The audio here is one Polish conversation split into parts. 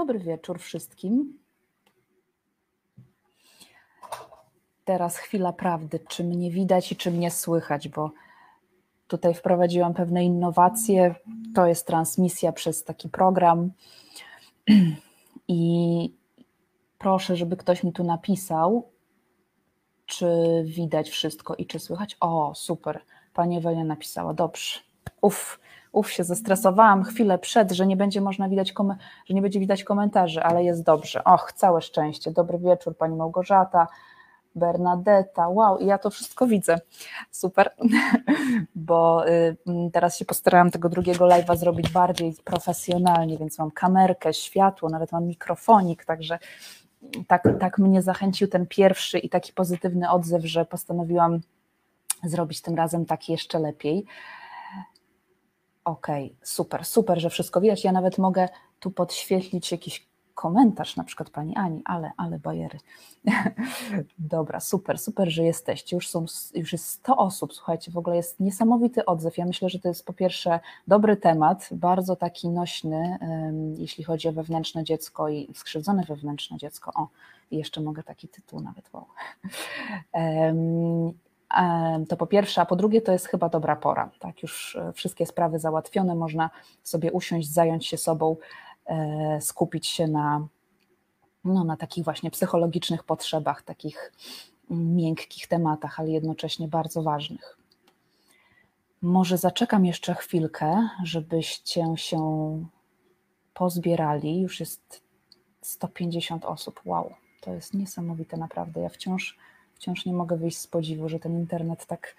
Dobry wieczór wszystkim. Teraz chwila prawdy, czy mnie widać i czy mnie słychać, bo tutaj wprowadziłam pewne innowacje. To jest transmisja przez taki program. I proszę, żeby ktoś mi tu napisał, czy widać wszystko i czy słychać. O, super. Pani Ewelia napisała. Dobrze. Uff, uff, się zestresowałam chwilę przed, że nie będzie można widać, że nie będzie widać komentarzy, ale jest dobrze. Och, całe szczęście. Dobry wieczór, Pani Małgorzata, Bernadetta. Wow, i ja to wszystko widzę. Super, bo y, teraz się postarałam tego drugiego live'a zrobić bardziej profesjonalnie, więc mam kamerkę, światło, nawet mam mikrofonik, także tak, tak mnie zachęcił ten pierwszy i taki pozytywny odzew, że postanowiłam zrobić tym razem tak jeszcze lepiej. Okej, okay, super, super, że wszystko widać. Ja nawet mogę tu podświetlić jakiś komentarz na przykład pani Ani, ale, ale bajery. Dobra, super, super, że jesteście. Już, są, już jest 100 osób, słuchajcie, w ogóle jest niesamowity odzew. Ja myślę, że to jest po pierwsze dobry temat, bardzo taki nośny, um, jeśli chodzi o wewnętrzne dziecko i skrzywdzone wewnętrzne dziecko. O, jeszcze mogę taki tytuł nawet, wow. Um, to po pierwsze, a po drugie to jest chyba dobra pora. Tak, już e, wszystkie sprawy załatwione, można sobie usiąść, zająć się sobą, e, skupić się na, no, na takich właśnie psychologicznych potrzebach, takich miękkich tematach, ale jednocześnie bardzo ważnych. Może zaczekam jeszcze chwilkę, żebyście się pozbierali. Już jest 150 osób. Wow, to jest niesamowite naprawdę. Ja wciąż wciąż nie mogę wyjść z podziwu, że ten internet tak,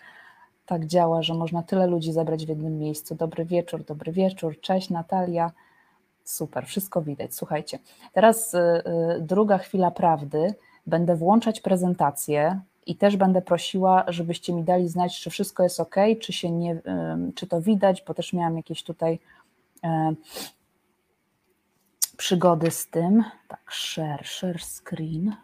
tak działa, że można tyle ludzi zebrać w jednym miejscu. Dobry wieczór, dobry wieczór, cześć Natalia. Super, wszystko widać. Słuchajcie, teraz y, y, druga chwila prawdy. Będę włączać prezentację i też będę prosiła, żebyście mi dali znać, czy wszystko jest ok, czy się nie, y, czy to widać, bo też miałam jakieś tutaj przygody z tym. Tak, share, share screen.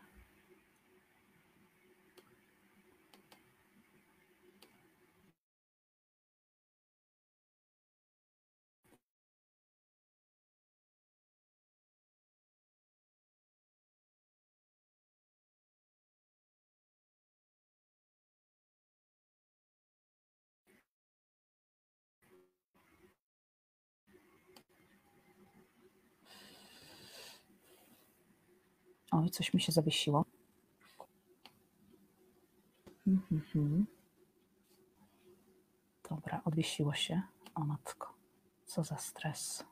Oj, coś mi się zawiesiło. Mhm. Dobra, odwiesiło się. O matko, co za stres.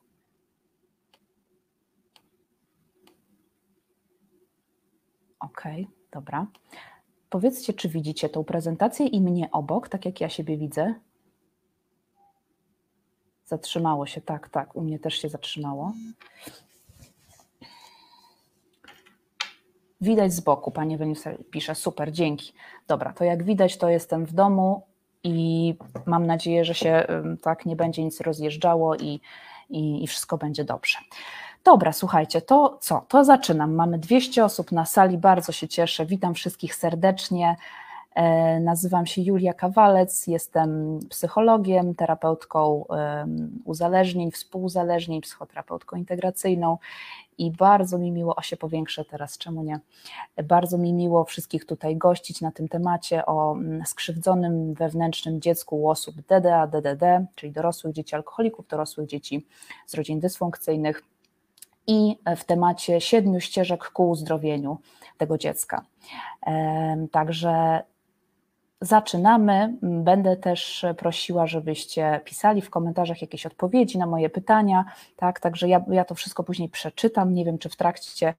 Ok, dobra. Powiedzcie, czy widzicie tą prezentację i mnie obok, tak jak ja siebie widzę? Zatrzymało się, tak, tak, u mnie też się zatrzymało. Widać z boku, Pani Weniusa pisze, super, dzięki. Dobra, to jak widać, to jestem w domu i mam nadzieję, że się tak nie będzie nic rozjeżdżało i, i, i wszystko będzie dobrze. Dobra, słuchajcie, to co? To zaczynam. Mamy 200 osób na sali, bardzo się cieszę. Witam wszystkich serdecznie. E, nazywam się Julia Kawalec, jestem psychologiem, terapeutką uzależnień, współuzależnień, psychoterapeutką integracyjną i bardzo mi miło, o się powiększę teraz, czemu nie, bardzo mi miło wszystkich tutaj gościć na tym temacie o mm, skrzywdzonym wewnętrznym dziecku u osób DDA, DDD, czyli dorosłych dzieci alkoholików, dorosłych dzieci z rodzin dysfunkcyjnych i w temacie siedmiu ścieżek ku uzdrowieniu tego dziecka. Także zaczynamy. Będę też prosiła, żebyście pisali w komentarzach jakieś odpowiedzi na moje pytania, tak, także ja, ja to wszystko później przeczytam, nie wiem, czy w trakcie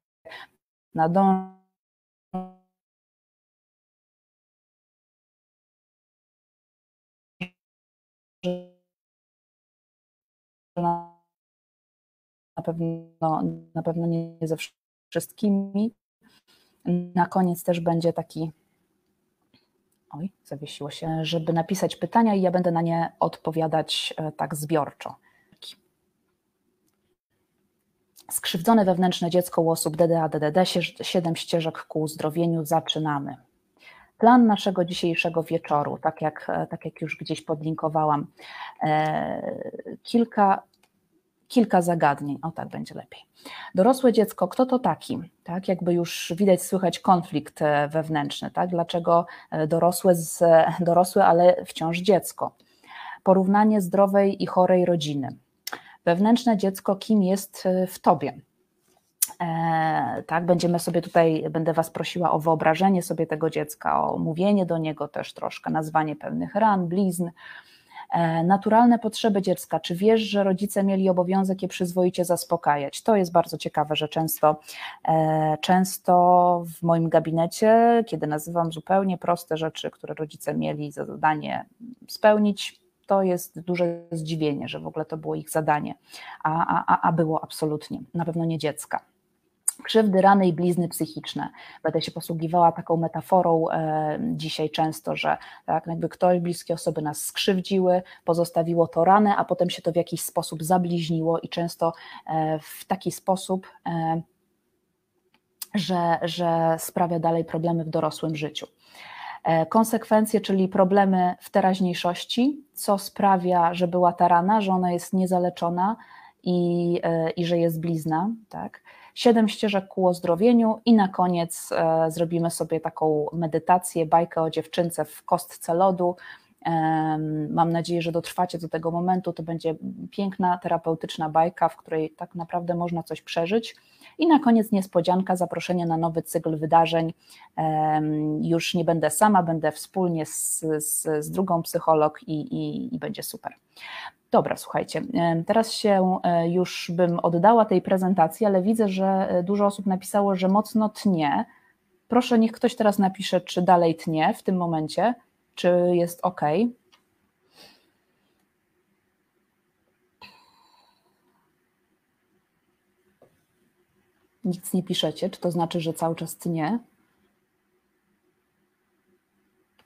nadążę na pewno, na pewno nie ze wszystkimi. Na koniec też będzie taki oj, zawiesiło się, żeby napisać pytania i ja będę na nie odpowiadać e, tak zbiorczo. Skrzywdzone wewnętrzne dziecko u osób DDA, DDD, siedem ścieżek ku uzdrowieniu, zaczynamy. Plan naszego dzisiejszego wieczoru, tak jak, e, tak jak już gdzieś podlinkowałam, e, kilka kilka zagadnień. O tak będzie lepiej. Dorosłe dziecko, kto to taki? Tak, jakby już widać, słychać konflikt e, wewnętrzny. Tak? Dlaczego e, dorosłe, z, dorosłe, ale wciąż dziecko? Porównanie zdrowej i chorej rodziny. Wewnętrzne dziecko, kim jest e, w tobie? E, tak, będziemy sobie tutaj, będę Was prosiła o wyobrażenie sobie tego dziecka, o mówienie do niego też troszkę, nazwanie pewnych ran, blizn. E, naturalne potrzeby dziecka. Czy wiesz, że rodzice mieli obowiązek je przyzwoicie zaspokajać? To jest bardzo ciekawe, że często, e, często w moim gabinecie, kiedy nazywam zupełnie proste rzeczy, które rodzice mieli za zadanie spełnić, to jest duże zdziwienie, że w ogóle to było ich zadanie, a, a, a było absolutnie, na pewno nie dziecka krzywdy, rany i blizny psychiczne. Będę się posługiwała taką metaforą e, dzisiaj często, że tak, jakby ktoś, bliskie osoby nas skrzywdziły, pozostawiło to ranę, a potem się to w jakiś sposób zabliźniło i często e, w taki sposób, e, że, że sprawia dalej problemy w dorosłym życiu. E, konsekwencje, czyli problemy w teraźniejszości, co sprawia, że była ta rana, że ona jest niezaleczona i, e, i że jest blizna, tak? Siedem ścieżek ku ozdrowieniu i na koniec e, zrobimy sobie taką medytację, bajkę o dziewczynce w kostce lodu. Mam nadzieję, że dotrwacie do tego momentu. To będzie piękna, terapeutyczna bajka, w której tak naprawdę można coś przeżyć. I na koniec niespodzianka, zaproszenie na nowy cykl wydarzeń. Już nie będę sama, będę wspólnie z, z, z drugą psycholog i, i, i będzie super. Dobra, słuchajcie, teraz się e, już bym oddała tej prezentacji, ale widzę, że e, dużo osób napisało, że mocno tnie. Proszę, niech ktoś teraz napisze, czy dalej tnie w tym momencie, czy jest ok. Nic nie piszecie, czy to znaczy, że cały czas tnie?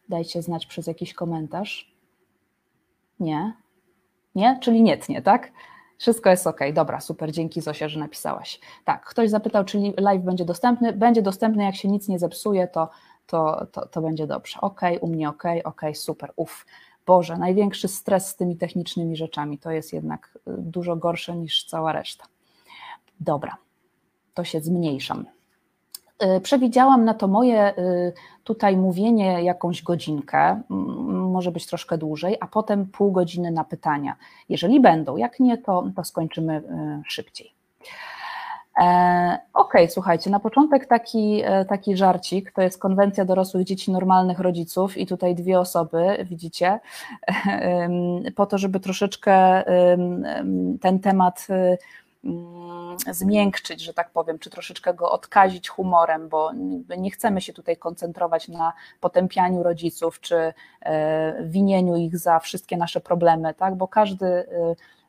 Dajcie znać przez jakiś komentarz. Nie? Nie? Czyli nie tnie, tak? Wszystko jest ok. Dobra, super, dzięki Zosia, że napisałaś. Tak, ktoś zapytał, czy live będzie dostępny. Będzie dostępny, jak się nic nie zepsuje, to, to, to, to będzie dobrze. Ok, u mnie ok, ok, super, uff. Boże, największy stres z tymi technicznymi rzeczami to jest jednak y, dużo gorsze niż cała reszta. Dobra, to się zmniejszam. Y, przewidziałam na to moje y, tutaj mówienie jakąś godzinkę, może być troszkę dłużej, a potem pół godziny na pytania. Jeżeli będą, jak nie, to, to skończymy y, szybciej. E, ok, słuchajcie, na początek taki, e, taki żarcik, to jest konwencja dorosłych dzieci normalnych rodziców i tutaj dwie osoby, widzicie, po to, żeby troszeczkę ten temat zmiękczyć, że tak powiem, czy troszeczkę go odkazić humorem, bo nie chcemy się tutaj koncentrować na potępianiu rodziców, czy e, winieniu ich za wszystkie nasze problemy, tak? bo każdy e,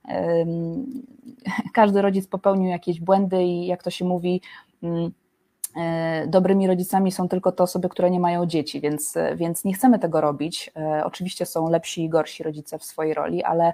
każdy rodzic popełnił jakieś błędy i jak to się mówi, mm, e, dobrymi rodzicami są tylko te osoby, które nie mają dzieci, więc, więc nie chcemy tego robić. Oczywiście są lepsi i gorsi rodzice w swojej roli, ale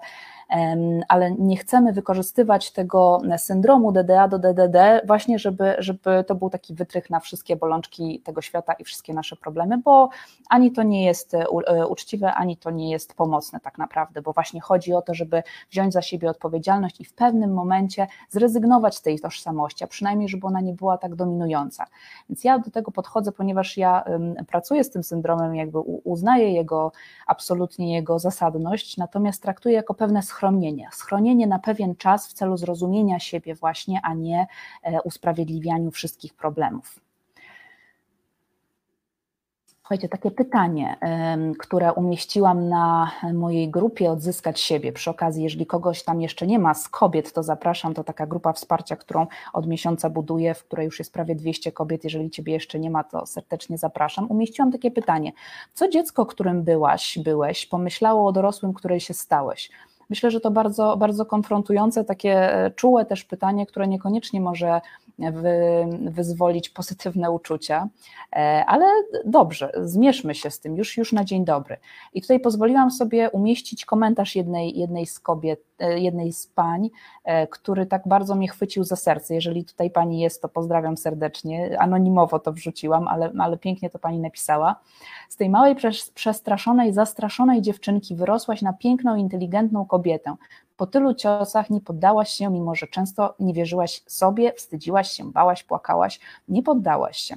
ale nie chcemy wykorzystywać tego syndromu DDA do DDD właśnie, żeby, żeby to był taki wytrych na wszystkie bolączki tego świata i wszystkie nasze problemy, bo ani to nie jest e, e, uczciwe, ani to nie jest pomocne tak naprawdę, bo właśnie chodzi o to, żeby wziąć za siebie odpowiedzialność i w pewnym momencie zrezygnować z tej tożsamości, a przynajmniej, żeby ona nie była tak dominująca. Więc ja do tego podchodzę, ponieważ ja pracuję z tym syndromem, jakby uznaję jego absolutnie jego zasadność, natomiast traktuję jako pewne schronienie. Schronienie na pewien czas w celu zrozumienia siebie właśnie, a nie e, usprawiedliwianiu wszystkich problemów. Słuchajcie, takie pytanie, które umieściłam na mojej grupie Odzyskać siebie. Przy okazji, jeżeli kogoś tam jeszcze nie ma z kobiet, to zapraszam. To taka grupa wsparcia, którą od miesiąca buduję, w której już jest prawie 200 kobiet. Jeżeli Ciebie jeszcze nie ma, to serdecznie zapraszam. Umieściłam takie pytanie. Co dziecko, którym byłaś, byłeś, pomyślało o dorosłym, której się stałeś? Myślę, że to bardzo, bardzo konfrontujące, takie e, czułe też pytanie, które niekoniecznie może wy, wyzwolić pozytywne uczucia, e, ale dobrze, zmierzmy się z tym już, już na dzień dobry. I tutaj pozwoliłam sobie umieścić komentarz jednej, jednej z kobiet, e, jednej z pań, który tak bardzo mnie chwycił za serce. Jeżeli tutaj pani jest, to pozdrawiam serdecznie. Anonimowo to wrzuciłam, ale, ale pięknie to pani napisała. Z tej małej, przestraszonej, zastraszonej dziewczynki wyrosłaś na piękną, inteligentną kobietę. Po tylu ciosach nie poddałaś się, mimo że często nie wierzyłaś sobie, wstydziłaś się, bałaś, płakałaś, nie poddałaś się.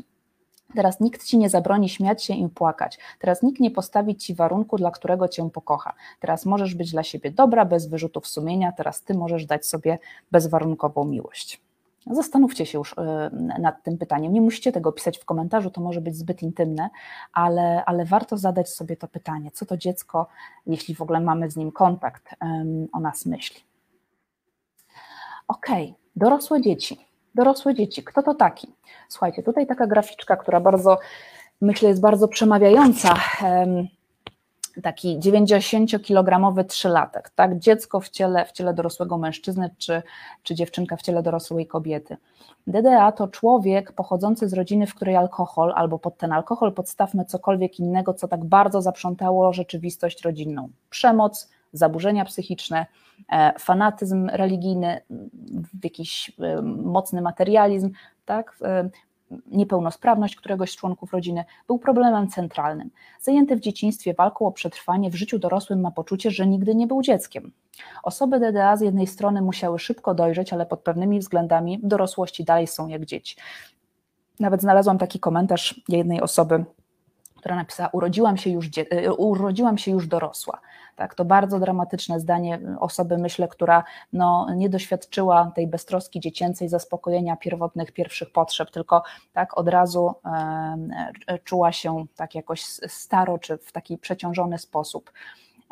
Teraz nikt ci nie zabroni śmiać się i płakać. Teraz nikt nie postawi ci warunku, dla którego cię pokocha. Teraz możesz być dla siebie dobra, bez wyrzutów sumienia. Teraz ty możesz dać sobie bezwarunkową miłość. Zastanówcie się już e, nad tym pytaniem. Nie musicie tego pisać w komentarzu, to może być zbyt intymne, ale, ale warto zadać sobie to pytanie, co to dziecko, jeśli w ogóle mamy z nim kontakt, o nas myśli. Okej, dorosłe dzieci. Dorosłe dzieci. Kto to taki? Słuchajcie, tutaj taka graficzka, która bardzo, myślę, jest bardzo przemawiająca taki 90-kilogramowy trzylatek, tak? Dziecko w ciele, w ciele dorosłego mężczyzny, czy, czy dziewczynka w ciele dorosłej kobiety. DDA to człowiek pochodzący z rodziny, w której alkohol, albo pod ten alkohol podstawmy cokolwiek innego, co tak bardzo zaprzątało rzeczywistość rodzinną. Przemoc, zaburzenia psychiczne, e, fanatyzm religijny, jakiś e, mocny materializm, tak? Niepełnosprawność któregoś z członków rodziny był problemem centralnym. Zajęty w dzieciństwie walką o przetrwanie w życiu dorosłym ma poczucie, że nigdy nie był dzieckiem. Osoby DDA z jednej strony musiały szybko dojrzeć, ale pod pewnymi względami w dorosłości dalej są jak dzieci. Nawet znalazłam taki komentarz jednej osoby, która napisała: Urodziłam się już, e, urodziłam się już dorosła. Tak, to bardzo dramatyczne zdanie osoby, myślę, która no, nie doświadczyła tej beztroski dziecięcej zaspokojenia pierwotnych, pierwszych potrzeb, tylko tak od razu e, czuła się tak jakoś staro, czy w taki przeciążony sposób.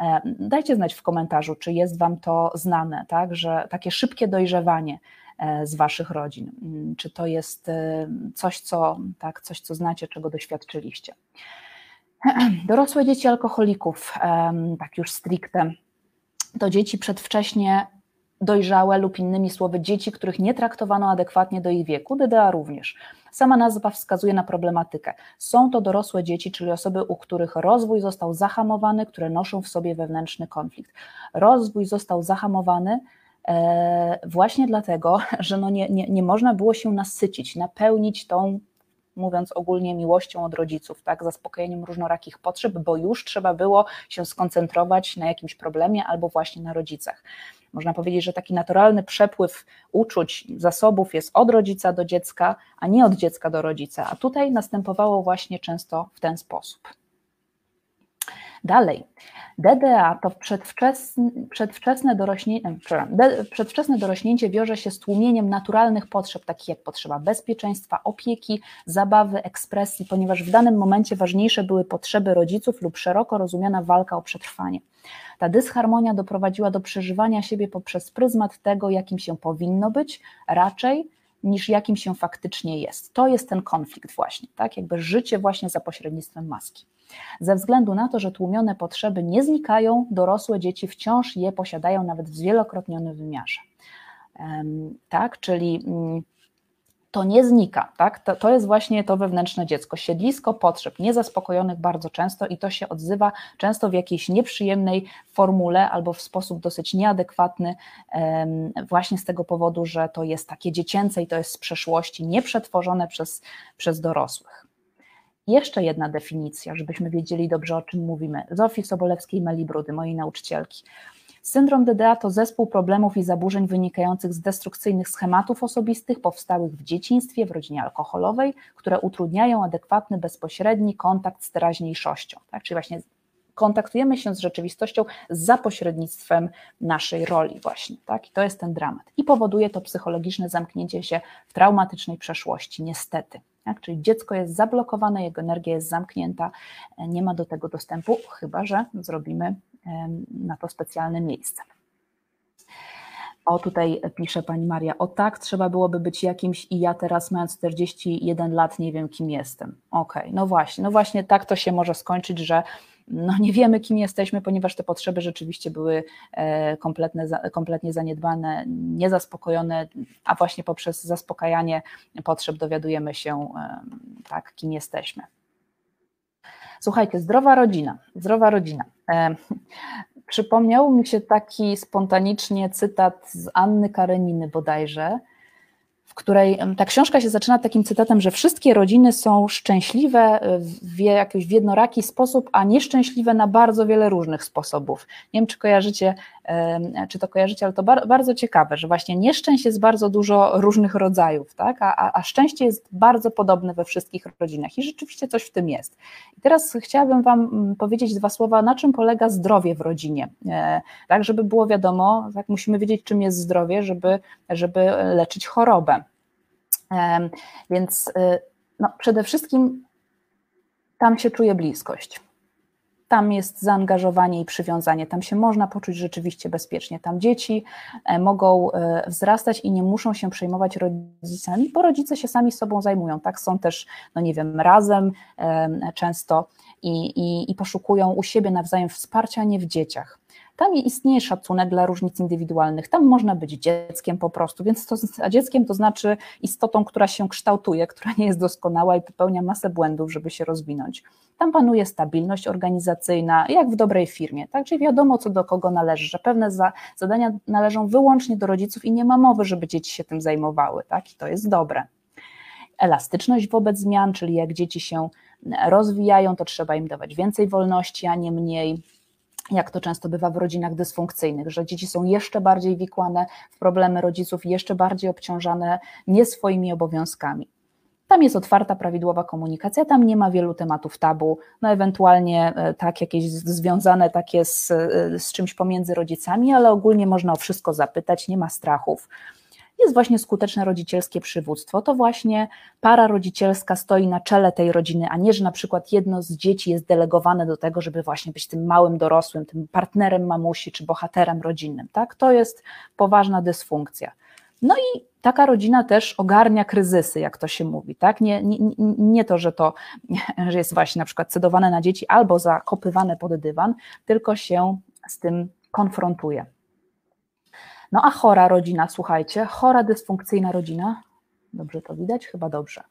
E, dajcie znać w komentarzu, czy jest Wam to znane, tak, że takie szybkie dojrzewanie z Waszych rodzin, mm, czy to jest e, coś, co, tak, coś, co znacie, czego doświadczyliście. Dorosłe dzieci alkoholików, tak już stricte, to dzieci przedwcześnie dojrzałe lub innymi słowy dzieci, których nie traktowano adekwatnie do ich wieku, DDA również. Sama nazwa wskazuje na problematykę. Są to dorosłe dzieci, czyli osoby, u których rozwój został zahamowany, które noszą w sobie wewnętrzny konflikt. Rozwój został zahamowany e, właśnie dlatego, że no nie, nie, nie można było się nasycić, napełnić tą mówiąc ogólnie, miłością od rodziców, tak, zaspokojeniem różnorakich potrzeb, bo już trzeba było się skoncentrować na jakimś problemie albo właśnie na rodzicach. Można powiedzieć, że taki naturalny przepływ uczuć, zasobów jest od rodzica do dziecka, a nie od dziecka do rodzica, a tutaj następowało właśnie często w ten sposób. Dalej, DDA to przedwczesne, przedwczesne, dorośnie, przedwczesne dorośnięcie wiąże się z tłumieniem naturalnych potrzeb, takich jak potrzeba bezpieczeństwa, opieki, zabawy, ekspresji, ponieważ w danym momencie ważniejsze były potrzeby rodziców lub szeroko rozumiana walka o przetrwanie. Ta dysharmonia doprowadziła do przeżywania siebie poprzez pryzmat tego, jakim się powinno być, raczej niż jakim się faktycznie jest. To jest ten konflikt właśnie, tak? Jakby życie właśnie za pośrednictwem maski. Ze względu na to, że tłumione potrzeby nie znikają, dorosłe dzieci wciąż je posiadają nawet w zwielokrotnionym wymiarze. Tak, czyli mm, to nie znika, tak? To, to jest właśnie to wewnętrzne dziecko, siedlisko potrzeb niezaspokojonych bardzo często i to się odzywa często w jakiejś nieprzyjemnej formule albo w sposób dosyć nieadekwatny, właśnie z tego powodu, że to jest takie dziecięce i to jest z przeszłości, nieprzetworzone przez, przez dorosłych. Jeszcze jedna definicja, żebyśmy wiedzieli dobrze, o czym mówimy. Zofii Sobolewskiej-Melibrudy, mojej nauczycielki. Syndrom DDA to zespół problemów i zaburzeń wynikających z destrukcyjnych schematów osobistych powstałych w dzieciństwie, w rodzinie alkoholowej, które utrudniają adekwatny, bezpośredni kontakt z teraźniejszością. Tak? Czyli właśnie kontaktujemy się z rzeczywistością za pośrednictwem naszej roli właśnie, tak? I to jest ten dramat. I powoduje to psychologiczne zamknięcie się w traumatycznej przeszłości, niestety. Tak? Czyli dziecko jest zablokowane, jego energia jest zamknięta, nie ma do tego dostępu, chyba że zrobimy na to specjalne miejsce. O, tutaj pisze pani Maria, o tak, trzeba byłoby być jakimś i ja teraz mając 41 lat nie wiem kim jestem. Okej, okay, no właśnie, no właśnie tak to się może skończyć, że no nie wiemy, kim jesteśmy, ponieważ te potrzeby rzeczywiście były e, kompletne, kompletnie zaniedbane, niezaspokojone, a właśnie poprzez zaspokajanie potrzeb dowiadujemy się, tak, kim jesteśmy. Słuchajcie, zdrowa rodzina, zdrowa rodzina. E, przypomniał mi się taki spontanicznie cytat z Anny Kareniny bodajże, w której ta książka się zaczyna takim cytatem, że wszystkie rodziny są szczęśliwe w jakiś w jednoraki sposób, a nieszczęśliwe na bardzo wiele różnych sposobów. Nie wiem, czy kojarzycie, czy to kojarzycie, ale to bardzo ciekawe, że właśnie nieszczęść jest bardzo dużo różnych rodzajów, tak? a, a szczęście jest bardzo podobne we wszystkich rodzinach i rzeczywiście coś w tym jest. I teraz chciałabym Wam powiedzieć dwa słowa, na czym polega zdrowie w rodzinie, e, tak, żeby było wiadomo, tak, musimy wiedzieć, czym jest zdrowie, żeby, żeby leczyć chorobę. Więc y, no, przede wszystkim tam się czuje bliskość. Tam jest zaangażowanie i przywiązanie, tam się można poczuć rzeczywiście bezpiecznie. Tam dzieci e, mogą e, wzrastać i nie muszą się przejmować rodzicami, bo rodzice się sami sobą zajmują. Tak, są też, no nie wiem, razem często i, i, i poszukują u siebie nawzajem wsparcia, nie w dzieciach. Tam istnieje szacunek dla różnic indywidualnych, tam można być dzieckiem po prostu, więc to, a dzieckiem to znaczy istotą, która się kształtuje, która nie jest doskonała i popełnia masę błędów, żeby się rozwinąć. Tam panuje stabilność organizacyjna, jak w dobrej firmie, tak? Czyli wiadomo, co do kogo należy, że pewne za, zadania należą wyłącznie do rodziców i nie ma mowy, żeby dzieci się tym zajmowały, tak? I to jest dobre. Elastyczność wobec zmian, czyli jak dzieci się rozwijają, to trzeba im dawać więcej wolności, a nie mniej jak to często bywa w rodzinach dysfunkcyjnych, że dzieci są jeszcze bardziej wikłane w problemy rodziców, jeszcze bardziej obciążane nie swoimi obowiązkami. Tam jest otwarta, prawidłowa komunikacja, tam nie ma wielu tematów tabu, no ewentualnie e, tak jakieś związane takie z, e, z czymś pomiędzy rodzicami, ale ogólnie można o wszystko zapytać, nie ma strachów jest właśnie skuteczne rodzicielskie przywództwo. To właśnie para rodzicielska stoi na czele tej rodziny, a nie, że na przykład jedno z dzieci jest delegowane do tego, żeby właśnie być tym małym dorosłym, tym partnerem mamusi czy bohaterem rodzinnym. Tak? To jest poważna dysfunkcja. No i taka rodzina też ogarnia kryzysy, jak to się mówi, tak? Nie, nie, nie to, że to że jest właśnie na przykład cedowane na dzieci albo zakopywane pod dywan, tylko się z tym konfrontuje. No a chora rodzina, słuchajcie, chora, dysfunkcyjna rodzina, dobrze to widać? Chyba dobrze.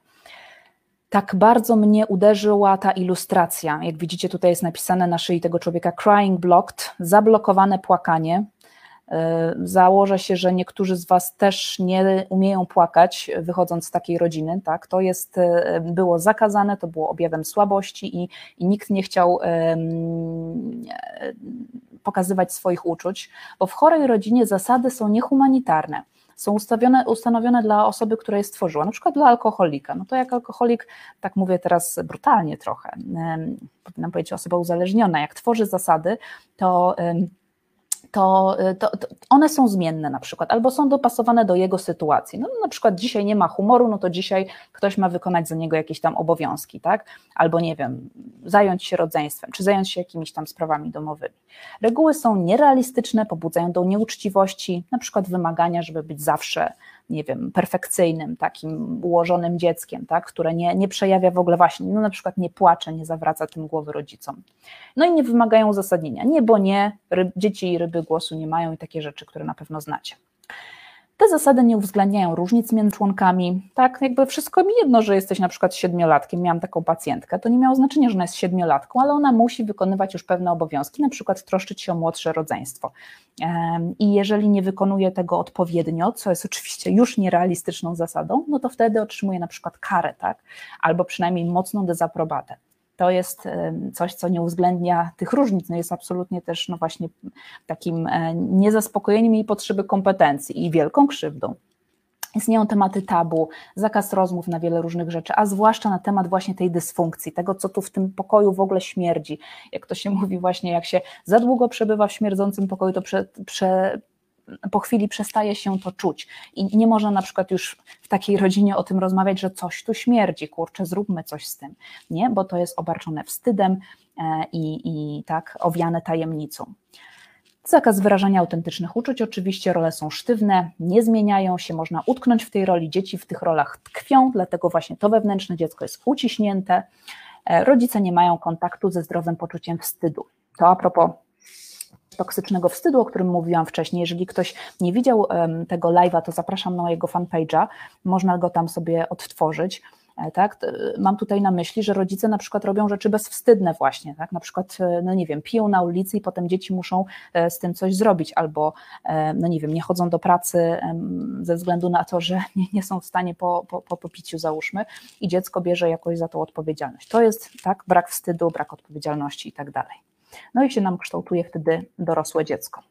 Tak bardzo mnie uderzyła ta ilustracja. Jak widzicie, tutaj jest napisane na szyi tego człowieka crying blocked, zablokowane płakanie. E, założę się, że niektórzy z Was też nie umieją płakać, wychodząc z takiej rodziny. Tak? To jest, e, było zakazane, to było objawem słabości i, i nikt nie chciał um, pokazywać swoich uczuć, bo w chorej rodzinie zasady są niehumanitarne są ustawione, ustanowione dla osoby, która je stworzyła, na przykład dla alkoholika. No to jak alkoholik, tak mówię teraz brutalnie trochę, powinnam powiedzieć osoba uzależniona, jak tworzy zasady, to to, to, to, one są zmienne na przykład, albo są dopasowane do jego sytuacji. No, na przykład dzisiaj nie ma humoru, no to dzisiaj ktoś ma wykonać za niego jakieś tam obowiązki, tak? Albo nie wiem, zająć się rodzeństwem, czy zająć się jakimiś tam sprawami domowymi. Reguły są nierealistyczne, pobudzają do nieuczciwości, na przykład wymagania, żeby być zawsze nie wiem, perfekcyjnym, takim ułożonym dzieckiem, tak, które nie, nie przejawia w ogóle właśnie, no na przykład nie płacze, nie zawraca tym głowy rodzicom. No i nie wymagają uzasadnienia. Nie, bo nie, ryb, dzieci i ryby głosu nie mają i takie rzeczy, które na pewno znacie. Te zasady nie uwzględniają różnic między członkami. Tak, jakby wszystko mi jedno, że jesteś na przykład siedmiolatkiem. Miałam taką pacjentkę. To nie miało znaczenia, że ona jest siedmiolatką, ale ona musi wykonywać już pewne obowiązki, na przykład troszczyć się o młodsze rodzeństwo. I jeżeli nie wykonuje tego odpowiednio, co jest oczywiście już nierealistyczną zasadą, no to wtedy otrzymuje na przykład karę, tak? Albo przynajmniej mocną dezaprobatę to jest coś, co nie uwzględnia tych różnic, no jest absolutnie też no właśnie takim e, niezaspokojeniem jej potrzeby kompetencji i wielką krzywdą. Istnieją tematy tabu, zakaz rozmów na wiele różnych rzeczy, a zwłaszcza na temat właśnie tej dysfunkcji, tego, co tu w tym pokoju w ogóle śmierdzi. Jak to się mówi, właśnie jak się za długo przebywa w śmierdzącym pokoju, to prze, prze, po chwili przestaje się to czuć. I nie można na przykład już w takiej rodzinie o tym rozmawiać, że coś tu śmierdzi, kurczę, zróbmy coś z tym, nie, bo to jest obarczone wstydem e, i, i tak owiane tajemnicą. Zakaz wyrażania autentycznych uczuć, oczywiście role są sztywne, nie zmieniają się, można utknąć w tej roli, dzieci w tych rolach tkwią, dlatego właśnie to wewnętrzne dziecko jest uciśnięte, e, rodzice nie mają kontaktu ze zdrowym poczuciem wstydu. To a propos toksycznego wstydu, o którym mówiłam wcześniej. Jeżeli ktoś nie widział tego live'a, to zapraszam na mojego fanpage'a, można go tam sobie odtworzyć. tak? Mam tutaj na myśli, że rodzice na przykład robią rzeczy bezwstydne właśnie, tak? Na przykład, no nie wiem, piją na ulicy i potem dzieci muszą z tym coś zrobić, albo, no nie wiem, nie chodzą do pracy ze względu na to, że nie, nie są w stanie po, po, po popiciu, załóżmy, i dziecko bierze jakoś za to odpowiedzialność. To jest, tak, brak wstydu, brak odpowiedzialności i tak dalej. No i się nam kształtuje wtedy dorosłe dziecko.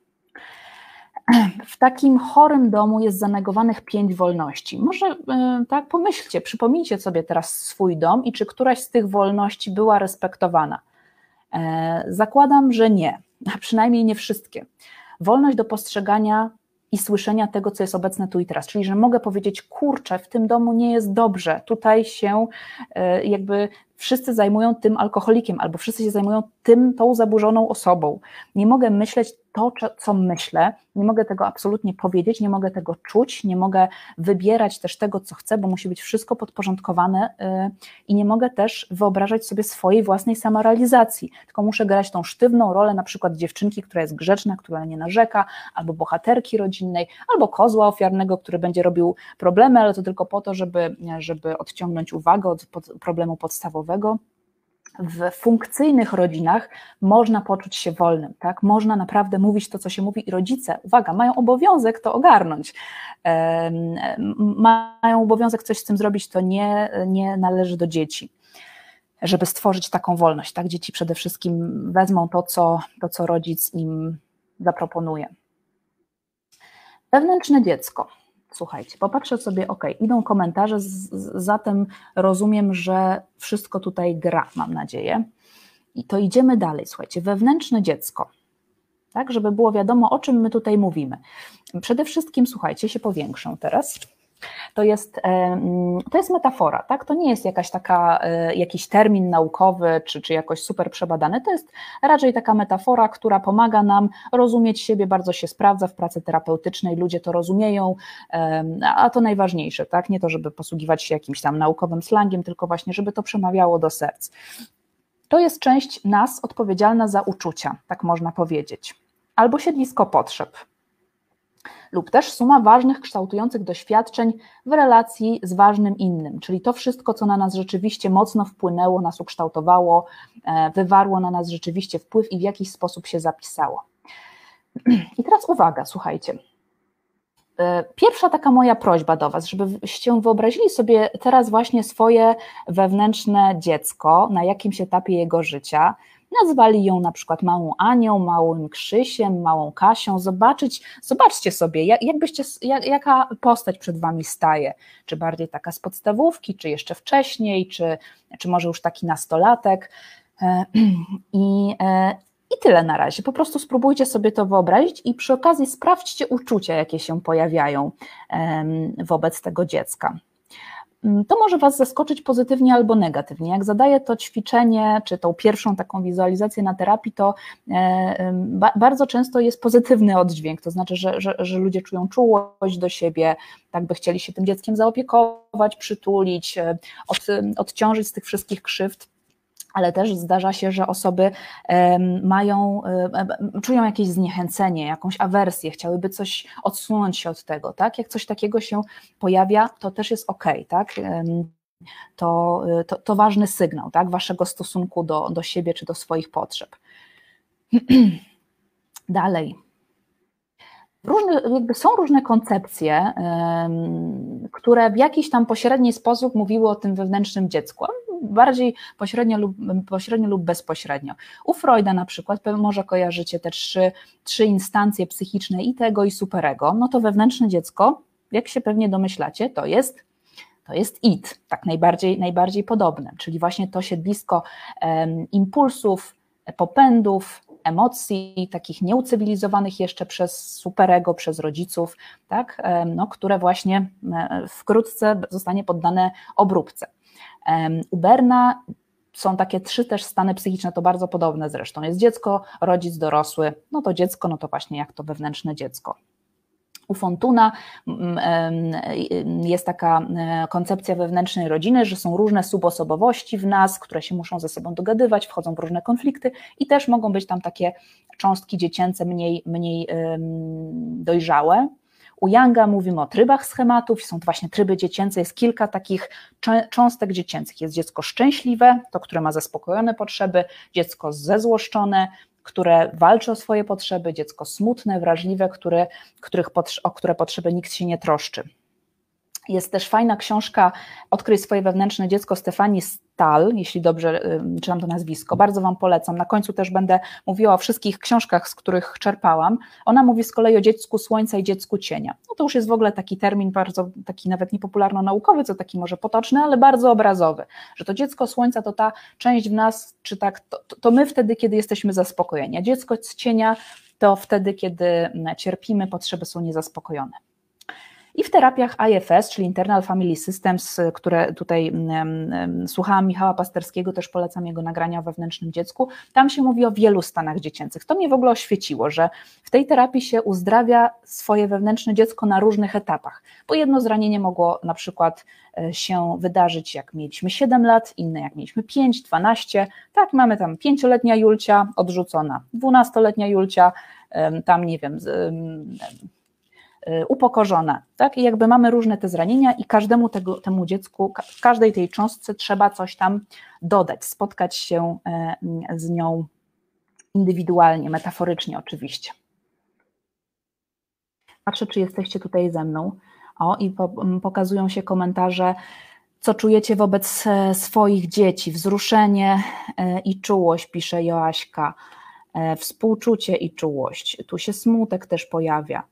W takim chorym domu jest zanegowanych pięć wolności. Może e, tak pomyślcie, przypomnijcie sobie teraz swój dom i czy któraś z tych wolności była respektowana. E, zakładam, że nie, a przynajmniej nie wszystkie. Wolność do postrzegania i słyszenia tego, co jest obecne tu i teraz. Czyli, że mogę powiedzieć, kurczę, w tym domu nie jest dobrze, tutaj się e, jakby wszyscy zajmują tym alkoholikiem, albo wszyscy się zajmują tym, tą zaburzoną osobą. Nie mogę myśleć to, co myślę, nie mogę tego absolutnie powiedzieć, nie mogę tego czuć, nie mogę wybierać też tego, co chcę, bo musi być wszystko podporządkowane y, i nie mogę też wyobrażać sobie swojej własnej samorealizacji, tylko muszę grać tą sztywną rolę na przykład dziewczynki, która jest grzeczna, która nie narzeka, albo bohaterki rodzinnej, albo kozła ofiarnego, który będzie robił problemy, ale to tylko po to, żeby, żeby odciągnąć uwagę od problemu podstawowego w funkcyjnych rodzinach można poczuć się wolnym, tak? Można naprawdę mówić to, co się mówi, i rodzice, uwaga, mają obowiązek to ogarnąć. Mają obowiązek coś z tym zrobić, to nie, nie należy do dzieci, żeby stworzyć taką wolność. Tak? Dzieci przede wszystkim wezmą to, co, to, co rodzic im zaproponuje. Wewnętrzne dziecko. Słuchajcie, popatrzę sobie, ok, idą komentarze, z, zatem rozumiem, że wszystko tutaj gra, mam nadzieję. I to idziemy dalej, słuchajcie, wewnętrzne dziecko, tak, żeby było wiadomo, o czym my tutaj mówimy. Przede wszystkim, słuchajcie, się powiększą teraz to jest, to jest metafora, tak? To nie jest jakaś taka, e, jakiś termin naukowy, czy, czy jakoś super przebadany, to jest raczej taka metafora, która pomaga nam rozumieć siebie, bardzo się sprawdza w pracy terapeutycznej, ludzie to rozumieją, a to najważniejsze, tak? Nie to, żeby posługiwać się jakimś tam naukowym slangiem, tylko właśnie, żeby to przemawiało do serc. To jest część nas odpowiedzialna za uczucia, tak można powiedzieć, albo siedlisko potrzeb lub też suma ważnych, kształtujących doświadczeń w relacji z ważnym innym, czyli to wszystko, co na nas rzeczywiście mocno wpłynęło, nas ukształtowało, e, wywarło na nas rzeczywiście wpływ i w jakiś sposób się zapisało. I teraz uwaga, słuchajcie. E, pierwsza taka moja prośba do Was, żebyście wyobrazili sobie teraz właśnie swoje wewnętrzne dziecko, na jakimś etapie jego życia, Nazwali ją na przykład małą Anią, małym Krzysiem, małą Kasią. Zobaczyć, zobaczcie sobie, jak, jakbyście, jak, jaka postać przed wami staje. Czy bardziej taka z podstawówki, czy jeszcze wcześniej, czy, czy może już taki nastolatek. E, I, e, i tyle na razie. Po prostu spróbujcie sobie to wyobrazić i przy okazji sprawdźcie uczucia, jakie się pojawiają wobec tego dziecka. Mm, to może Was zaskoczyć pozytywnie albo negatywnie. Jak zadaję to ćwiczenie, czy tą pierwszą taką wizualizację na terapii, to e, bardzo często jest pozytywny oddźwięk, to znaczy, że, że, że ludzie czują czułość do siebie, tak by chcieli się tym dzieckiem zaopiekować, przytulić, e, od, odciążyć z tych wszystkich krzywd ale też zdarza się, że osoby mają, czują jakieś zniechęcenie, jakąś awersję, chciałyby coś odsunąć się od tego, tak? Jak coś takiego się pojawia, to też jest ok, tak? To, to, to ważny sygnał, tak? Waszego stosunku do, do siebie czy do swoich potrzeb. Dalej. Różne, jakby są różne koncepcje, które w jakiś tam pośredni sposób mówiły o tym wewnętrznym dziecku bardziej pośrednio lub, pośrednio lub bezpośrednio. U Freuda na przykład, może kojarzycie te trzy, trzy instancje psychiczne i tego i superego, no to wewnętrzne dziecko, jak się pewnie domyślacie, to jest to jest it, tak najbardziej, najbardziej podobne, czyli właśnie to siedlisko um, impulsów, popędów, emocji, takich nieucywilizowanych jeszcze przez superego, przez rodziców, tak, no, które właśnie wkrótce zostanie poddane obróbce. U Berna są takie trzy też stany psychiczne, to bardzo podobne zresztą. Jest dziecko, rodzic, dorosły, no to dziecko, no to właśnie jak to wewnętrzne dziecko. U Fontuna jest taka e, koncepcja wewnętrznej rodziny, że są różne subosobowości w nas, które się muszą ze sobą dogadywać, wchodzą w różne konflikty i też mogą być tam takie cząstki dziecięce mniej, mniej dojrzałe. U Younga mówimy o trybach schematów, są właśnie tryby dziecięce, jest kilka takich cząstek dziecięcych. Jest dziecko szczęśliwe, to które ma zaspokojone potrzeby, dziecko zezłoszczone, które walczy o swoje potrzeby, dziecko smutne, wrażliwe, które, o które potrzeby nikt się nie troszczy. Jest też fajna książka Odkryj swoje wewnętrzne dziecko Stefanii Stal, jeśli dobrze czytam to nazwisko. Bardzo Wam polecam. Na końcu też będę mówiła o wszystkich książkach, z których czerpałam. Ona mówi z kolei o dziecku słońca i dziecku cienia. No to już jest w ogóle taki termin bardzo, taki nawet niepopularno-naukowy, co taki może potoczny, ale bardzo obrazowy, że to dziecko słońca to ta część w nas, czy tak, to, to my wtedy, kiedy jesteśmy zaspokojeni, a dziecko cienia to wtedy, kiedy cierpimy, potrzeby są niezaspokojone. I w terapiach IFS, czyli Internal Family Systems, które tutaj słuchałam Michała Pasterskiego, też polecam jego nagrania o wewnętrznym dziecku, tam się mówi o wielu stanach dziecięcych. To mnie w ogóle oświeciło, że w tej terapii się uzdrawia swoje wewnętrzne dziecko na różnych etapach, bo jedno zranienie mogło na przykład e, się wydarzyć, jak mieliśmy 7 lat, inne jak mieliśmy 5, 12, tak, mamy tam pięcioletnia Julcia odrzucona, dwunastoletnia Julcia, tam nie wiem, Y, upokorzone. Tak? I jakby mamy różne te zranienia i każdemu tego, temu dziecku, każdej tej cząstce trzeba coś tam dodać, spotkać się e, z nią indywidualnie, metaforycznie oczywiście. Patrzę, czy jesteście tutaj ze mną. O, i po, pokazują się komentarze, co czujecie wobec e, swoich dzieci. Wzruszenie e, i czułość, pisze Joaśka. Współczucie i czułość. Tu się smutek też pojawia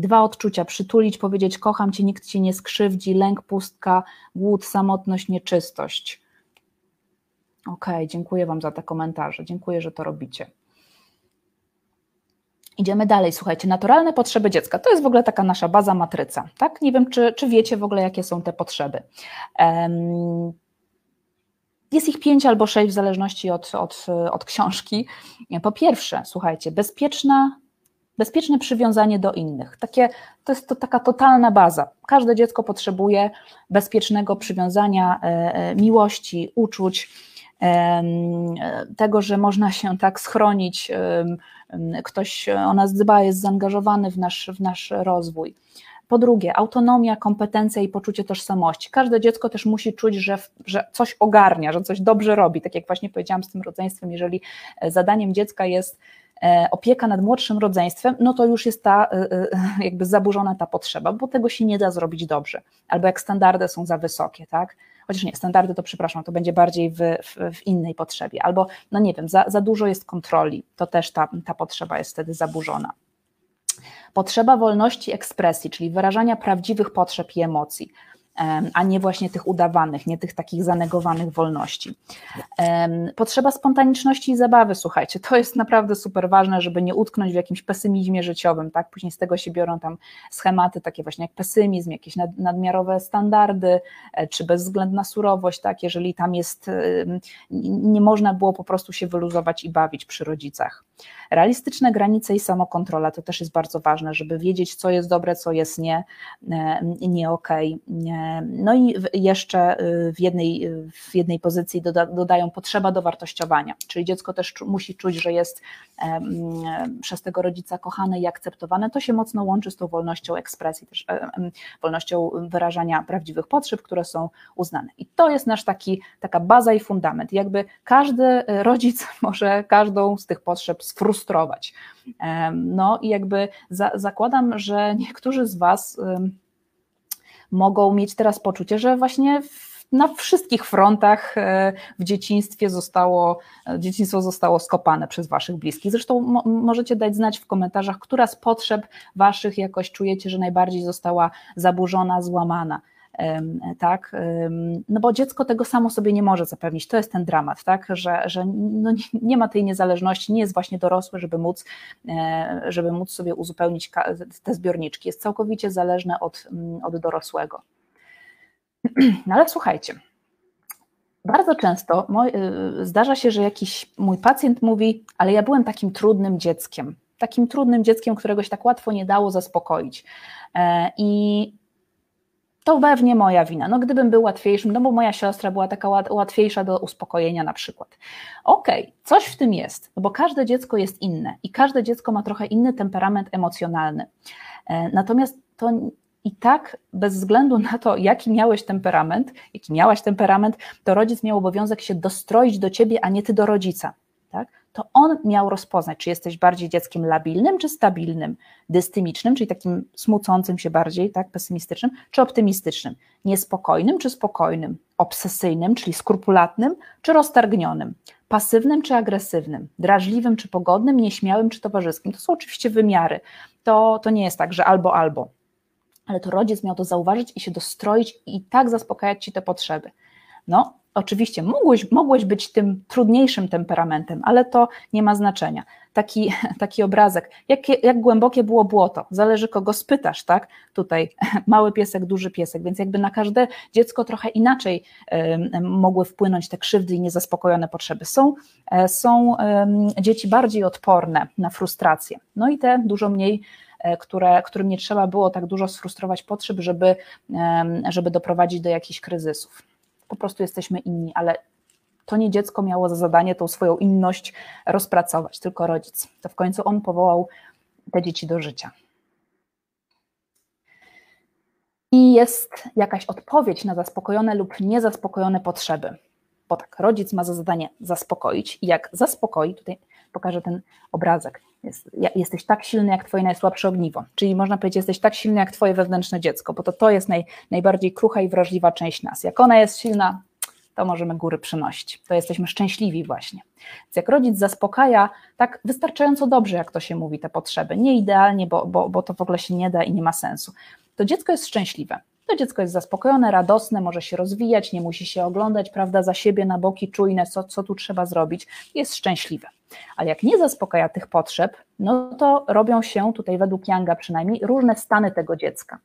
Dwa odczucia: przytulić, powiedzieć kocham cię, nikt ci nie skrzywdzi, lęk, pustka, głód, samotność, nieczystość. Okej, okay, dziękuję Wam za te komentarze. Dziękuję, że to robicie. Idziemy dalej, słuchajcie, naturalne potrzeby dziecka. To jest w ogóle taka nasza baza matryca, tak? Nie wiem, czy, czy wiecie w ogóle, jakie są te potrzeby. Jest ich pięć albo sześć, w zależności od, od, od książki. Po pierwsze, słuchajcie, bezpieczna bezpieczne przywiązanie do innych. Takie, to jest to taka totalna baza. Każde dziecko potrzebuje bezpiecznego przywiązania, e, e, miłości, uczuć, tego, że można się tak schronić, ktoś o nas dba, jest zaangażowany w nasz, w nasz rozwój. Po drugie, autonomia, kompetencja i poczucie tożsamości. Każde dziecko też musi czuć, że, że coś ogarnia, że coś dobrze robi. Tak jak właśnie powiedziałam z tym rodzeństwem, jeżeli e, zadaniem dziecka jest E, opieka nad młodszym rodzeństwem, no to już jest ta e, e, jakby zaburzona ta potrzeba, bo tego się nie da zrobić dobrze. Albo jak standardy są za wysokie, tak? Chociaż nie, standardy to przepraszam, to będzie bardziej w, w, w innej potrzebie. Albo, no nie wiem, za, za dużo jest kontroli, to też ta, ta potrzeba jest wtedy zaburzona. Potrzeba wolności ekspresji, czyli wyrażania prawdziwych potrzeb i emocji a nie właśnie tych udawanych, nie tych takich zanegowanych wolności. Potrzeba spontaniczności i zabawy, słuchajcie, to jest naprawdę super ważne, żeby nie utknąć w jakimś pesymizmie życiowym, tak? Później z tego się biorą tam schematy takie właśnie jak pesymizm, jakieś nadmiarowe standardy, e, czy bezwzględna surowość, tak? Jeżeli tam jest, nie można było po prostu się wyluzować i bawić przy rodzicach. Realistyczne granice i samokontrola to też jest bardzo ważne, żeby wiedzieć, co jest dobre, co jest nie, e, nie okej. Okay. No i jeszcze y, w jednej, w jednej pozycji doda, dodają potrzeba dowartościowania, czyli dziecko też musi czuć, że jest przez tego rodzica kochane i akceptowane. To się mocno łączy z tą wolnością ekspresji, też wolnością wyrażania prawdziwych potrzeb, które są uznane. I to jest nasz taki, taka baza i fundament. Jakby każdy rodzic może każdą z tych potrzeb sfrustrować. No i jakby za, zakładam, że niektórzy z Was mogą mieć teraz poczucie, że właśnie na wszystkich frontach e, w dzieciństwie zostało, e, dzieciństwo zostało skopane przez Waszych bliskich. Zresztą możecie dać znać w komentarzach, która z potrzeb Waszych jakoś czujecie, że najbardziej została zaburzona, złamana tak, no bo dziecko tego samo sobie nie może zapewnić, to jest ten dramat, tak, że, że no nie ma tej niezależności, nie jest właśnie dorosły, żeby móc, e, żeby móc sobie uzupełnić te zbiorniczki, jest całkowicie zależne od, mm, od dorosłego. No ale słuchajcie, bardzo często y, zdarza się, że jakiś mój pacjent mówi, ale ja byłem takim trudnym dzieckiem, takim trudnym dzieckiem, którego się tak łatwo nie dało zaspokoić. E, I to pewnie moja wina. No gdybym był łatwiejszym, no bo moja siostra była taka łatwiejsza do uspokojenia na przykład. Okej, okay, coś w tym jest, no bo każde dziecko jest inne i każde dziecko ma trochę inny temperament emocjonalny. E, natomiast to i tak, bez względu na to, jaki miałeś temperament, jaki miałaś temperament, to rodzic miał obowiązek się dostroić do ciebie, a nie ty do rodzica. Tak? To on miał rozpoznać, czy jesteś bardziej dzieckiem labilnym, czy stabilnym, dystymicznym, czyli takim smucącym się bardziej, tak, pesymistycznym, czy optymistycznym, niespokojnym, czy spokojnym, obsesyjnym, czyli skrupulatnym, czy roztargnionym, pasywnym, czy agresywnym, drażliwym, czy pogodnym, nieśmiałym, czy towarzyskim. To są oczywiście wymiary. To, to nie jest tak, że albo, albo ale to rodzic miał to zauważyć i się dostroić i tak zaspokajać ci te potrzeby. No, oczywiście mogłeś, mogłeś być tym trudniejszym temperamentem, ale to nie ma znaczenia. Taki, taki obrazek, jak, jak głębokie było błoto, zależy kogo spytasz, tak? Tutaj mały piesek, duży piesek, więc jakby na każde dziecko trochę inaczej y, mogły wpłynąć te krzywdy i niezaspokojone potrzeby. Są, y, są y, dzieci bardziej odporne na frustrację, no i te dużo mniej E, które, którym nie trzeba było tak dużo sfrustrować potrzeb, żeby, żeby doprowadzić do jakichś kryzysów. Po prostu jesteśmy inni, ale to nie dziecko miało za zadanie tą swoją inność rozpracować, tylko rodzic. To w końcu on powołał te dzieci do życia. I jest jakaś odpowiedź na zaspokojone lub niezaspokojone potrzeby. Bo tak, rodzic ma za zadanie zaspokoić i jak zaspokoi, tutaj pokażę ten obrazek. Jest, jesteś tak silny jak twoje najsłabsze ogniwo, czyli można powiedzieć, jesteś tak silny jak twoje wewnętrzne dziecko, bo to, to jest naj, najbardziej krucha i wrażliwa część nas. Jak ona jest silna, to możemy góry przynosić. To jesteśmy szczęśliwi właśnie. Więc jak rodzic zaspokaja tak wystarczająco dobrze, jak to się mówi, te potrzeby, nie idealnie, bo, bo, bo to w ogóle się nie da i nie ma sensu, to dziecko jest szczęśliwe. To dziecko jest zaspokojone, radosne, może się rozwijać, nie musi się oglądać, prawda, za siebie na boki, czujne, co, co tu trzeba zrobić, jest szczęśliwe. Ale jak nie zaspokaja tych potrzeb, no to robią się tutaj według Younga przynajmniej różne stany tego dziecka.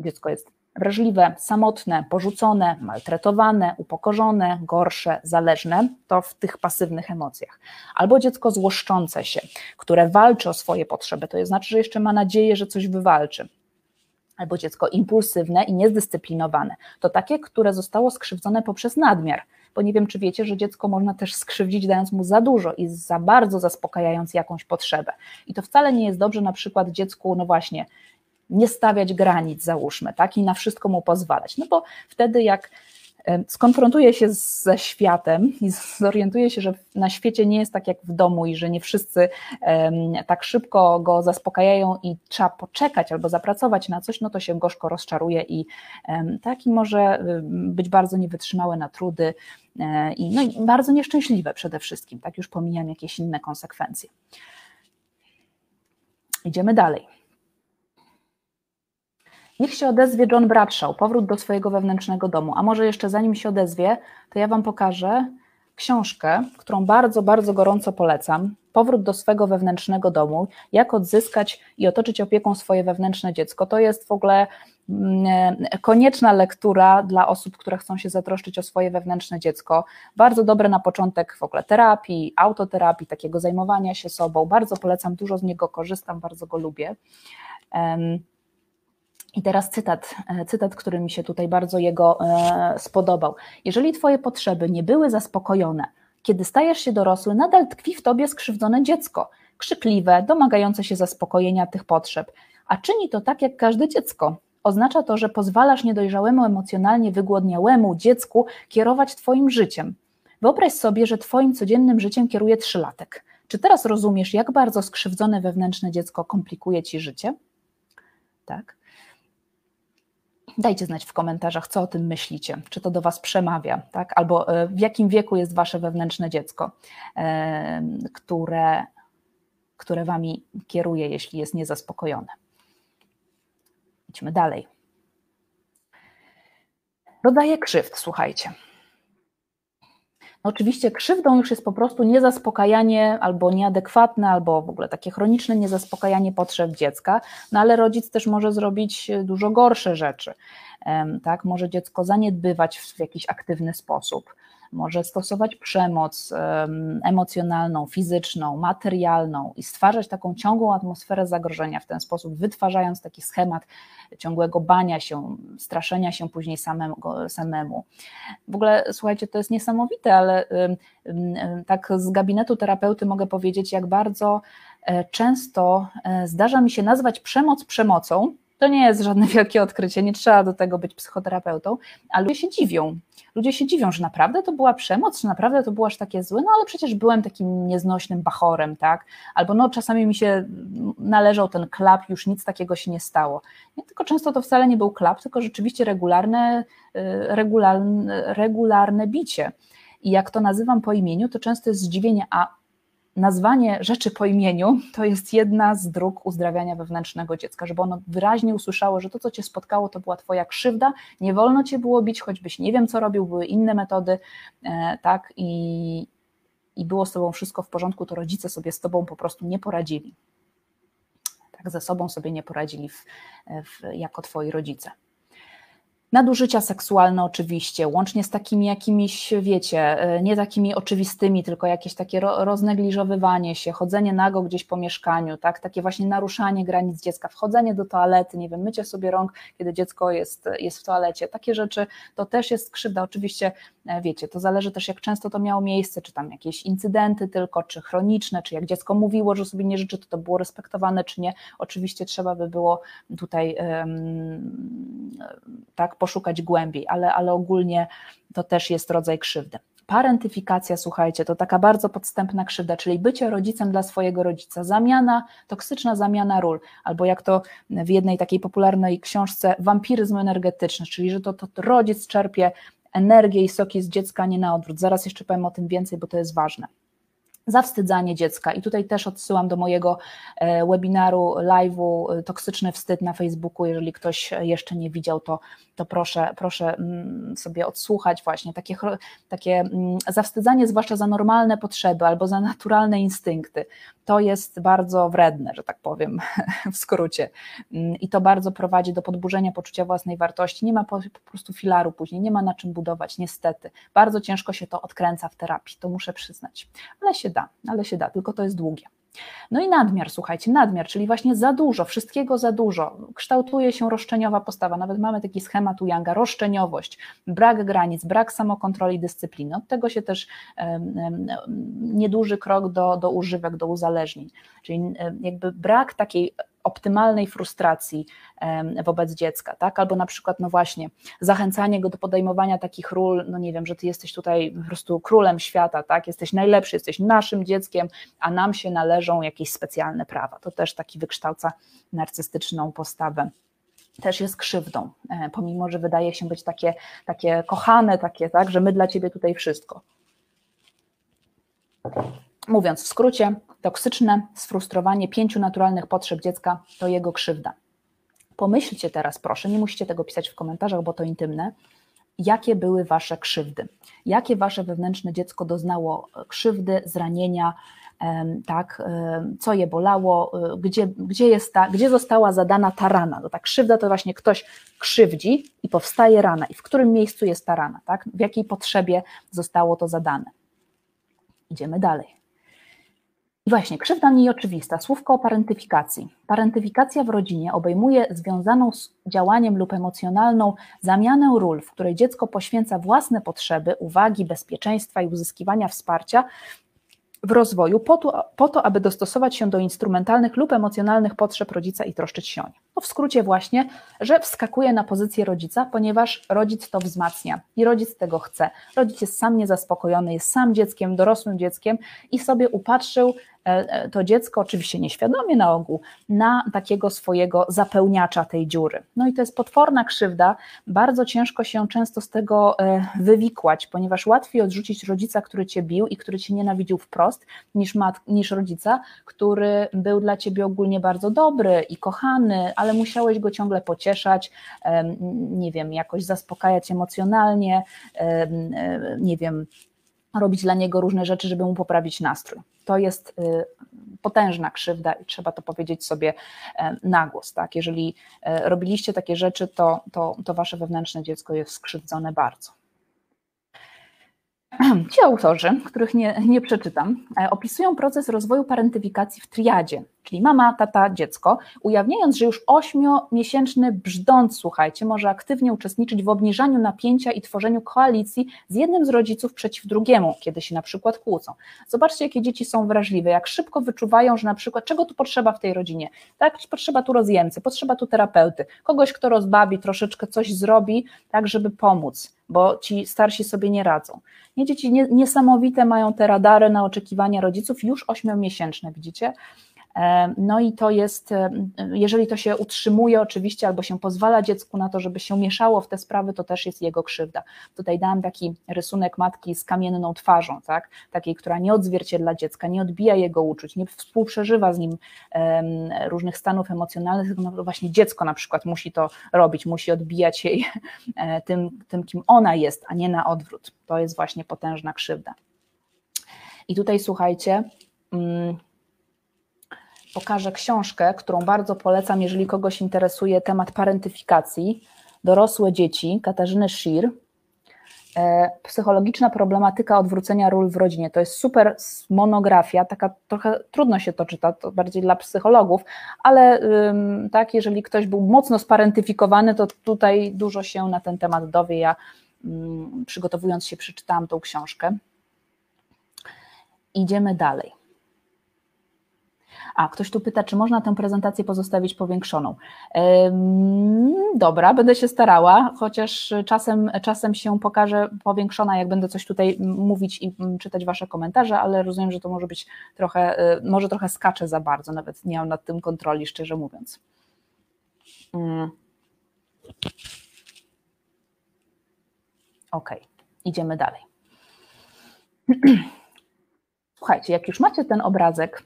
Dziecko jest wrażliwe, samotne, porzucone, maltretowane, upokorzone, gorsze, zależne, to w tych pasywnych emocjach. Albo dziecko złoszczące się, które walczy o swoje potrzeby, to znaczy, że jeszcze ma nadzieję, że coś wywalczy albo dziecko impulsywne i niezdyscyplinowane. To takie, które zostało skrzywdzone poprzez nadmiar, bo nie wiem, czy wiecie, że dziecko można też skrzywdzić, dając mu za dużo i za bardzo zaspokajając jakąś potrzebę. I to wcale nie jest dobrze na przykład dziecku, no właśnie, nie stawiać granic, załóżmy, tak, i na wszystko mu pozwalać. No bo wtedy, jak skonfrontuje się ze światem i zorientuje się, że na świecie nie jest tak jak w domu i że nie wszyscy tak szybko go zaspokajają i trzeba poczekać albo zapracować na coś, no to się gorzko rozczaruje i taki może być bardzo niewytrzymały na trudy e, i, no i bardzo nieszczęśliwe przede wszystkim, tak już pomijam jakieś inne konsekwencje. Idziemy dalej. Niech się odezwie John Bradshaw, powrót do swojego wewnętrznego domu. A może jeszcze zanim się odezwie, to ja Wam pokażę książkę, którą bardzo, bardzo gorąco polecam. Powrót do swojego wewnętrznego domu, jak odzyskać i otoczyć opieką swoje wewnętrzne dziecko. To jest w ogóle mm, konieczna lektura dla osób, które chcą się zatroszczyć o swoje wewnętrzne dziecko. Bardzo dobre na początek w ogóle terapii, autoterapii, takiego zajmowania się sobą. Bardzo polecam, dużo z niego korzystam, bardzo go lubię. I teraz cytat, e, cytat, który mi się tutaj bardzo jego e, spodobał. Jeżeli Twoje potrzeby nie były zaspokojone, kiedy stajesz się dorosły, nadal tkwi w Tobie skrzywdzone dziecko, krzykliwe, domagające się zaspokojenia tych potrzeb. A czyni to tak jak każde dziecko. Oznacza to, że pozwalasz niedojrzałemu, emocjonalnie wygłodniałemu dziecku kierować Twoim życiem. Wyobraź sobie, że Twoim codziennym życiem kieruje trzylatek. Czy teraz rozumiesz, jak bardzo skrzywdzone wewnętrzne dziecko komplikuje Ci życie? Tak. Dajcie znać w komentarzach, co o tym myślicie, czy to do Was przemawia, tak? albo e, w jakim wieku jest Wasze wewnętrzne dziecko, e, które, które Wami kieruje, jeśli jest niezaspokojone. Idźmy dalej. Rodzaje krzywd, słuchajcie. Oczywiście krzywdą już jest po prostu niezaspokajanie albo nieadekwatne, albo w ogóle takie chroniczne niezaspokajanie potrzeb dziecka, no ale rodzic też może zrobić dużo gorsze rzeczy. Tak? Może dziecko zaniedbywać w jakiś aktywny sposób, może stosować przemoc emocjonalną, fizyczną, materialną i stwarzać taką ciągłą atmosferę zagrożenia w ten sposób, wytwarzając taki schemat ciągłego bania się, straszenia się później samemu. samemu. W ogóle słuchajcie, to jest niesamowite, ale tak z gabinetu terapeuty mogę powiedzieć, jak bardzo e, często e, zdarza mi się nazwać przemoc przemocą, to nie jest żadne wielkie odkrycie, nie trzeba do tego być psychoterapeutą, ale ludzie się dziwią. Ludzie się dziwią, że naprawdę to była przemoc, że naprawdę to było aż takie złe, no ale przecież byłem takim nieznośnym bachorem, tak? Albo no czasami mi się należał ten klap, już nic takiego się nie stało. Nie, tylko często to wcale nie był klap, tylko rzeczywiście regularne, y, regularne, regularne bicie. I jak to nazywam po imieniu, to często jest zdziwienie, a nazwanie rzeczy po imieniu to jest jedna z dróg uzdrawiania wewnętrznego dziecka, żeby ono wyraźnie usłyszało, że to, co cię spotkało, to była twoja krzywda, nie wolno cię było bić, choćbyś nie wiem, co robił, były inne metody, e, tak, i, i było z tobą wszystko w porządku, to rodzice sobie z tobą po prostu nie poradzili. Tak, ze sobą sobie nie poradzili w, w, jako twoi rodzice. Nadużycia seksualne oczywiście, łącznie z takimi jakimiś, wiecie, e, nie takimi oczywistymi, tylko jakieś takie roznegliżowywanie się, chodzenie nago gdzieś po mieszkaniu, tak, takie właśnie naruszanie granic dziecka, wchodzenie do toalety, nie wiem, mycie sobie rąk, kiedy dziecko jest, jest w toalecie, takie rzeczy, to też jest krzywda, oczywiście, wiecie, to zależy też jak często to miało miejsce, czy tam jakieś incydenty tylko, czy chroniczne, czy jak dziecko mówiło, że sobie nie życzy, to to było respektowane, czy nie, oczywiście trzeba by było tutaj tak poszukać głębiej, ale, ale ogólnie to też jest rodzaj krzywdy. Parentyfikacja, słuchajcie, to taka bardzo podstępna krzywda, czyli bycie rodzicem dla swojego rodzica, zamiana, toksyczna zamiana ról, albo jak to w jednej takiej popularnej książce, wampiryzm energetyczny, czyli że to, to rodzic czerpie energię i soki z dziecka, nie na odwrót. Zaraz jeszcze powiem o tym więcej, bo to jest ważne zawstydzanie dziecka. I tutaj też odsyłam do mojego e, webinaru, live'u e, Toksyczny Wstyd na Facebooku. Jeżeli ktoś jeszcze nie widział, to, to proszę, proszę mm, sobie odsłuchać właśnie takie, takie mm, zawstydzanie, zwłaszcza za normalne potrzeby albo za naturalne instynkty. To jest bardzo wredne, że tak powiem w skrócie. Mm, I to bardzo prowadzi do podburzenia poczucia własnej wartości. Nie ma po, po prostu filaru później, nie ma na czym budować, niestety. Bardzo ciężko się to odkręca w terapii, to muszę przyznać. Ale się da, ale się da, tylko to jest długie. No i nadmiar, słuchajcie, nadmiar, czyli właśnie za dużo, wszystkiego za dużo. Kształtuje się roszczeniowa postawa, nawet mamy taki schemat u Younga, roszczeniowość, brak granic, brak samokontroli, dyscypliny. Od tego się też um, um, nieduży krok do, do używek, do uzależnień, czyli um, jakby brak takiej optymalnej frustracji wobec dziecka, tak? Albo na przykład, no właśnie, zachęcanie go do podejmowania takich ról, no nie wiem, że ty jesteś tutaj po prostu królem świata, tak? Jesteś najlepszy, jesteś naszym dzieckiem, a nam się należą jakieś specjalne prawa. To też taki wykształca narcystyczną postawę też jest krzywdą, e, pomimo że wydaje się być takie, takie kochane, takie, tak, że my dla ciebie tutaj wszystko. Mówiąc w skrócie, toksyczne sfrustrowanie pięciu naturalnych potrzeb dziecka to jego krzywda. Pomyślcie teraz, proszę, nie musicie tego pisać w komentarzach, bo to intymne, jakie były wasze krzywdy, jakie wasze wewnętrzne dziecko doznało krzywdy, zranienia, tak, co je bolało, e, gdzie, gdzie, jest ta, gdzie została zadana ta rana. No tak, krzywda to właśnie ktoś krzywdzi i powstaje rana. I w którym miejscu jest ta rana, tak? w jakiej potrzebie zostało to zadane. Idziemy dalej. I właśnie, krzywda nieoczywista. Słówko o parentyfikacji. Parentyfikacja w rodzinie obejmuje związaną z działaniem lub emocjonalną zamianę ról, w której dziecko poświęca własne potrzeby, uwagi, bezpieczeństwa i uzyskiwania wsparcia w rozwoju po to, po to, aby dostosować się do instrumentalnych lub emocjonalnych potrzeb rodzica i troszczyć się o nie. No w skrócie właśnie, że wskakuje na pozycję rodzica, ponieważ rodzic to wzmacnia i rodzic tego chce. Rodzic jest sam niezaspokojony, jest sam dzieckiem, dorosłym dzieckiem i sobie upatrzył to dziecko, oczywiście nieświadomie na ogół, na takiego swojego zapełniacza tej dziury. No i to jest potworna krzywda, bardzo ciężko się często z tego e, wywikłać, ponieważ łatwiej odrzucić rodzica, który cię bił i który cię nienawidził wprost, niż, mat, niż rodzica, który był dla ciebie ogólnie bardzo dobry i kochany, ale musiałeś go ciągle pocieszać, nie wiem, jakoś zaspokajać emocjonalnie, nie wiem, robić dla niego różne rzeczy, żeby mu poprawić nastrój. To jest y, potężna krzywda i trzeba to powiedzieć sobie e, na głos. Tak? Jeżeli e, robiliście takie rzeczy, to, to, to wasze wewnętrzne dziecko jest skrzywdzone bardzo. Ci autorzy, których nie, nie przeczytam, e, opisują proces rozwoju parentyfikacji w triadzie, czyli mama, tata, dziecko, ujawniając, że już ośmiomiesięczny brzdąc, słuchajcie, może aktywnie uczestniczyć w obniżaniu napięcia i tworzeniu koalicji z jednym z rodziców przeciw drugiemu, kiedy się na przykład kłócą. Zobaczcie, jakie dzieci są wrażliwe, jak szybko wyczuwają, że na przykład czego tu potrzeba w tej rodzinie, tak, potrzeba tu rozjemcy, potrzeba tu terapeuty, kogoś, kto rozbawi, troszeczkę coś zrobi, tak, żeby pomóc, bo ci starsi sobie nie radzą. Nie, dzieci niesamowite mają te radary na oczekiwania rodziców, już ośmiomiesięczne, widzicie? No i to jest, e, jeżeli to się utrzymuje oczywiście, albo się pozwala dziecku na to, żeby się mieszało w te sprawy, to też jest jego krzywda. Tutaj dałam taki rysunek matki z kamienną twarzą, tak? takiej, która nie odzwierciedla dziecka, nie odbija jego uczuć, nie współprzeżywa z nim różnych stanów emocjonalnych, no właśnie dziecko na przykład musi to robić, musi odbijać jej e, tym, tym, kim ona jest, a nie na odwrót. To jest właśnie potężna krzywda. I tutaj słuchajcie, mm, pokażę książkę, którą bardzo polecam, jeżeli kogoś interesuje temat parentyfikacji. Dorosłe dzieci Katarzyny Shir. E, psychologiczna problematyka odwrócenia ról w rodzinie. To jest super monografia, taka trochę trudno się to czyta, to bardziej dla psychologów, ale tak, jeżeli ktoś był mocno sparentyfikowany, to tutaj dużo się na ten temat dowie. Ja przygotowując się przeczytałam tą książkę. Idziemy dalej. A, ktoś tu pyta, czy można tę prezentację pozostawić powiększoną. Dobra, będę się starała, chociaż czasem, czasem się pokaże powiększona, jak będę coś tutaj mówić i czytać Wasze komentarze, ale rozumiem, że to może być trochę, e, może trochę skacze za bardzo, nawet nie mam nad tym kontroli, szczerze mówiąc. Mm. Ok, idziemy dalej. Słuchajcie, jak już macie ten obrazek,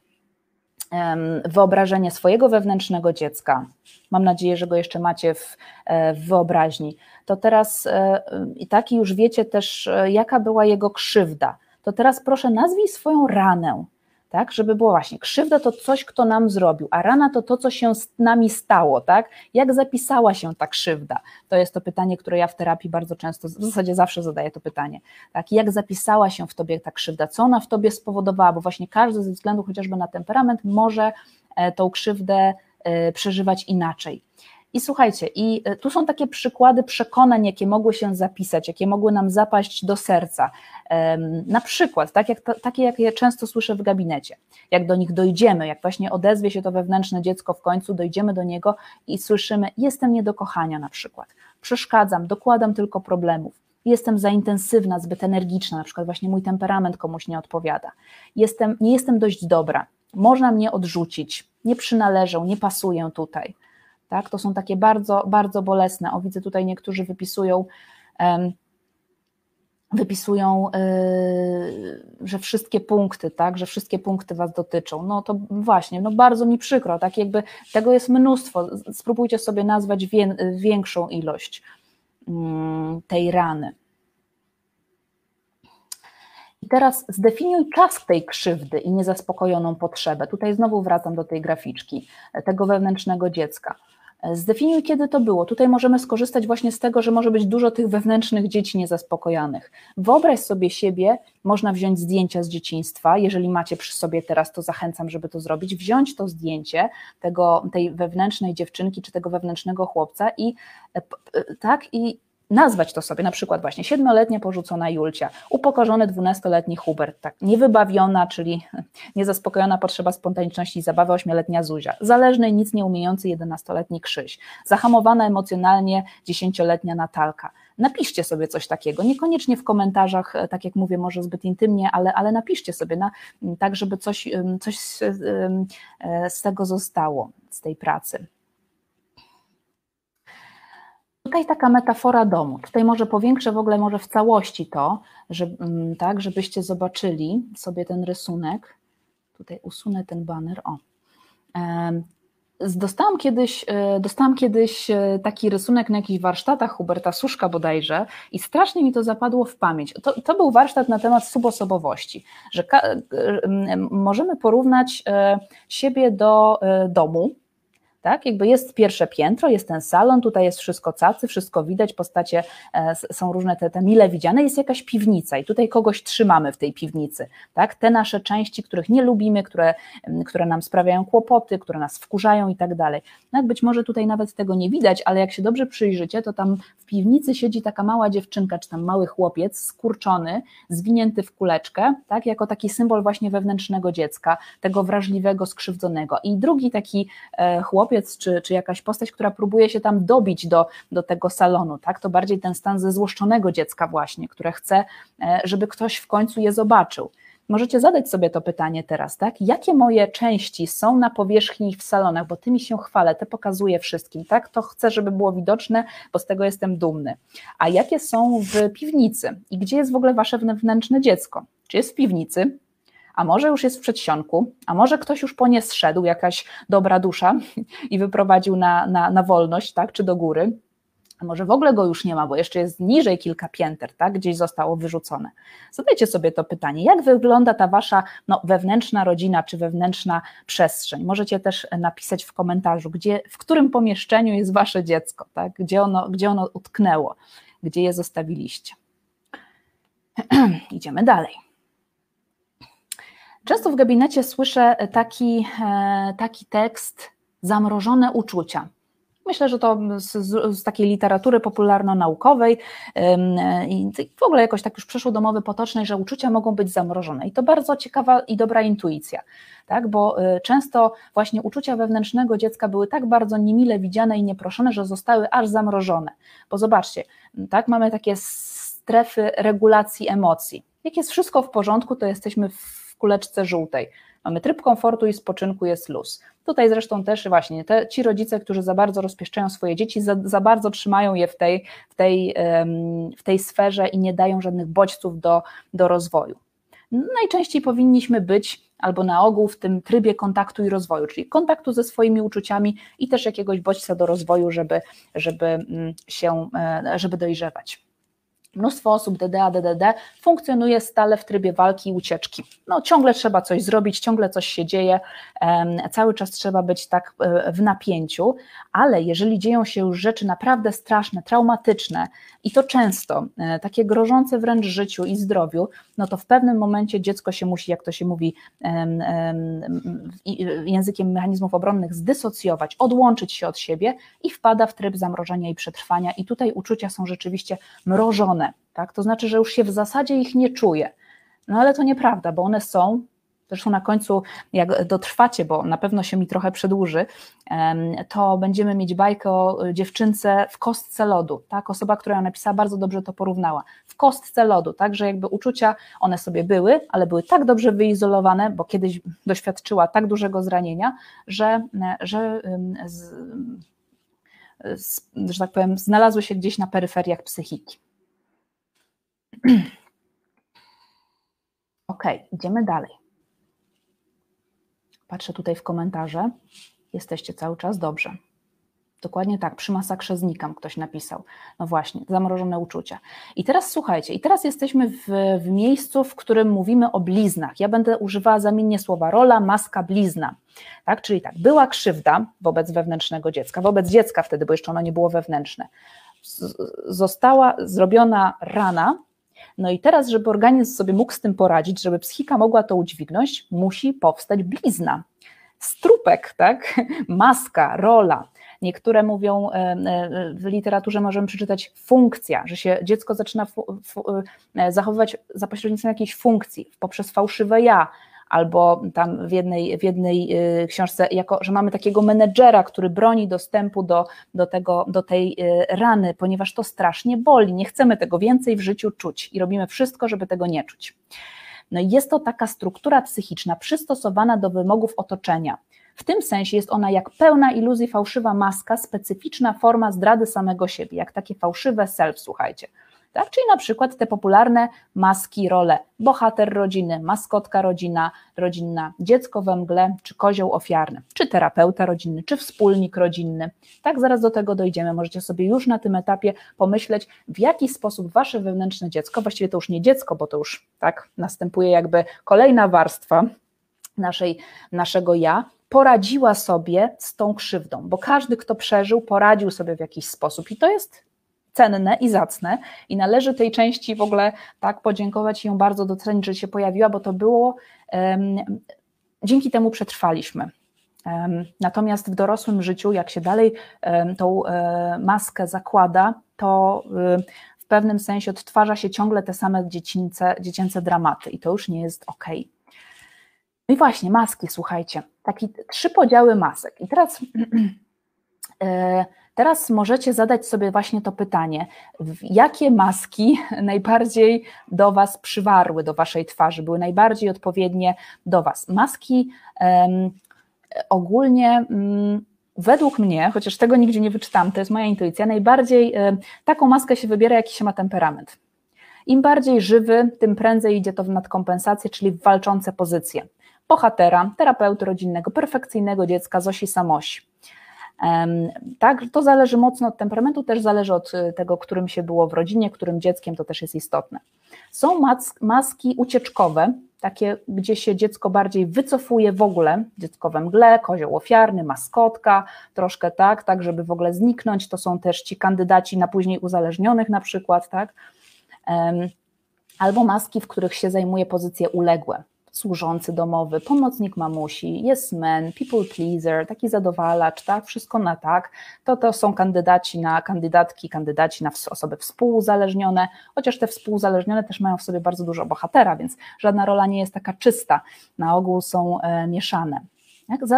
wyobrażenie swojego wewnętrznego dziecka. Mam nadzieję, że go jeszcze macie w, e, w wyobraźni. To teraz e, i taki już wiecie też, e, jaka była jego krzywda. To teraz proszę nazwij swoją ranę tak? Żeby było właśnie, krzywda to coś, kto nam zrobił, a rana to to, co się z nami stało, tak? Jak zapisała się ta krzywda? To jest to pytanie, które ja w terapii bardzo często, w zasadzie zawsze zadaję to pytanie, tak? Jak zapisała się w tobie ta krzywda? Co ona w tobie spowodowała? Bo właśnie każdy ze względu chociażby na temperament może e, tą krzywdę e, przeżywać inaczej. I słuchajcie, i e, tu są takie przykłady przekonań, jakie mogły się zapisać, jakie mogły nam zapaść do serca. Na przykład, tak jak, takie, jak je często słyszę w gabinecie, jak do nich dojdziemy, jak właśnie odezwie się to wewnętrzne dziecko w końcu, dojdziemy do niego i słyszymy: Jestem nie do kochania, na przykład, przeszkadzam, dokładam tylko problemów. Jestem za intensywna, zbyt energiczna, na przykład właśnie mój temperament komuś nie odpowiada. Jestem, nie jestem dość dobra, można mnie odrzucić, nie przynależę, nie pasuję tutaj. Tak? To są takie bardzo, bardzo bolesne. O, widzę tutaj niektórzy wypisują, um, wypisują, yy, że wszystkie punkty, tak, że wszystkie punkty Was dotyczą. No to właśnie, no bardzo mi przykro, tak jakby tego jest mnóstwo. Spróbujcie sobie nazwać wie, większą ilość yy, tej rany. I teraz zdefiniuj czas tej krzywdy i niezaspokojoną potrzebę. Tutaj znowu wracam do tej graficzki, tego wewnętrznego dziecka. Zdefiniuj, kiedy to było. Tutaj możemy skorzystać właśnie z tego, że może być dużo tych wewnętrznych dzieci niezaspokojonych. Wyobraź sobie siebie, można wziąć zdjęcia z dzieciństwa. Jeżeli macie przy sobie teraz, to zachęcam, żeby to zrobić. Wziąć to zdjęcie tego, tej wewnętrznej dziewczynki czy tego wewnętrznego chłopca i e, tak i nazwać to sobie, na przykład właśnie siedmioletnia porzucona Julcia, upokorzony dwunastoletni Hubert, tak, niewybawiona, czyli niezaspokojona potrzeba spontaniczności i zabawy ośmioletnia Zuzia, zależny i nic nie umiejący jedenastoletni Krzyś, zahamowana emocjonalnie dziesięcioletnia Natalka. Napiszcie sobie coś takiego, niekoniecznie w komentarzach, e, tak jak mówię, może zbyt intymnie, ale, ale napiszcie sobie na, tak, żeby coś, coś z, e, z tego zostało, z tej pracy. Tutaj taka metafora domu. Tutaj może powiększę w ogóle może w całości to, że, mm, tak, żebyście zobaczyli sobie ten rysunek. Tutaj usunę ten banner. O. Dostałam kiedyś, e, dostałam kiedyś e, taki rysunek na jakichś warsztatach Huberta Suszka bodajże i strasznie mi to zapadło w pamięć. To, to był warsztat na temat subosobowości, że możemy porównać e, siebie do domu, tak? Jakby jest pierwsze piętro, jest ten salon, tutaj jest wszystko cacy, wszystko widać, postacie e, są różne te, te mile widziane, jest jakaś piwnica i tutaj kogoś trzymamy w tej piwnicy, tak? Te nasze części, których nie lubimy, które, które nam sprawiają kłopoty, które nas wkurzają i tak dalej. No być może tutaj nawet tego nie widać, ale jak się dobrze przyjrzycie, to tam w piwnicy siedzi taka mała dziewczynka, czy tam mały chłopiec, skurczony, zwinięty w kuleczkę, tak? Jako taki symbol właśnie wewnętrznego dziecka, tego wrażliwego, skrzywdzonego. I drugi taki e, czy, czy jakaś postać, która próbuje się tam dobić do, do tego salonu, tak? To bardziej ten stan zezłoszczonego dziecka właśnie, które chce, e, żeby ktoś w końcu je zobaczył. Możecie zadać sobie to pytanie teraz, tak? Jakie moje części są na powierzchni w salonach, bo tymi się chwalę, te pokazuję wszystkim, tak? To chcę, żeby było widoczne, bo z tego jestem dumny. A jakie są w piwnicy i gdzie jest w ogóle wasze wewnętrzne dziecko? Czy jest w piwnicy? A może już jest w przedsionku, a może ktoś już po nie zszedł, jakaś dobra dusza i wyprowadził na, na, na wolność, tak? Czy do góry? a może w ogóle go już nie ma, bo jeszcze jest niżej kilka pięter, tak, gdzieś zostało wyrzucone. Zadajcie sobie to pytanie, jak wygląda ta wasza no, wewnętrzna rodzina czy wewnętrzna przestrzeń? Możecie też napisać w komentarzu, gdzie, w którym pomieszczeniu jest wasze dziecko, tak, gdzie, ono, gdzie ono utknęło, gdzie je zostawiliście. Idziemy dalej. Często w gabinecie słyszę taki, e, taki tekst zamrożone uczucia. Myślę, że to z, z, takiej literatury popularno-naukowej i w ogóle jakoś tak już przeszło do mowy potocznej, że uczucia mogą być zamrożone. I to bardzo ciekawa i dobra intuicja, tak? bo często właśnie uczucia wewnętrznego dziecka były tak bardzo niemile widziane i nieproszone, że zostały aż zamrożone. Bo zobaczcie, tak, mamy takie strefy regulacji emocji. Jak jest wszystko w porządku, to jesteśmy w kuleczce żółtej. Mamy tryb komfortu i spoczynku, jest luz. Tutaj zresztą też właśnie te, ci rodzice, którzy za bardzo rozpieszczają swoje dzieci, za, za bardzo trzymają je w tej, w, tej, w tej sferze i nie dają żadnych bodźców do, do rozwoju. Najczęściej powinniśmy być albo na ogół w tym trybie kontaktu i rozwoju, czyli kontaktu ze swoimi uczuciami i też jakiegoś bodźca do rozwoju, żeby, żeby mm, się, e, żeby dojrzewać. Mnóstwo osób DDA, DDD funkcjonuje stale w trybie walki i ucieczki. No, ciągle trzeba coś zrobić, ciągle coś się dzieje, cały czas trzeba być tak e, w napięciu, ale jeżeli dzieją się już rzeczy naprawdę straszne, traumatyczne i to często, e, takie grożące wręcz życiu i zdrowiu, no to w pewnym momencie dziecko się musi, jak to się mówi językiem mechanizmów obronnych, zdysocjować, odłączyć się od siebie i wpada w tryb zamrożenia i przetrwania. I tutaj uczucia są rzeczywiście mrożone tak? To znaczy, że już się w zasadzie ich nie czuje. No ale to nieprawda, bo one są, zresztą na końcu, jak dotrwacie, bo na pewno się mi trochę przedłuży, to będziemy mieć bajkę o dziewczynce w kostce lodu. Tak? Osoba, która ją napisała, bardzo dobrze to porównała. W kostce lodu, tak, że jakby uczucia one sobie były, ale były tak dobrze wyizolowane, bo kiedyś doświadczyła tak dużego zranienia, że, że, że tak powiem, znalazły się gdzieś na peryferiach psychiki. Ok, idziemy dalej. Patrzę tutaj w komentarze. Jesteście cały czas dobrze. Dokładnie tak, przy masakrze znikam, ktoś napisał. No właśnie, zamrożone uczucia. I teraz słuchajcie, i teraz jesteśmy w, w miejscu, w którym mówimy o bliznach. Ja będę używała zamiennie słowa rola, maska, blizna. Tak? Czyli tak, była krzywda wobec wewnętrznego dziecka, wobec dziecka wtedy, bo jeszcze ono nie było wewnętrzne. Została zrobiona rana, no i teraz, żeby organizm sobie mógł z tym poradzić, żeby psychika mogła to udźwignąć, musi powstać blizna. Strupek, tak? Maska, rola. Niektóre mówią, e, e, w literaturze możemy przeczytać funkcja, że się dziecko zaczyna e, zachowywać za pośrednictwem jakiejś funkcji, poprzez fałszywe ja, albo tam w jednej, w jednej y, książce, jako, że mamy takiego menedżera, który broni dostępu do, do, tego, do tej y, rany, ponieważ to strasznie boli. Nie chcemy tego więcej w życiu czuć i robimy wszystko, żeby tego nie czuć. No i jest to taka struktura psychiczna przystosowana do wymogów otoczenia. W tym sensie jest ona jak pełna iluzji fałszywa maska, specyficzna forma zdrady samego siebie, jak takie fałszywe self, słuchajcie tak? czyli na przykład te popularne maski, role bohater rodziny, maskotka rodzina, rodzinna, dziecko we mgle, czy kozioł ofiarny, czy terapeuta rodzinny, czy wspólnik rodzinny. Tak, zaraz do tego dojdziemy. Możecie sobie już na tym etapie pomyśleć, w jaki sposób wasze wewnętrzne dziecko, właściwie to już nie dziecko, bo to już tak następuje jakby kolejna warstwa naszej, naszego ja, poradziła sobie z tą krzywdą, bo każdy, kto przeżył, poradził sobie w jakiś sposób i to jest cenne i zacne i należy tej części w ogóle tak podziękować i ją bardzo docenić, że się pojawiła, bo to było, um, dzięki temu przetrwaliśmy. Um, natomiast w dorosłym życiu, jak się dalej um, tą e, maskę zakłada, to w pewnym sensie odtwarza się ciągle te same dziecięce, dziecięce dramaty i to już nie jest ok. No i właśnie, maski, słuchajcie, takie trzy podziały masek. I teraz, e, teraz możecie zadać sobie właśnie to pytanie, jakie maski najbardziej do Was przywarły, do Waszej twarzy, były najbardziej odpowiednie do Was. Maski um, ogólnie um, według mnie, chociaż tego nigdzie nie wyczytam, to jest moja intuicja, najbardziej um, taką maskę się wybiera, jaki się ma temperament. Im bardziej żywy, tym prędzej idzie to w nadkompensację, czyli w walczące pozycje bohatera, terapeuty rodzinnego, perfekcyjnego dziecka, Zosi Samosi. Tak, to zależy mocno od temperamentu, też zależy od y, tego, którym się było w rodzinie, którym dzieckiem, to też jest istotne. Są maski ucieczkowe, takie, gdzie się dziecko bardziej wycofuje w ogóle, dziecko we mgle, kozioł ofiarny, maskotka, troszkę tak, tak, żeby w ogóle zniknąć. To są też ci kandydaci na później uzależnionych na przykład, tak. Albo maski, w których się zajmuje pozycje uległe, służący domowy, pomocnik mamusi, yes man, people pleaser, taki zadowalacz, tak, wszystko na tak, to to są kandydaci na kandydatki, kandydaci na osoby współuzależnione, chociaż te współuzależnione też mają w sobie bardzo dużo bohatera, więc żadna rola nie jest taka czysta, na ogół są e, mieszane.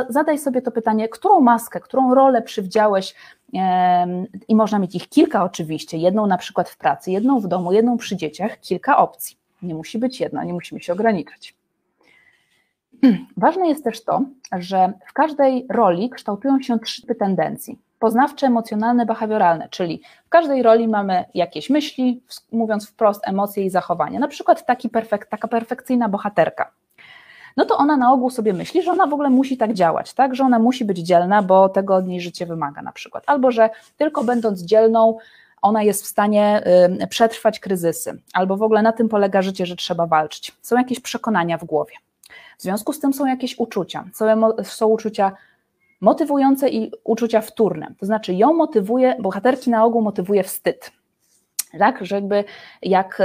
Zadaj sobie to pytanie, którą maskę, którą rolę przywdziałeś i można mieć ich kilka oczywiście, jedną na przykład w pracy, jedną w domu, jedną przy dzieciach, kilka opcji. Nie musi być jedna, nie musimy się ograniczać. Ważne jest też to, że w każdej roli kształtują się trzy typy tendencji. Poznawcze, emocjonalne, behawioralne, czyli w każdej roli mamy jakieś myśli, mówiąc wprost, emocje i zachowania. Na przykład taki perfek, taka perfekcyjna bohaterka. No to ona na ogół sobie myśli, że ona w ogóle musi tak działać, tak? że ona musi być dzielna, bo tego od niej życie wymaga na przykład. Albo że tylko będąc dzielną, ona jest w stanie y, przetrwać kryzysy, albo w ogóle na tym polega życie, że trzeba walczyć. Są jakieś przekonania w głowie. W związku z tym są jakieś uczucia. Są, są uczucia motywujące i uczucia wtórne. To znaczy ją motywuje, bohaterki na ogół motywuje wstyd. Tak, że jakby jak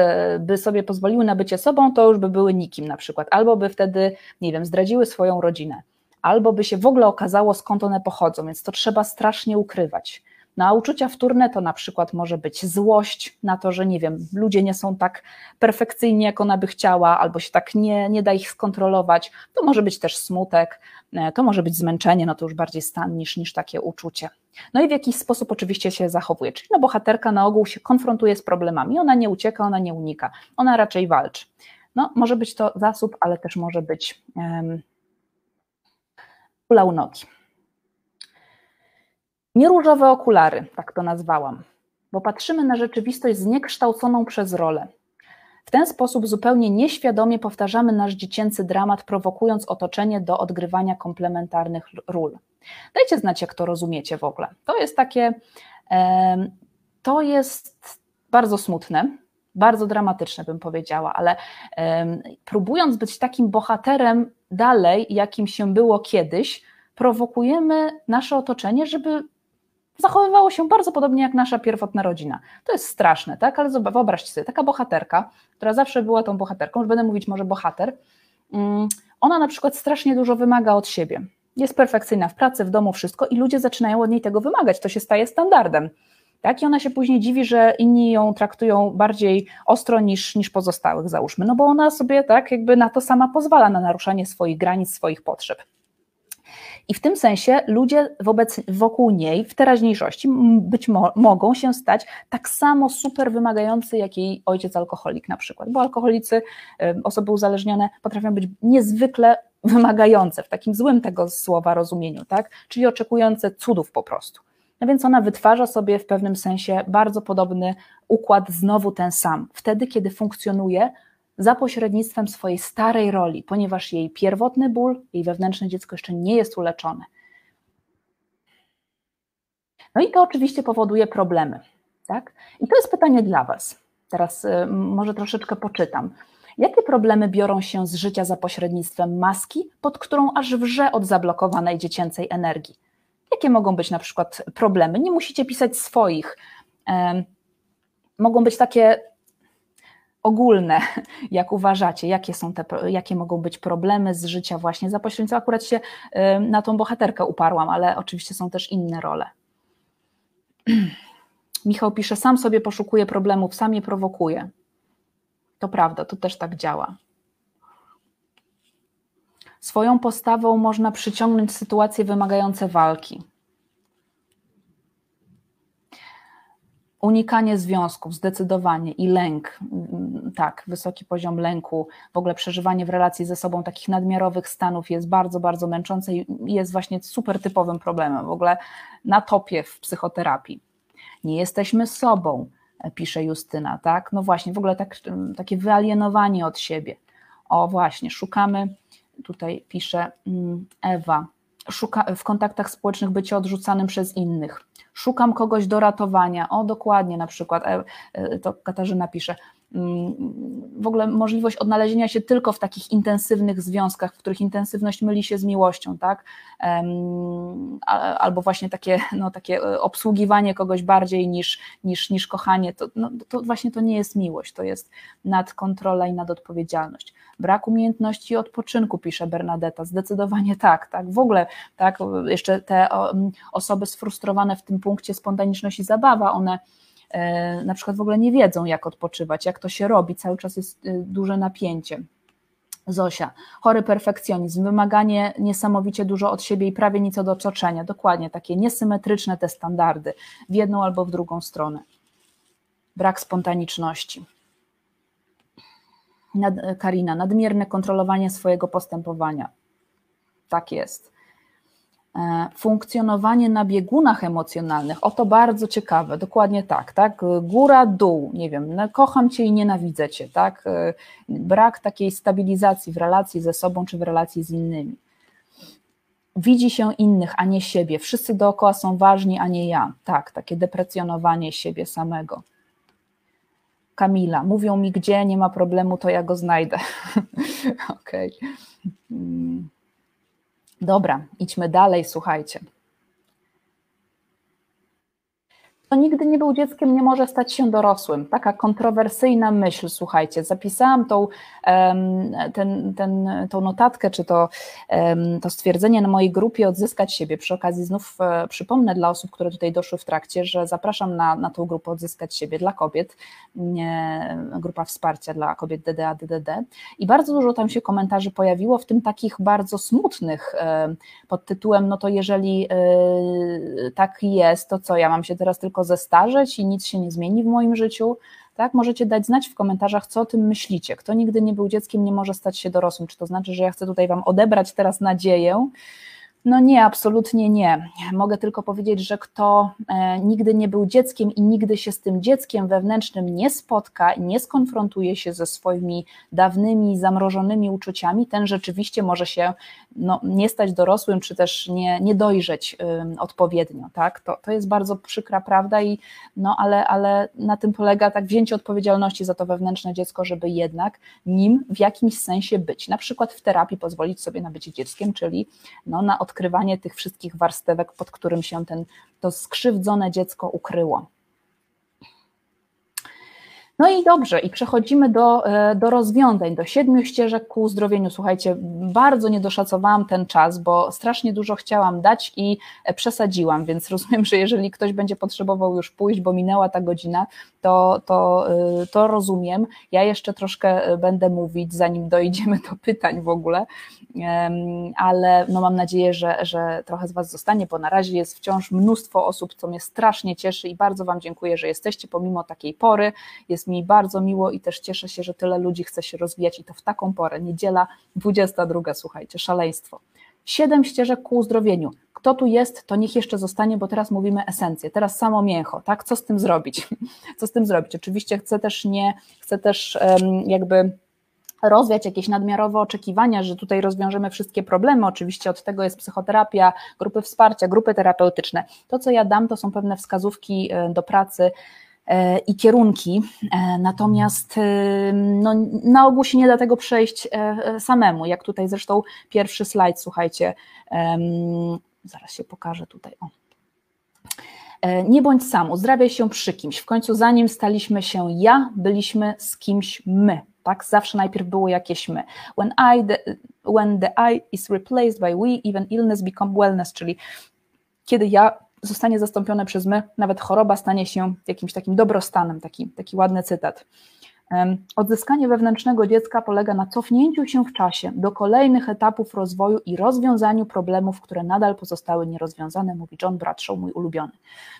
e, sobie pozwoliły na bycie sobą, to już by były nikim na przykład, albo by wtedy, nie wiem, zdradziły swoją rodzinę, albo by się w ogóle okazało skąd one pochodzą, więc to trzeba strasznie ukrywać. No a uczucia wtórne to na przykład może być złość na to, że nie wiem, ludzie nie są tak perfekcyjni, jak ona by chciała, albo się tak nie, nie da ich skontrolować. To może być też smutek, e, to może być zmęczenie, no to już bardziej stan niż, niż takie uczucie. No i w jakiś sposób oczywiście się zachowuje, czyli no bohaterka na ogół się konfrontuje z problemami, ona nie ucieka, ona nie unika, ona raczej walczy. No może być to zasób, ale też może być um, nogi. Nieróżowe okulary, tak to nazwałam, bo patrzymy na rzeczywistość zniekształconą przez rolę. W ten sposób zupełnie nieświadomie powtarzamy nasz dziecięcy dramat, prowokując otoczenie do odgrywania komplementarnych ról. Dajcie znać, jak to rozumiecie w ogóle. To jest takie, to jest bardzo smutne, bardzo dramatyczne, bym powiedziała, ale próbując być takim bohaterem dalej, jakim się było kiedyś, prowokujemy nasze otoczenie, żeby zachowywało się bardzo podobnie jak nasza pierwotna rodzina. To jest straszne, tak? Ale wyobraźcie sobie, taka bohaterka, która zawsze była tą bohaterką, już będę mówić może bohater, mm, ona na przykład strasznie dużo wymaga od siebie. Jest perfekcyjna w pracy, w domu, wszystko i ludzie zaczynają od niej tego wymagać. To się staje standardem. Tak? I ona się później dziwi, że inni ją traktują bardziej ostro niż, niż pozostałych, załóżmy. No bo ona sobie tak jakby na to sama pozwala, na naruszanie swoich granic, swoich potrzeb. I w tym sensie ludzie wobec, wokół niej w teraźniejszości być mo mogą się stać tak samo super wymagający jak jej ojciec alkoholik na przykład, bo alkoholicy, osoby uzależnione potrafią być niezwykle wymagające w takim złym tego słowa rozumieniu, tak? czyli oczekujące cudów po prostu. No więc ona wytwarza sobie w pewnym sensie bardzo podobny układ, znowu ten sam, wtedy, kiedy funkcjonuje za pośrednictwem swojej starej roli, ponieważ jej pierwotny ból, jej wewnętrzne dziecko jeszcze nie jest uleczone. No i to oczywiście powoduje problemy. Tak? I to jest pytanie dla Was. Teraz y, może troszeczkę poczytam. Jakie problemy biorą się z życia za pośrednictwem maski, pod którą aż wrze od zablokowanej dziecięcej energii? Jakie mogą być na przykład problemy? Nie musicie pisać swoich. Mogą być takie ogólne, jak uważacie, jakie są te, jakie mogą być problemy z życia właśnie za pośrednictwem. Akurat się na tą bohaterkę uparłam, ale oczywiście są też inne role. Michał pisze, sam sobie poszukuje problemów, sam je prowokuje. To prawda, to też tak działa. Swoją postawą można przyciągnąć sytuacje wymagające walki. Unikanie związków, zdecydowanie i lęk, mm, tak, wysoki poziom lęku, w ogóle przeżywanie w relacji ze sobą takich nadmiarowych stanów jest bardzo, bardzo męczące i jest właśnie super typowym problemem, w ogóle na topie w psychoterapii. Nie jesteśmy sobą, pisze Justyna, tak? No właśnie, w ogóle tak, takie wyalienowanie od siebie. O właśnie, szukamy, tutaj pisze mm, Ewa, szuka, w kontaktach społecznych bycie odrzucanym przez innych. Szukam kogoś do ratowania. O, dokładnie, na przykład, e, e, to Katarzyna pisze, w ogóle możliwość odnalezienia się tylko w takich intensywnych związkach, w których intensywność myli się z miłością, tak? Albo właśnie takie, no, takie e, obsługiwanie kogoś bardziej niż, niż, niż kochanie, to, no, to właśnie to nie jest miłość, to jest nadkontrola i nadodpowiedzialność. Brak umiejętności odpoczynku, pisze Bernadetta, zdecydowanie tak, tak. W ogóle tak, jeszcze te osoby sfrustrowane w tym punkcie spontaniczność i zabawa, one na przykład w ogóle nie wiedzą, jak odpoczywać, jak to się robi, cały czas jest e, duże napięcie. Zosia, chory perfekcjonizm, wymaganie niesamowicie dużo od siebie i prawie nic od otoczenia. Dokładnie takie niesymetryczne te standardy w jedną albo w drugą stronę. Brak spontaniczności. Nad, Karina, nadmierne kontrolowanie swojego postępowania. Tak jest. E, funkcjonowanie na biegunach emocjonalnych, oto bardzo ciekawe, dokładnie tak, tak, góra, dół, nie wiem, no, kocham Cię i nienawidzę Cię, tak, e, brak takiej stabilizacji w relacji ze sobą czy w relacji z innymi. Widzi się innych, a nie siebie, wszyscy dookoła są ważni, a nie ja, tak, takie deprecjonowanie siebie samego. Kamila, mówią mi gdzie, nie ma problemu, to ja go znajdę. Okej. Okay. Dobra, idźmy dalej, słuchajcie. Kto nigdy nie był dzieckiem, nie może stać się dorosłym. Taka kontrowersyjna myśl, słuchajcie. Zapisałam tą, ten, ten, tą notatkę, czy to, to stwierdzenie na mojej grupie Odzyskać siebie. Przy okazji znów e, przypomnę dla osób, które tutaj doszły w trakcie, że zapraszam na, na tą grupę Odzyskać siebie dla kobiet, grupa wsparcia dla kobiet DDA, DDD. I bardzo dużo tam się komentarzy pojawiło, w tym takich bardzo smutnych pod tytułem, no to jeżeli e, tak jest, to co, ja mam się teraz tylko tylko zestarzeć i nic się nie zmieni w moim życiu, tak? Możecie dać znać w komentarzach, co o tym myślicie. Kto nigdy nie był dzieckiem, nie może stać się dorosłym. Czy to znaczy, że ja chcę tutaj Wam odebrać teraz nadzieję, no nie, absolutnie nie. Mogę tylko powiedzieć, że kto e, nigdy nie był dzieckiem i nigdy się z tym dzieckiem wewnętrznym nie spotka, nie skonfrontuje się ze swoimi dawnymi, zamrożonymi uczuciami, ten rzeczywiście może się no, nie stać dorosłym, czy też nie, nie dojrzeć odpowiednio. Tak? To, to jest bardzo przykra prawda, i, no, ale, ale na tym polega tak wzięcie odpowiedzialności za to wewnętrzne dziecko, żeby jednak nim w jakimś sensie być. Na przykład w terapii pozwolić sobie na bycie dzieckiem, czyli no, na odkrycie odkrywanie tych wszystkich warstewek, pod którym się ten, to skrzywdzone dziecko ukryło. No i dobrze, i przechodzimy do, e, do rozwiązań, do siedmiu ścieżek ku uzdrowieniu. Słuchajcie, bardzo niedoszacowałam ten czas, bo strasznie dużo chciałam dać i e, przesadziłam, więc rozumiem, że jeżeli ktoś będzie potrzebował już pójść, bo minęła ta godzina, to, to, e, to rozumiem. Ja jeszcze troszkę będę mówić, zanim dojdziemy do pytań w ogóle, ale no mam nadzieję, że, że trochę z Was zostanie, bo na razie jest wciąż mnóstwo osób, co mnie strasznie cieszy i bardzo Wam dziękuję, że jesteście pomimo takiej pory. Jest jest mi bardzo miło i też cieszę się, że tyle ludzi chce się rozwijać i to w taką porę. Niedziela 22, słuchajcie, szaleństwo. Siedem ścieżek ku uzdrowieniu. Kto tu jest, to niech jeszcze zostanie, bo teraz mówimy esencję, teraz samo mięcho, tak? Co z tym zrobić? Co z tym zrobić? Oczywiście chcę też nie, chcę też jakby rozwiać jakieś nadmiarowe oczekiwania, że tutaj rozwiążemy wszystkie problemy. Oczywiście od tego jest psychoterapia, grupy wsparcia, grupy terapeutyczne. To, co ja dam, to są pewne wskazówki e, do pracy i kierunki, e, natomiast no, na ogół się nie da tego przejść samemu, jak tutaj zresztą pierwszy slajd, słuchajcie, zaraz się pokażę tutaj, o. Nie bądź sam, uzdrawiaj się przy kimś. W końcu zanim staliśmy się ja, byliśmy z kimś my. Tak? Zawsze najpierw było jakieś my. When, I, the, when the I is replaced by we, even illness become wellness, czyli kiedy ja zostanie zastąpione przez my, nawet choroba stanie się jakimś takim dobrostanem, taki, taki ładny cytat. Odzyskanie wewnętrznego dziecka polega na cofnięciu się w czasie do kolejnych etapów rozwoju i rozwiązaniu problemów, które nadal pozostały nierozwiązane, mówi John Bradshaw, mój ulubiony.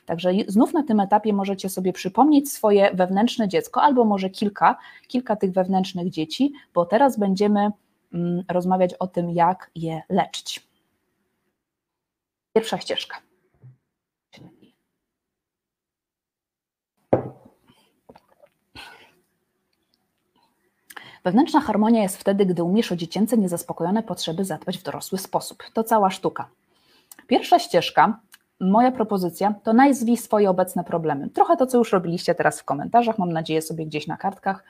Także znów na tym etapie możecie sobie przypomnieć swoje wewnętrzne dziecko, albo może kilka, kilka tych wewnętrznych dzieci, bo teraz będziemy mm, rozmawiać o tym, jak je leczyć. Pierwsza ścieżka. Wewnętrzna harmonia jest wtedy, gdy umiesz o dziecięce niezaspokojone potrzeby zadbać w dorosły sposób. To cała sztuka. Pierwsza ścieżka, moja propozycja, to nazwij swoje obecne problemy. Trochę to, co już robiliście teraz w komentarzach, mam nadzieję sobie gdzieś na kartkach.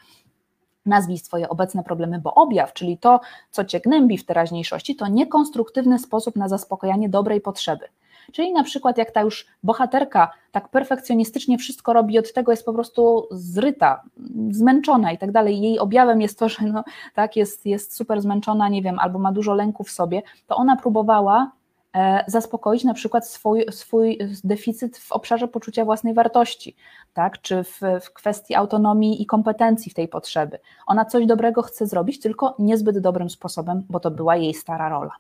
Nazwij swoje obecne problemy, bo objaw, czyli to, co cię gnębi w teraźniejszości, to niekonstruktywny sposób na zaspokojanie dobrej potrzeby. Czyli na przykład jak ta już bohaterka tak perfekcjonistycznie wszystko robi, od tego jest po prostu zryta, zmęczona i tak dalej. Jej objawem jest to, że no, tak, jest, jest super zmęczona, nie wiem, albo ma dużo lęku w sobie, to ona próbowała e, zaspokoić na przykład swój, swój deficyt w obszarze poczucia własnej wartości, tak? czy w, w kwestii autonomii i kompetencji w tej potrzeby. Ona coś dobrego chce zrobić, tylko niezbyt dobrym sposobem, bo to była jej stara rola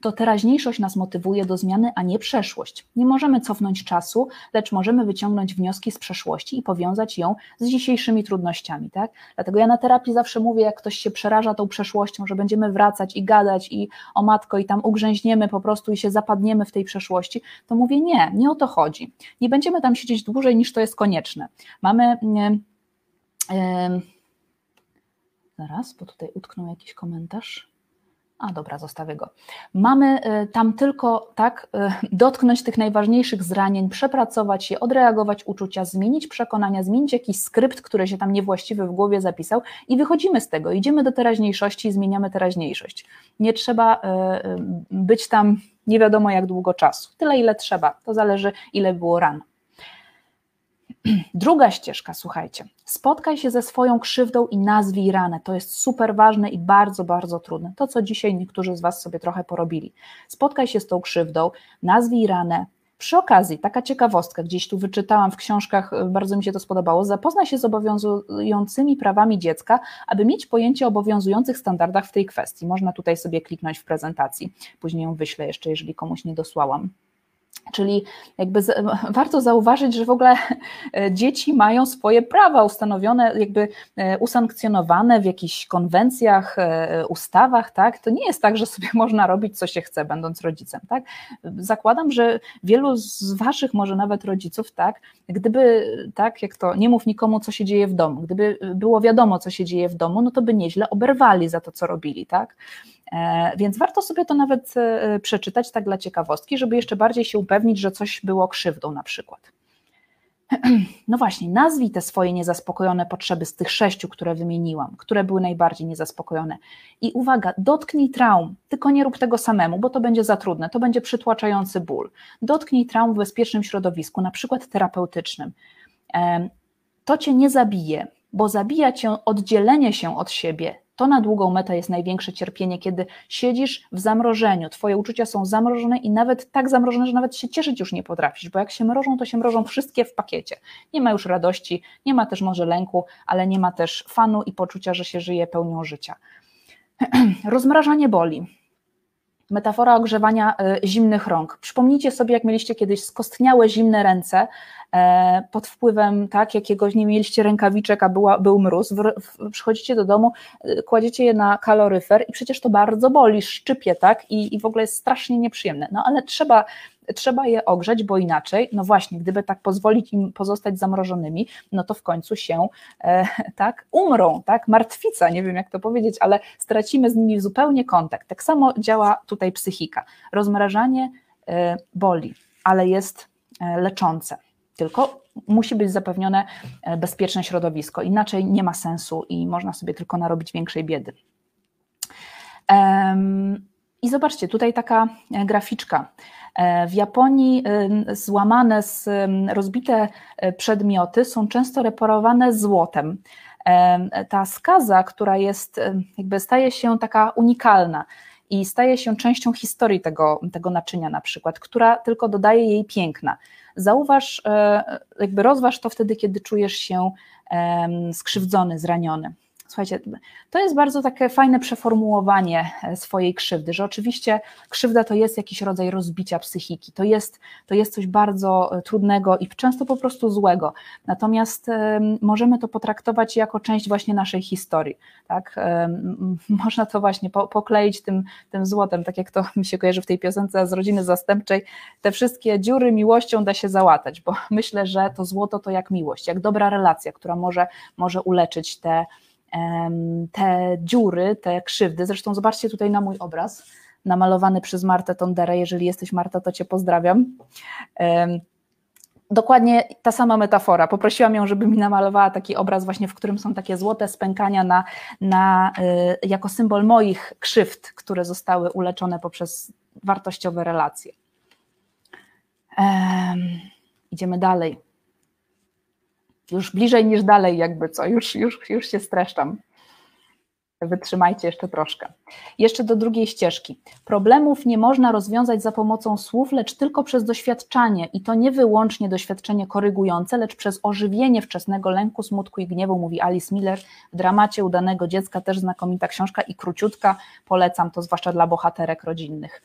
to teraźniejszość nas motywuje do zmiany, a nie przeszłość. Nie możemy cofnąć czasu, lecz możemy wyciągnąć wnioski z przeszłości i powiązać ją z dzisiejszymi trudnościami. Tak? Dlatego ja na terapii zawsze mówię, jak ktoś się przeraża tą przeszłością, że będziemy wracać i gadać i o matko i tam ugrzęźniemy po prostu i się zapadniemy w tej przeszłości, to mówię nie, nie o to chodzi. Nie będziemy tam siedzieć dłużej niż to jest konieczne. Mamy... Yy, zaraz, bo tutaj utknął jakiś komentarz. A dobra, zostawię go. Mamy y, tam tylko tak y, dotknąć tych najważniejszych zranień, przepracować je, odreagować uczucia, zmienić przekonania, zmienić jakiś skrypt, który się tam niewłaściwy w głowie zapisał i wychodzimy z tego, idziemy do teraźniejszości i zmieniamy teraźniejszość. Nie trzeba y, być tam nie wiadomo jak długo czasu. Tyle ile trzeba. To zależy ile było ran. Druga ścieżka, słuchajcie, spotkaj się ze swoją krzywdą i nazwij ranę. To jest super ważne i bardzo, bardzo trudne. To, co dzisiaj niektórzy z Was sobie trochę porobili. Spotkaj się z tą krzywdą, nazwij ranę. Przy okazji, taka ciekawostka, gdzieś tu wyczytałam w książkach, bardzo mi się to spodobało, zapoznaj się z obowiązującymi prawami dziecka, aby mieć pojęcie o obowiązujących standardach w tej kwestii. Można tutaj sobie kliknąć w prezentacji, później ją wyślę jeszcze, jeżeli komuś nie dosłałam. Czyli jakby z, warto zauważyć, że w ogóle e, dzieci mają swoje prawa ustanowione, jakby e, usankcjonowane w jakichś konwencjach, e, ustawach, tak? To nie jest tak, że sobie można robić, co się chce, będąc rodzicem, tak? Zakładam, że wielu z waszych, może nawet rodziców, tak, gdyby, tak, jak to, nie mów nikomu, co się dzieje w domu, gdyby było wiadomo, co się dzieje w domu, no to by nieźle oberwali za to, co robili, tak? E, więc warto sobie to nawet e, przeczytać tak dla ciekawostki, żeby jeszcze bardziej się upewnić, że coś było krzywdą na przykład. No właśnie, nazwij te swoje niezaspokojone potrzeby z tych sześciu, które wymieniłam, które były najbardziej niezaspokojone. I uwaga, dotknij traum, tylko nie rób tego samemu, bo to będzie za trudne, to będzie przytłaczający ból. Dotknij traum w bezpiecznym środowisku, na przykład terapeutycznym. To cię nie zabije, bo zabija cię oddzielenie się od siebie, to na długą metę jest największe cierpienie, kiedy siedzisz w zamrożeniu, twoje uczucia są zamrożone i nawet tak zamrożone, że nawet się cieszyć już nie potrafisz, bo jak się mrożą, to się mrożą wszystkie w pakiecie. Nie ma już radości, nie ma też może lęku, ale nie ma też fanu i poczucia, że się żyje pełnią życia. Rozmrażanie boli. Metafora ogrzewania y, zimnych rąk. Przypomnijcie sobie, jak mieliście kiedyś skostniałe, zimne ręce, pod wpływem tak, jakiegoś nie mieliście rękawiczek, a była, był mróz, w, w, przychodzicie do domu, e, kładziecie je na kaloryfer i przecież to bardzo boli, szczypie, tak, i, i w ogóle jest strasznie nieprzyjemne. No ale trzeba trzeba je ogrzeć, bo inaczej, no właśnie, gdyby tak pozwolić im pozostać zamrożonymi, no to w końcu się e, tak umrą, tak, martwica, nie wiem jak to powiedzieć, ale stracimy z nimi zupełnie kontakt. Tak samo działa tutaj psychika. Rozmrażanie e, boli, ale jest e, leczące. Tylko musi być zapewnione bezpieczne środowisko, inaczej nie ma sensu i można sobie tylko narobić większej biedy. I zobaczcie, tutaj taka graficzka. W Japonii złamane, rozbite przedmioty są często reparowane złotem ta skaza, która jest, jakby staje się taka unikalna i staje się częścią historii tego, tego naczynia na przykład, która tylko dodaje jej piękna. Zauważ, e, jakby rozważ to wtedy, kiedy czujesz się skrzywdzony, zraniony. Słuchajcie, to jest bardzo takie fajne przeformułowanie e, swojej krzywdy, że oczywiście krzywda to jest jakiś rodzaj rozbicia psychiki, to jest, to jest coś bardzo e, trudnego i często po prostu złego. Natomiast możemy to potraktować jako część właśnie naszej historii. Tak? Można to właśnie pokleić tym, tym złotem, tak jak to mi się kojarzy w tej piosence z rodziny zastępczej. Te wszystkie dziury miłością da się załatać, bo myślę, że to złoto to jak miłość, jak dobra relacja, która może, może uleczyć te te dziury, te krzywdy. Zresztą zobaczcie tutaj na mój obraz, namalowany przez Martę Tonderę. Jeżeli jesteś Marta, to Cię pozdrawiam. Dokładnie ta sama metafora. Poprosiłam ją, żeby mi namalowała taki obraz, właśnie w którym są takie złote spękania na, na, y, jako symbol moich krzywd, które zostały uleczone poprzez wartościowe relacje. Idziemy dalej już bliżej niż dalej, jakby co, już, już, już się streszczam. Wytrzymajcie jeszcze troszkę. Jeszcze do drugiej ścieżki. Problemów nie można rozwiązać za pomocą słów, lecz tylko przez doświadczanie i to nie wyłącznie doświadczenie korygujące, lecz przez ożywienie wczesnego lęku, smutku i gniewu, mówi Alice Miller w dramacie udanego dziecka, też znakomita książka i króciutka, polecam to zwłaszcza dla bohaterek rodzinnych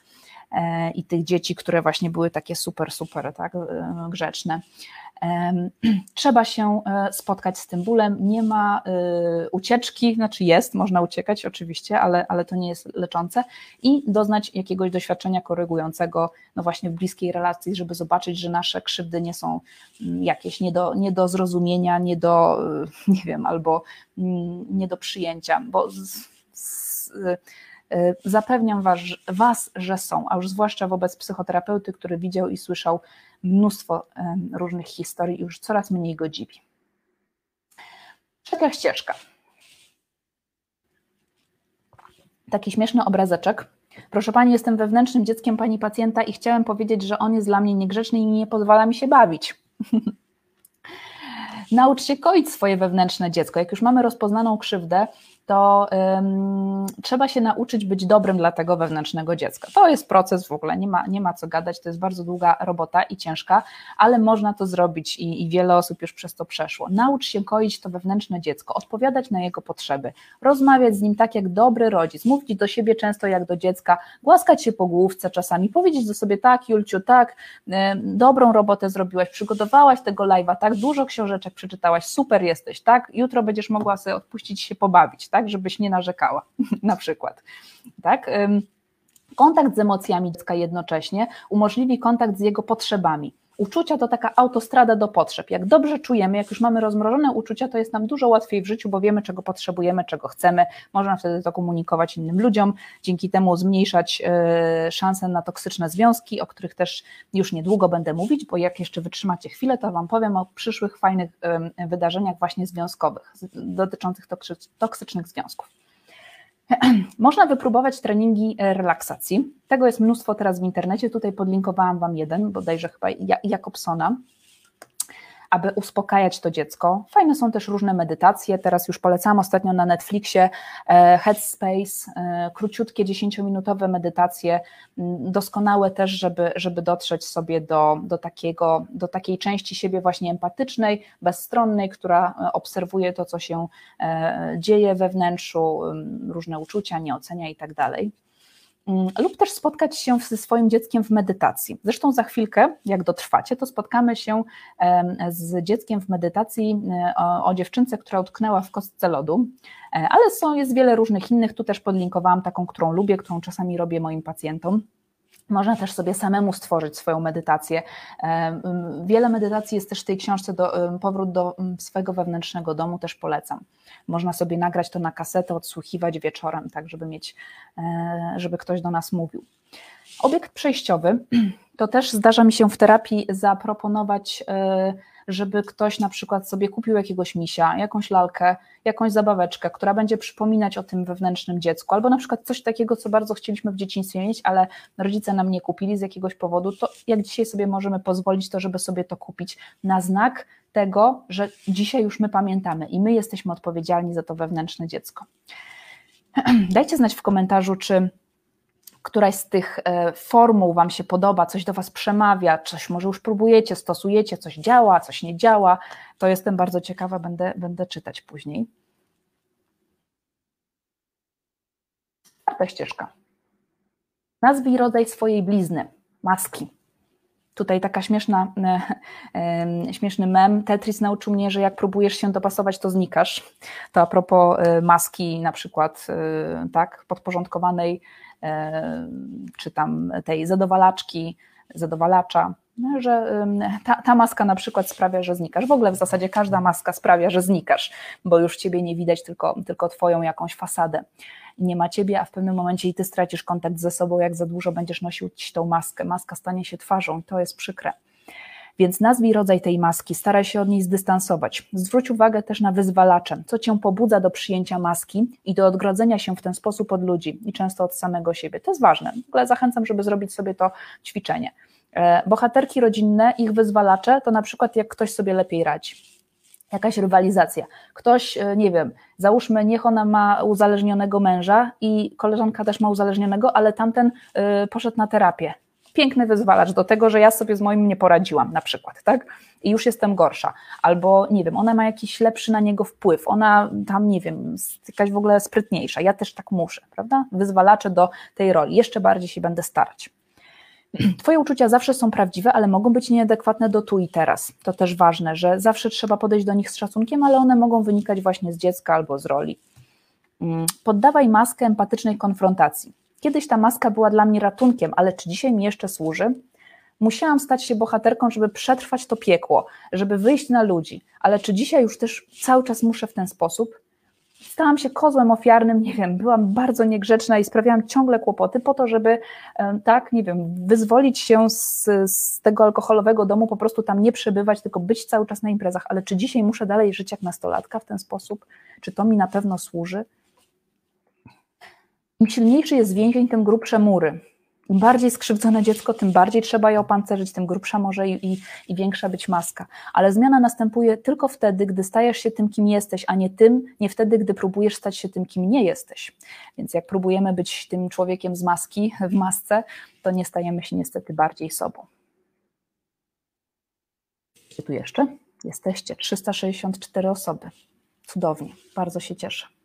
i tych dzieci, które właśnie były takie super, super tak, e, grzeczne. Trzeba się e, spotkać z tym bólem, nie ma e, ucieczki, znaczy jest, można uciekać oczywiście, ale, ale to nie jest leczące. I doznać jakiegoś doświadczenia korygującego, no właśnie w bliskiej relacji, żeby zobaczyć, że nasze krzywdy nie są mm, jakieś nie do, nie do zrozumienia, nie do, e, nie wiem, albo mm, nie do przyjęcia, bo z, z, zapewniam was, was, że są, a już zwłaszcza wobec psychoterapeuty, który widział i słyszał mnóstwo różnych historii i już coraz mniej go dziwi. Trzecia ścieżka. Taki śmieszny obrazeczek. Proszę pani, jestem wewnętrznym dzieckiem pani pacjenta i chciałem powiedzieć, że on jest dla mnie niegrzeczny i nie pozwala mi się bawić. Naucz się koić swoje wewnętrzne dziecko. Jak już mamy rozpoznaną krzywdę, to um, trzeba się nauczyć być dobrym dla tego wewnętrznego dziecka. To jest proces w ogóle, nie ma, nie ma co gadać, to jest bardzo długa robota i ciężka, ale można to zrobić i, i wiele osób już przez to przeszło. Naucz się koić to wewnętrzne dziecko, odpowiadać na jego potrzeby, rozmawiać z nim tak jak dobry rodzic, mówić do siebie często jak do dziecka, głaskać się po główce czasami, powiedzieć do sobie tak, Julciu, tak, y, dobrą robotę zrobiłaś, przygotowałaś tego live'a, tak, dużo książeczek przeczytałaś, super jesteś, tak, jutro będziesz mogła sobie odpuścić się pobawić, tak, żebyś nie narzekała, na przykład. Tak? Kontakt z emocjami dziecka jednocześnie umożliwi kontakt z jego potrzebami. Uczucia to taka autostrada do potrzeb. Jak dobrze czujemy, jak już mamy rozmrożone uczucia, to jest nam dużo łatwiej w życiu, bo wiemy, czego potrzebujemy, czego chcemy. Można wtedy to komunikować innym ludziom, dzięki temu zmniejszać e, szanse na toksyczne związki, o których też już niedługo będę mówić, bo jak jeszcze wytrzymacie chwilę, to Wam powiem o przyszłych fajnych wydarzeniach właśnie związkowych dotyczących toksycznych związków. Można wypróbować treningi e, relaksacji. Tego jest mnóstwo teraz w internecie. Tutaj podlinkowałam Wam jeden, bodajże chyba Jakobsona aby uspokajać to dziecko. Fajne są też różne medytacje. Teraz już polecam ostatnio na Netflixie e, Headspace, e, króciutkie, dziesięciominutowe medytacje, doskonałe też, żeby, żeby dotrzeć sobie do, do, takiego, do takiej części siebie właśnie empatycznej, bezstronnej, która e, obserwuje to, co się dzieje we wnętrzu, różne uczucia, nie ocenia i tak dalej. Mm, lub też spotkać się ze swoim dzieckiem w medytacji. Zresztą za chwilkę, jak dotrwacie, to spotkamy się z dzieckiem w medytacji e, o, o dziewczynce, która utknęła w kostce lodu, e, ale są, jest wiele różnych innych, tu też podlinkowałam taką, którą lubię, którą czasami robię moim pacjentom. Można też sobie samemu stworzyć swoją medytację. Wiele medytacji jest też w tej książce, do, powrót do swojego wewnętrznego domu też polecam. Można sobie nagrać to na kasetę, odsłuchiwać wieczorem, tak żeby mieć, e, żeby ktoś do nas mówił. Obiekt przejściowy to też zdarza mi się w terapii zaproponować e, żeby ktoś na przykład sobie kupił jakiegoś misia, jakąś lalkę, jakąś zabaweczkę, która będzie przypominać o tym wewnętrznym dziecku, albo na przykład coś takiego, co bardzo chcieliśmy w dzieciństwie mieć, ale rodzice nam nie kupili z jakiegoś powodu, to jak dzisiaj sobie możemy pozwolić to, żeby sobie to kupić na znak tego, że dzisiaj już my pamiętamy i my jesteśmy odpowiedzialni za to wewnętrzne dziecko. Dajcie znać w komentarzu, czy któraś z tych e, formuł Wam się podoba, coś do Was przemawia, coś może już próbujecie, stosujecie, coś działa, coś nie działa, to jestem bardzo ciekawa, będę, będę czytać później. Czwarta ścieżka. Nazwij rodzaj swojej blizny, maski. Tutaj taka śmieszna, e, śmieszny mem. Tetris nauczył mnie, że jak próbujesz się dopasować, to znikasz. To a propos e, maski na przykład tak, podporządkowanej czy tam tej zadowalaczki, zadowalacza, no, że ta, ta, maska na przykład sprawia, że znikasz. W ogóle w zasadzie każda maska sprawia, że znikasz, bo już ciebie nie widać, tylko, tylko twoją jakąś fasadę. Nie ma ciebie, a w pewnym momencie i ty stracisz kontakt ze sobą, jak za dużo będziesz nosił tą maskę. Maska stanie się twarzą, to jest przykre. Więc nazwij rodzaj tej maski, staraj się od niej zdystansować. Zwróć uwagę też na wyzwalacze, co cię pobudza do przyjęcia maski i do odgrodzenia się w ten sposób od ludzi i często od samego siebie. To jest ważne. W ogóle zachęcam, żeby zrobić sobie to ćwiczenie. E, bohaterki rodzinne, ich wyzwalacze to na przykład jak ktoś sobie lepiej radzi jakaś rywalizacja. Ktoś, e, nie wiem, załóżmy, niech ona ma uzależnionego męża i koleżanka też ma uzależnionego, ale tamten e, poszedł na terapię piękny wyzwalacz do tego, że ja sobie z moim nie poradziłam na przykład, tak? I już jestem gorsza. Albo nie wiem, ona ma jakiś lepszy na niego wpływ, ona tam, nie wiem, jakaś w ogóle sprytniejsza. Ja też tak muszę, prawda? Wyzwalaczę do tej roli. Jeszcze bardziej się będę starać. Twoje uczucia zawsze są prawdziwe, ale mogą być nieadekwatne do tu i teraz. To też ważne, że zawsze trzeba podejść do nich z szacunkiem, ale one mogą wynikać właśnie z dziecka albo z roli. Mm, poddawaj maskę empatycznej konfrontacji. Kiedyś ta maska była dla mnie ratunkiem, ale czy dzisiaj mi jeszcze służy? Musiałam stać się bohaterką, żeby przetrwać to piekło, żeby wyjść na ludzi, ale czy dzisiaj już też cały czas muszę w ten sposób? Stałam się kozłem ofiarnym, nie wiem, byłam bardzo niegrzeczna i sprawiałam ciągle kłopoty po to, żeby tak, nie wiem, wyzwolić się z, z tego alkoholowego domu, po prostu tam nie przebywać, tylko być cały czas na imprezach. Ale czy dzisiaj muszę dalej żyć jak nastolatka w ten sposób? Czy to mi na pewno służy? Im silniejszy jest więzień, tym grubsze mury. Im bardziej skrzywdzone dziecko, tym bardziej trzeba je opancerzyć, tym grubsza może i, i, i, większa być maska. Ale zmiana następuje tylko wtedy, gdy stajesz się tym, kim jesteś, a nie tym, nie wtedy, gdy próbujesz stać się tym, kim nie jesteś. Więc jak próbujemy być tym człowiekiem z maski, w masce, to nie stajemy się niestety bardziej sobą. Tu jeszcze? Jesteście 364 osoby. Cudownie, bardzo się cieszę.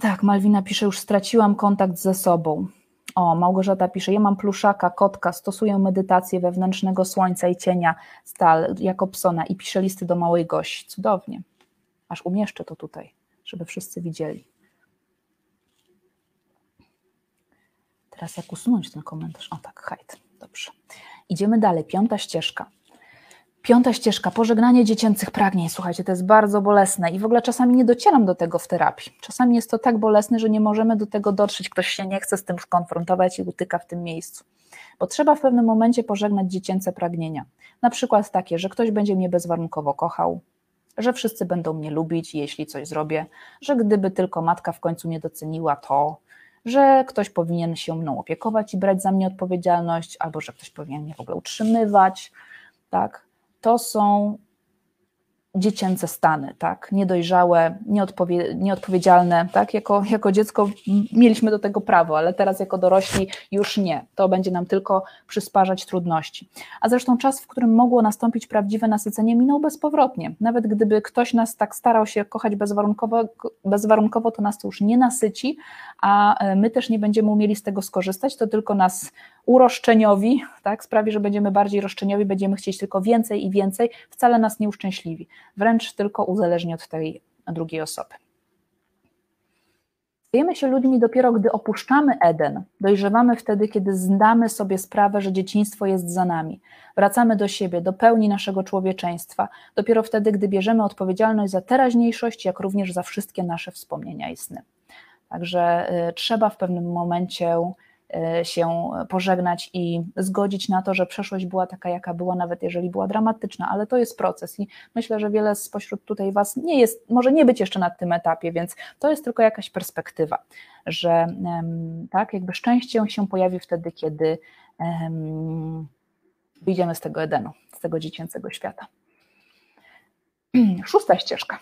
Tak, Malwina pisze, już straciłam kontakt ze sobą. O, Małgorzata pisze, ja mam pluszaka, kotka, stosuję medytację wewnętrznego słońca i cienia stal jako psona i piszę listy do małej gości. Cudownie. Aż umieszczę to tutaj, żeby wszyscy widzieli. Teraz jak usunąć ten komentarz? O tak, hajt. Dobrze. Idziemy dalej. Piąta ścieżka. Piąta ścieżka, pożegnanie dziecięcych pragnień. Słuchajcie, to jest bardzo bolesne i w ogóle czasami nie docieram do tego w terapii. Czasami jest to tak bolesne, że nie możemy do tego dotrzeć. Ktoś się nie chce z tym skonfrontować i utyka w tym miejscu. Bo trzeba w pewnym momencie pożegnać dziecięce pragnienia. Na przykład takie, że ktoś będzie mnie bezwarunkowo kochał, że wszyscy będą mnie lubić, jeśli coś zrobię, że gdyby tylko matka w końcu mnie doceniła, to, że ktoś powinien się mną opiekować i brać za mnie odpowiedzialność, albo że ktoś powinien mnie w ogóle utrzymywać, tak? To są dziecięce stany, tak, niedojrzałe, nieodpowie, nieodpowiedzialne, tak, jako, jako dziecko mieliśmy do tego prawo, ale teraz jako dorośli już nie, to będzie nam tylko przysparzać trudności. A zresztą czas, w którym mogło nastąpić prawdziwe nasycenie minął bezpowrotnie, nawet gdyby ktoś nas tak starał się kochać bezwarunkowo, bezwarunkowo to nas to już nie nasyci, a my też nie będziemy umieli z tego skorzystać, to tylko nas uroszczeniowi, tak, sprawi, że będziemy bardziej roszczeniowi, będziemy chcieć tylko więcej i więcej, wcale nas nie uszczęśliwi, wręcz tylko uzależni od tej drugiej osoby. Stajemy się ludźmi dopiero, gdy opuszczamy Eden. Dojrzewamy wtedy, kiedy zdamy sobie sprawę, że dzieciństwo jest za nami. Wracamy do siebie, do pełni naszego człowieczeństwa. Dopiero wtedy, gdy bierzemy odpowiedzialność za teraźniejszość, jak również za wszystkie nasze wspomnienia i sny. Także y, trzeba w pewnym momencie się pożegnać i zgodzić na to, że przeszłość była taka, jaka była, nawet jeżeli była dramatyczna, ale to jest proces i myślę, że wiele spośród tutaj Was nie jest, może nie być jeszcze na tym etapie, więc to jest tylko jakaś perspektywa, że tak, jakby szczęście się pojawi wtedy, kiedy wyjdziemy z tego Edenu, z tego dziecięcego świata. Szósta ścieżka.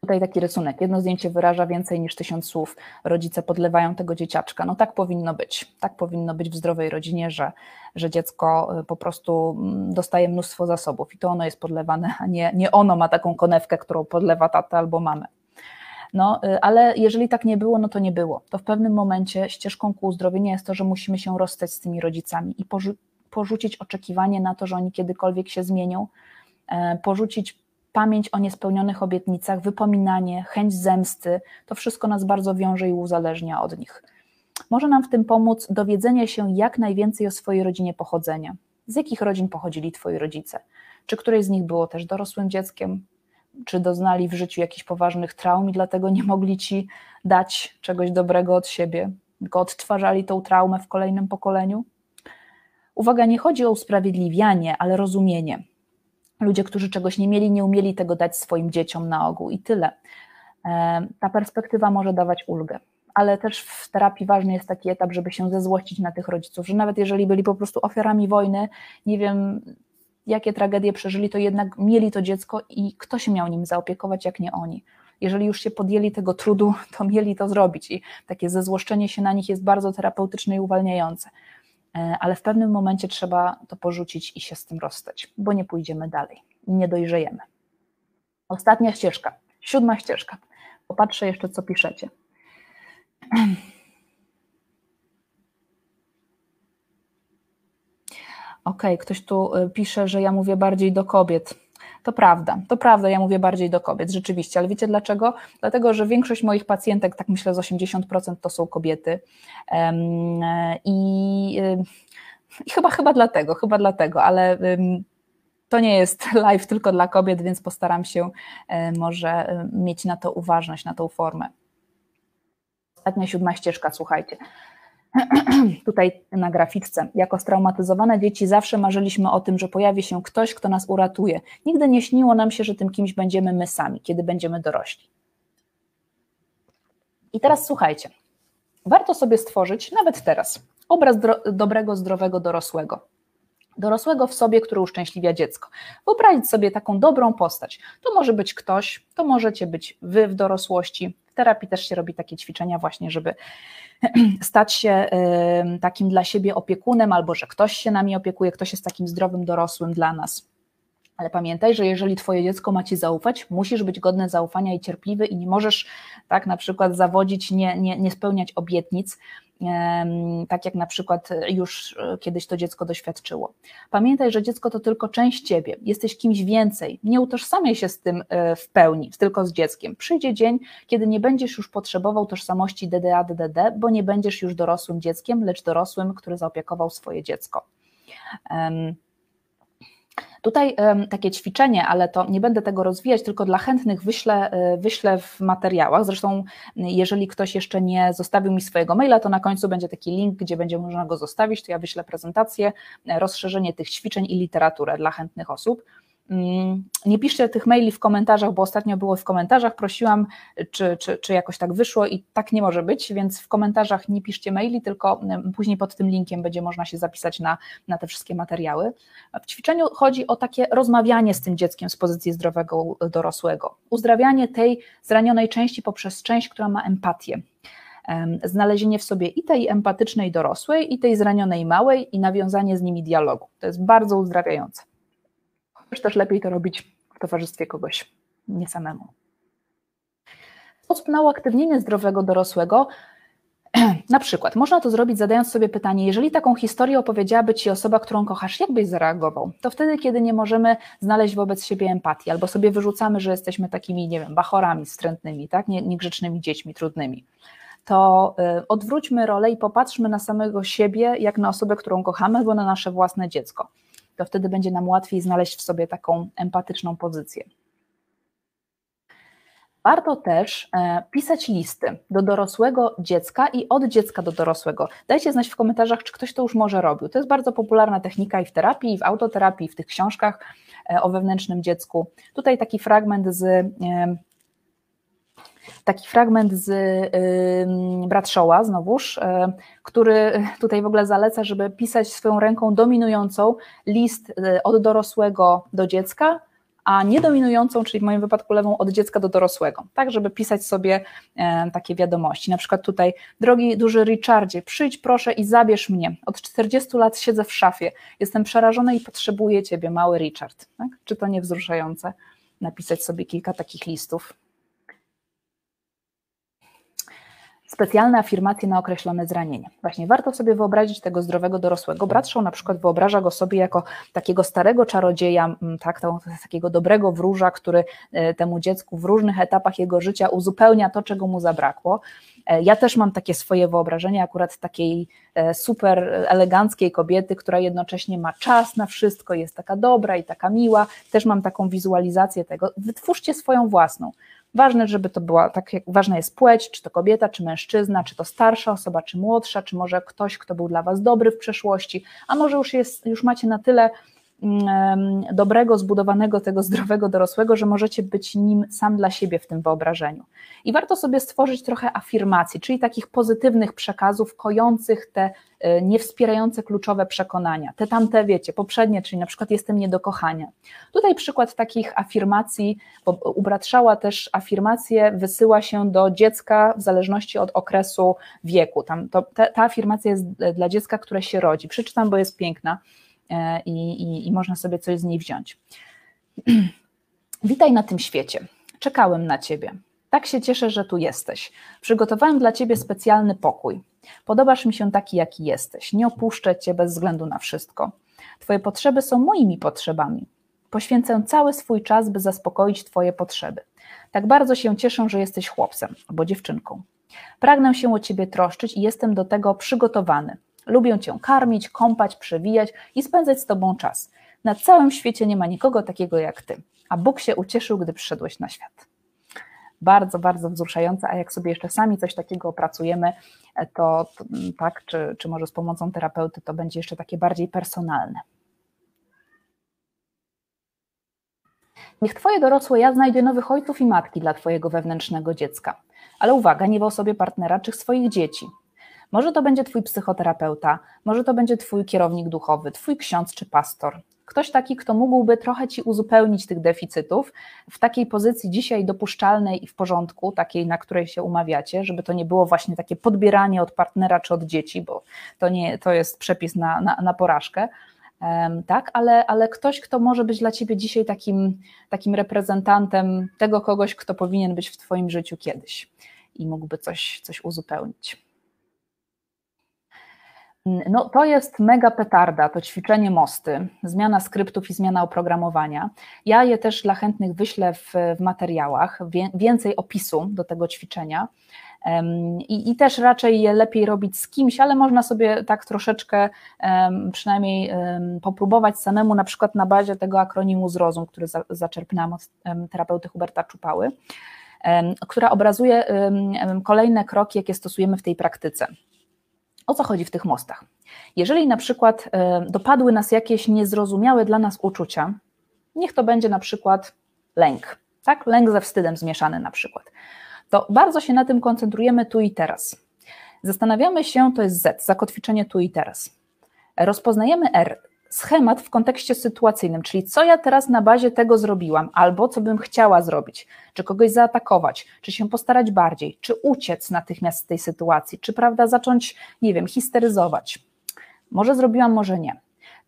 Tutaj taki rysunek. Jedno zdjęcie wyraża więcej niż tysiąc słów. Rodzice podlewają tego dzieciaczka. No tak powinno być. Tak powinno być w zdrowej rodzinie, że, że dziecko y, po prostu mm, dostaje mnóstwo zasobów i to ono jest podlewane, a nie, nie ono ma taką konewkę, którą podlewa tata albo mamę. No, y, ale jeżeli tak nie było, no to nie było. To w pewnym momencie ścieżką ku uzdrowieniu jest to, że musimy się rozstać z tymi rodzicami i porzu porzucić oczekiwanie na to, że oni kiedykolwiek się zmienią, e, porzucić pamięć o niespełnionych obietnicach, wypominanie, chęć zemsty, to wszystko nas bardzo wiąże i uzależnia od nich. Może nam w tym pomóc dowiedzenie się jak najwięcej o swojej rodzinie pochodzenia. Z jakich rodzin pochodzili Twoi rodzice? Czy któreś z nich było też dorosłym dzieckiem? Czy doznali w życiu jakichś poważnych traum i dlatego nie mogli Ci dać czegoś dobrego od siebie, tylko odtwarzali tą traumę w kolejnym pokoleniu? Uwaga, nie chodzi o usprawiedliwianie, ale rozumienie. Ludzie, którzy czegoś nie mieli, nie umieli tego dać swoim dzieciom na ogół i tyle. E, ta perspektywa może dawać ulgę, ale też w terapii ważny jest taki etap, żeby się zezłościć na tych rodziców, że nawet jeżeli byli po prostu ofiarami wojny, nie wiem jakie tragedie przeżyli, to jednak mieli to dziecko i kto się miał nim zaopiekować, jak nie oni. Jeżeli już się podjęli tego trudu, to mieli to zrobić i takie zezłoszczenie się na nich jest bardzo terapeutyczne i uwalniające. E, ale w pewnym momencie trzeba to porzucić i się z tym rozstać, bo nie pójdziemy dalej, nie dojrzejemy. Ostatnia ścieżka, siódma ścieżka. Popatrzę jeszcze, co piszecie. OK, ktoś tu e, pisze, że ja mówię bardziej do kobiet. To prawda, to prawda, ja mówię bardziej do kobiet, rzeczywiście, ale wiecie dlaczego? Dlatego, że większość moich pacjentek, tak myślę, z 80% to są kobiety. I, i chyba, chyba dlatego, chyba dlatego, ale to nie jest live tylko dla kobiet, więc postaram się e, może mieć na to uważność, na tą formę. Ostatnia siódma ścieżka, słuchajcie. tutaj na graficzce. Jako straumatyzowane dzieci zawsze marzyliśmy o tym, że pojawi się ktoś, kto nas uratuje. Nigdy nie śniło nam się, że tym kimś będziemy my sami, kiedy będziemy dorośli. I teraz słuchajcie. Warto sobie stworzyć, nawet teraz, obraz dobrego, zdrowego dorosłego. Dorosłego w sobie, który uszczęśliwia dziecko. Wyobrazić sobie taką dobrą postać. To może być ktoś, to możecie być wy w dorosłości. Terapii też się robi takie ćwiczenia, właśnie, żeby stać się takim dla siebie opiekunem, albo że ktoś się nami opiekuje, ktoś jest takim zdrowym dorosłym dla nas. Ale pamiętaj, że jeżeli twoje dziecko ma ci zaufać, musisz być godny zaufania i cierpliwy i nie możesz tak na przykład zawodzić, nie, nie, nie spełniać obietnic, tak jak na przykład już e, kiedyś to dziecko doświadczyło. Pamiętaj, że dziecko to tylko część ciebie, jesteś kimś więcej. Nie utożsamiaj się z tym e, w pełni, tylko z dzieckiem. Przyjdzie dzień, kiedy nie będziesz już potrzebował tożsamości DDA, DDD, bo nie będziesz już dorosłym dzieckiem, lecz dorosłym, który zaopiekował swoje dziecko. Tutaj takie ćwiczenie, ale to nie będę tego rozwijać, tylko dla chętnych wyślę, e, wyślę w materiałach. Zresztą, jeżeli ktoś jeszcze nie zostawił mi swojego maila, to na końcu będzie taki link, gdzie będzie można go zostawić. To ja wyślę prezentację, e, rozszerzenie tych ćwiczeń i literaturę dla chętnych osób. Mm, nie piszcie tych maili w komentarzach, bo ostatnio było w komentarzach, prosiłam, czy, czy, czy jakoś tak wyszło i tak nie może być, więc w komentarzach nie piszcie maili, tylko mm, później pod tym linkiem będzie można się zapisać na, na te wszystkie materiały. W ćwiczeniu chodzi o takie rozmawianie z tym dzieckiem z pozycji zdrowego dorosłego, uzdrawianie tej zranionej części poprzez część, która ma empatię znalezienie w sobie i tej empatycznej dorosłej, i tej zranionej małej, i nawiązanie z nimi dialogu. To jest bardzo uzdrawiające też lepiej to robić w towarzystwie kogoś, nie samemu. Sposób na uaktywnienie zdrowego dorosłego na przykład można to zrobić zadając sobie pytanie, jeżeli taką historię opowiedziałaby Ci osoba, którą kochasz, jak byś zareagował? To wtedy, kiedy nie możemy znaleźć wobec siebie empatii, albo sobie wyrzucamy, że jesteśmy takimi, nie wiem, bachorami wstrętnymi, tak? niegrzecznymi dziećmi, trudnymi. To y, odwróćmy rolę i popatrzmy na samego siebie, jak na osobę, którą kochamy, albo na nasze własne dziecko to wtedy będzie nam łatwiej znaleźć w sobie taką empatyczną pozycję. Warto też e, pisać listy do dorosłego dziecka i od dziecka do dorosłego. Dajcie znać w komentarzach, czy ktoś to już może robił. To jest bardzo popularna technika i w terapii, i w autoterapii, i w tych książkach e, o wewnętrznym dziecku. Tutaj taki fragment z e, taki fragment z y, Bradshawa znowuż, y, który tutaj w ogóle zaleca, żeby pisać swoją ręką dominującą list y, od dorosłego do dziecka, a niedominującą, czyli w moim wypadku lewą, od dziecka do dorosłego, tak, żeby pisać sobie e, takie wiadomości. Na przykład tutaj, drogi duży Richardzie, przyjdź proszę i zabierz mnie. Od 40 lat siedzę w szafie, jestem przerażona i potrzebuję ciebie, mały Richard. Tak? Czy to nie wzruszające? Napisać sobie kilka takich listów. Specjalne afirmacje na określone zranienie. Właśnie warto sobie wyobrazić tego zdrowego dorosłego. Bradshaw na przykład wyobraża go sobie jako takiego starego czarodzieja, tak, to, takiego dobrego wróża, który e, temu dziecku w różnych etapach jego życia uzupełnia to, czego mu zabrakło. E, ja też mam takie swoje wyobrażenie akurat takiej e, super eleganckiej kobiety, która jednocześnie ma czas na wszystko, jest taka dobra i taka miła. Też mam taką wizualizację tego. Wytwórzcie swoją własną. Ważne, żeby to była, tak jak ważna jest płeć, czy to kobieta, czy mężczyzna, czy to starsza osoba, czy młodsza, czy może ktoś, kto był dla Was dobry w przeszłości, a może już, jest, już macie na tyle dobrego, zbudowanego, tego zdrowego dorosłego, że możecie być nim sam dla siebie w tym wyobrażeniu. I warto sobie stworzyć trochę afirmacji, czyli takich pozytywnych przekazów, kojących te e, niewspierające kluczowe przekonania. Te tamte, wiecie, poprzednie, czyli na przykład jestem nie do kochania. Tutaj przykład takich afirmacji, bo u też afirmacje wysyła się do dziecka w zależności od okresu wieku. Tam to, ta, ta afirmacja jest dla dziecka, które się rodzi. Przeczytam, bo jest piękna. E, i, i, i można sobie coś z niej wziąć. Witaj na tym świecie. Czekałem na ciebie. Tak się cieszę, że tu jesteś. Przygotowałem dla ciebie specjalny pokój. Podobasz mi się taki, jaki jesteś. Nie opuszczę cię bez względu na wszystko. Twoje potrzeby są moimi potrzebami. Poświęcę cały swój czas, by zaspokoić Twoje potrzeby. Tak bardzo się cieszę, że jesteś chłopcem albo dziewczynką. Pragnę się o Ciebie troszczyć i jestem do tego przygotowany. Lubię Cię karmić, kąpać, przewijać i spędzać z Tobą czas. Na całym świecie nie ma nikogo takiego jak Ty, a Bóg się ucieszył, gdy przyszedłeś na świat. Bardzo, bardzo wzruszające, a jak sobie jeszcze sami coś takiego opracujemy, to, to tak, czy, czy może z pomocą terapeuty, to będzie jeszcze takie bardziej personalne. Niech Twoje dorosłe ja znajdzie nowych ojców i matki dla Twojego wewnętrznego dziecka. Ale uwaga, nie w osobie partnera czy swoich dzieci. Może to będzie Twój psychoterapeuta, może to będzie Twój kierownik duchowy, Twój ksiądz czy pastor. Ktoś taki, kto mógłby trochę Ci uzupełnić tych deficytów w takiej pozycji dzisiaj dopuszczalnej i w porządku, takiej, na której się umawiacie, żeby to nie było właśnie takie podbieranie od partnera czy od dzieci, bo to, nie, to jest przepis na, na, na porażkę. Tak, ale, ale ktoś, kto może być dla ciebie dzisiaj takim, takim reprezentantem tego kogoś, kto powinien być w Twoim życiu kiedyś i mógłby coś, coś uzupełnić. No, to jest mega petarda, to ćwiczenie mosty, zmiana skryptów i zmiana oprogramowania. Ja je też dla chętnych wyślę w, w materiałach, wie, więcej opisu do tego ćwiczenia. I, I, też raczej je lepiej robić z kimś, ale można sobie tak troszeczkę um, przynajmniej um, popróbować samemu, na przykład na bazie tego akronimu zrozum, który za, zaczerpnęłam od um, terapeuty Huberta Czupały, która obrazuje kolejne kroki, jakie stosujemy w tej praktyce. O co chodzi w tych mostach? Jeżeli na przykład e, dopadły nas jakieś niezrozumiałe dla nas uczucia, niech to będzie na przykład lęk, tak? Lęk ze wstydem zmieszany na przykład. To bardzo się na tym koncentrujemy tu i teraz. Zastanawiamy się, to jest Z, zakotwiczenie tu i teraz. Rozpoznajemy R, schemat w kontekście sytuacyjnym, czyli co ja teraz na bazie tego zrobiłam, albo co bym chciała zrobić, czy kogoś zaatakować, czy się postarać bardziej, czy uciec natychmiast z tej sytuacji, czy prawda zacząć, nie wiem, histeryzować. Może zrobiłam, może nie.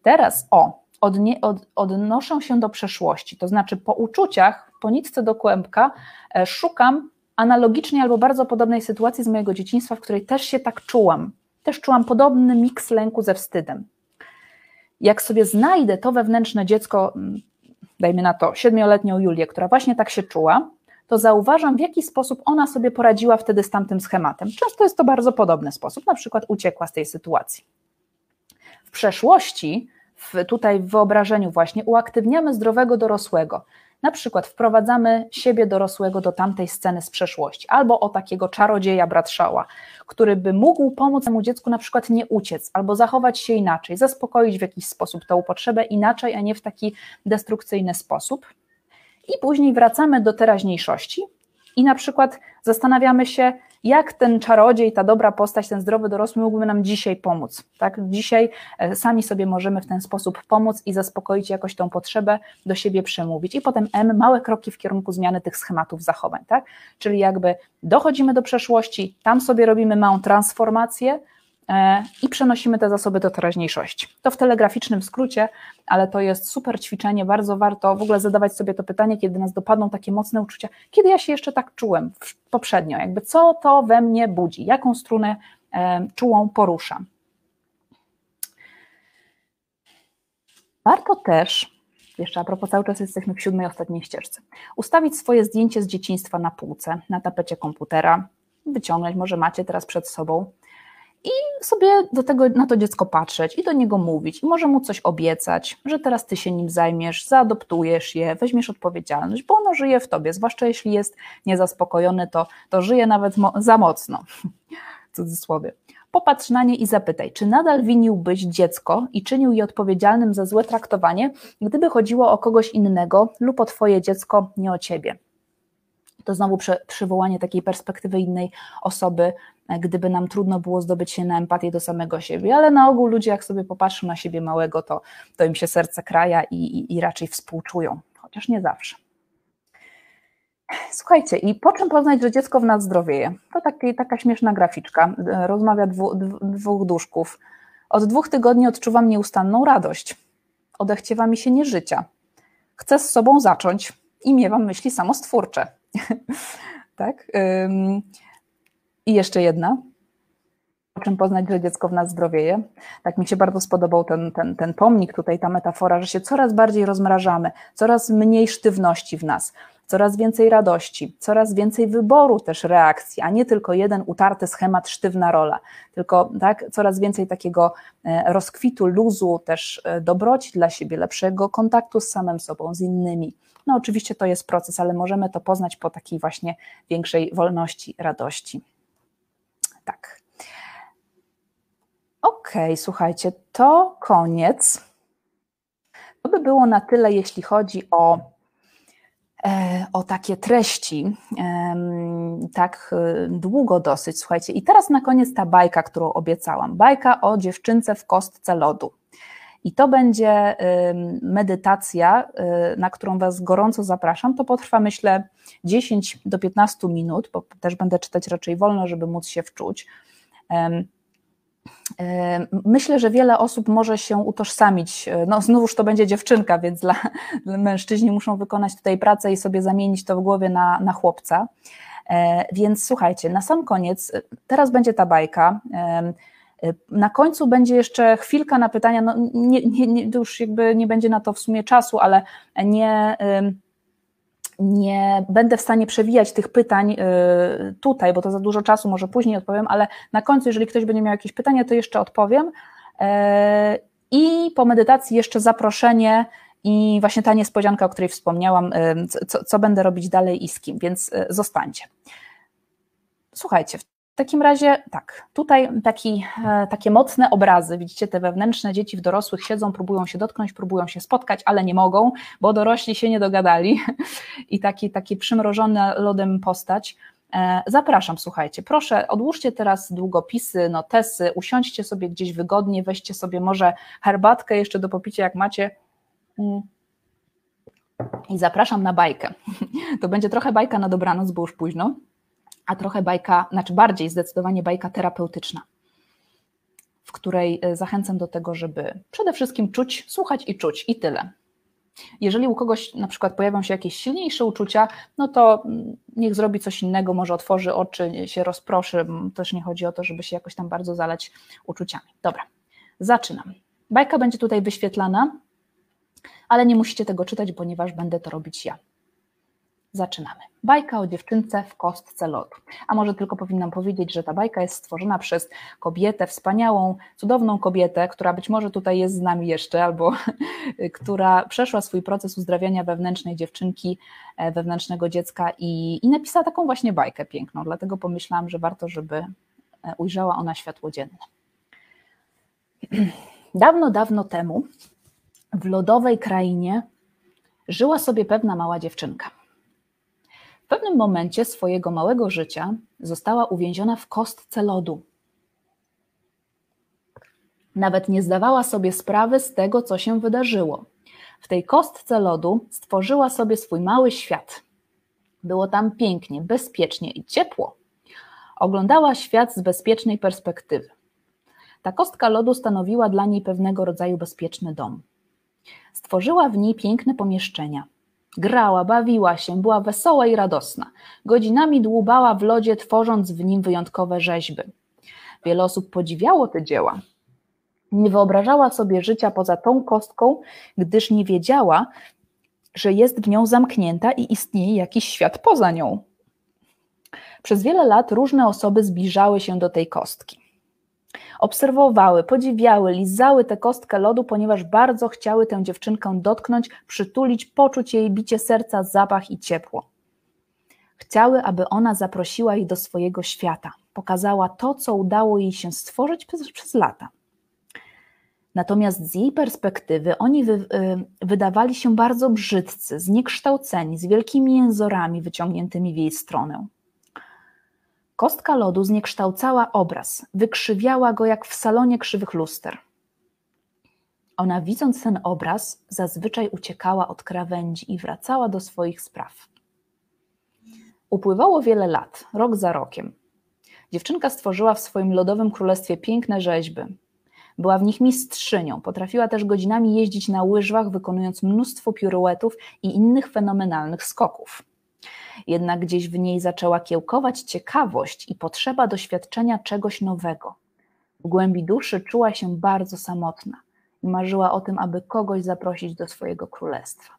Teraz o, odnie, od, odnoszę się do przeszłości, to znaczy po uczuciach, po nitce do kłębka e, szukam analogicznie albo bardzo podobnej sytuacji z mojego dzieciństwa, w której też się tak czułam. Też czułam podobny miks lęku ze wstydem jak sobie znajdę to wewnętrzne dziecko, mm, dajmy na to siedmioletnią Julię, która właśnie tak się czuła, to zauważam, w jaki sposób ona sobie poradziła wtedy z tamtym schematem. Często jest to bardzo podobny sposób, na przykład uciekła z tej sytuacji. W przeszłości, w, tutaj w wyobrażeniu właśnie, uaktywniamy zdrowego dorosłego. Na przykład wprowadzamy siebie dorosłego do tamtej sceny z przeszłości, albo o takiego czarodzieja Bratszała, który by mógł pomóc temu dziecku na przykład nie uciec, albo zachować się inaczej, zaspokoić w jakiś sposób tę potrzebę inaczej, a nie w taki destrukcyjny sposób. I później wracamy do teraźniejszości i na przykład zastanawiamy się, jak ten czarodziej, ta dobra postać, ten zdrowy dorosły mógłby nam dzisiaj pomóc. Tak? Dzisiaj e, sami sobie możemy w ten sposób pomóc i zaspokoić jakoś tą potrzebę, do siebie przemówić. I potem M, małe kroki w kierunku zmiany tych schematów zachowań. Tak? Czyli jakby dochodzimy do przeszłości, tam sobie robimy małą transformację, i przenosimy te zasoby do teraźniejszości. To w telegraficznym skrócie, ale to jest super ćwiczenie, bardzo warto w ogóle zadawać sobie to pytanie, kiedy nas dopadną takie mocne uczucia, kiedy ja się jeszcze tak czułem poprzednio, jakby co to we mnie budzi, jaką strunę e, czułą poruszam. Warto też, jeszcze a propos cały czas jesteśmy w siódmej, ostatniej ścieżce, ustawić swoje zdjęcie z dzieciństwa na półce, na tapecie komputera, wyciągnąć, może macie teraz przed sobą, i sobie do tego, na to dziecko patrzeć i do niego mówić, i może mu coś obiecać, że teraz ty się nim zajmiesz, zaadoptujesz je, weźmiesz odpowiedzialność, bo ono żyje w tobie, zwłaszcza jeśli jest niezaspokojony, to, to żyje nawet mo za mocno, w cudzysłowie. Popatrz na nie i zapytaj, czy nadal winiłbyś dziecko i czynił je odpowiedzialnym za złe traktowanie, gdyby chodziło o kogoś innego lub o twoje dziecko, nie o ciebie to znowu przywołanie takiej perspektywy innej osoby, e, gdyby nam trudno było zdobyć się na empatię do samego siebie, ale na ogół ludzie, jak sobie popatrzą na siebie małego, to, to im się serce kraja i, i, i raczej współczują, chociaż nie zawsze. Słuchajcie, i po czym poznać, że dziecko w nas zdrowieje? To taki, taka śmieszna graficzka. E, rozmawia dwu, dwóch duszków. Od dwóch tygodni odczuwam nieustanną radość. Odechciewa mi się nieżycia. Chcę z sobą zacząć i miewam myśli samostwórcze. tak? I jeszcze jedna. O czym poznać, że dziecko w nas zdrowieje? Tak mi się bardzo spodobał ten, ten, ten pomnik, tutaj ta metafora, że się coraz bardziej rozmrażamy, coraz mniej sztywności w nas, coraz więcej radości, coraz więcej wyboru też reakcji, a nie tylko jeden utarty schemat, sztywna rola, tylko tak, coraz więcej takiego e, rozkwitu, luzu, też e, dobroci dla siebie, lepszego kontaktu z samym sobą, z innymi. No oczywiście to jest proces, ale możemy to poznać po takiej właśnie większej wolności, radości. Tak. Okej, okay, słuchajcie, to koniec. To by było na tyle, jeśli chodzi o, e, o takie treści, tak e, długo dosyć, słuchajcie. I teraz na koniec ta bajka, którą obiecałam. Bajka o dziewczynce w kostce lodu. I to będzie medytacja, y, na którą Was gorąco zapraszam. To potrwa, myślę, 10 do 15 minut, bo też będę czytać raczej wolno, żeby móc się wczuć. Myślę, że wiele osób może się utożsamić. No, znowuż to będzie dziewczynka, więc dla, dla mężczyźni muszą wykonać tutaj pracę i sobie zamienić to w głowie na, na chłopca. E, więc słuchajcie, na sam koniec, teraz będzie ta bajka. Na końcu będzie jeszcze chwilka na pytania, no nie, nie, nie, już jakby nie będzie na to w sumie czasu, ale nie, nie będę w stanie przewijać tych pytań y, tutaj, bo to za dużo czasu, może później odpowiem, ale na końcu, jeżeli ktoś będzie miał jakieś pytania, to jeszcze odpowiem. E, I po medytacji jeszcze zaproszenie i właśnie ta niespodzianka, o której wspomniałam, co, co będę robić dalej i z kim, więc y, zostańcie. Słuchajcie, takim razie tak, tutaj taki, e, takie mocne obrazy, widzicie te wewnętrzne dzieci w dorosłych siedzą, próbują się dotknąć, próbują się spotkać, ale nie mogą, bo dorośli się nie dogadali i taki, taki przymrożony lodem postać. E, zapraszam, słuchajcie, proszę odłóżcie teraz długopisy, notesy, usiądźcie sobie gdzieś wygodnie, weźcie sobie może herbatkę jeszcze do popicia, jak macie. Mm. I zapraszam na bajkę. To będzie trochę bajka na dobranoc, bo już późno a trochę bajka, znaczy bardziej zdecydowanie bajka terapeutyczna, w której e, zachęcam do tego, żeby przede wszystkim czuć, słuchać i czuć i tyle. Jeżeli u kogoś na przykład pojawią się jakieś silniejsze uczucia, no to mm, niech zrobi coś innego, może otworzy oczy, się rozproszy. Też nie chodzi o to, żeby się jakoś tam bardzo zalać uczuciami. Dobra, zaczynam. Bajka będzie tutaj wyświetlana, ale nie musicie tego czytać, ponieważ będę to robić ja. Zaczynamy. Bajka o dziewczynce w kostce lodu. A może tylko powinnam powiedzieć, że ta bajka jest stworzona przez kobietę, wspaniałą, cudowną kobietę, która być może tutaj jest z nami jeszcze, albo która przeszła swój proces uzdrawiania wewnętrznej dziewczynki, e, wewnętrznego dziecka i, i napisała taką właśnie bajkę piękną. Dlatego pomyślałam, że warto, żeby e, ujrzała ona światło dzienne. Dawno, dawno temu w lodowej krainie żyła sobie pewna mała dziewczynka. Pewnym momencie swojego małego życia została uwięziona w kostce lodu. Nawet nie zdawała sobie sprawy z tego, co się wydarzyło. W tej kostce lodu stworzyła sobie swój mały świat. Było tam pięknie, bezpiecznie i ciepło. Oglądała świat z bezpiecznej perspektywy. Ta kostka lodu stanowiła dla niej pewnego rodzaju bezpieczny dom. Stworzyła w niej piękne pomieszczenia. Grała, bawiła się, była wesoła i radosna. Godzinami dłubała w lodzie, tworząc w nim wyjątkowe rzeźby. Wiele osób podziwiało te dzieła. Nie wyobrażała sobie życia poza tą kostką, gdyż nie wiedziała, że jest w nią zamknięta i istnieje jakiś świat poza nią. Przez wiele lat różne osoby zbliżały się do tej kostki. Obserwowały, podziwiały, lizały tę kostkę lodu, ponieważ bardzo chciały tę dziewczynkę dotknąć, przytulić, poczuć jej bicie serca, zapach i ciepło. Chciały, aby ona zaprosiła ich do swojego świata, pokazała to, co udało jej się stworzyć przez, przez lata. Natomiast z jej perspektywy oni wy, y, wydawali się bardzo brzydcy, zniekształceni, z wielkimi jęzorami wyciągniętymi w jej stronę. Kostka lodu zniekształcała obraz, wykrzywiała go jak w salonie krzywych luster. Ona, widząc ten obraz, zazwyczaj uciekała od krawędzi i wracała do swoich spraw. Upływało wiele lat, rok za rokiem. Dziewczynka stworzyła w swoim lodowym królestwie piękne rzeźby. Była w nich mistrzynią, potrafiła też godzinami jeździć na łyżwach, wykonując mnóstwo piruetów i innych fenomenalnych skoków jednak gdzieś w niej zaczęła kiełkować ciekawość i potrzeba doświadczenia czegoś nowego. W głębi duszy czuła się bardzo samotna i marzyła o tym, aby kogoś zaprosić do swojego królestwa.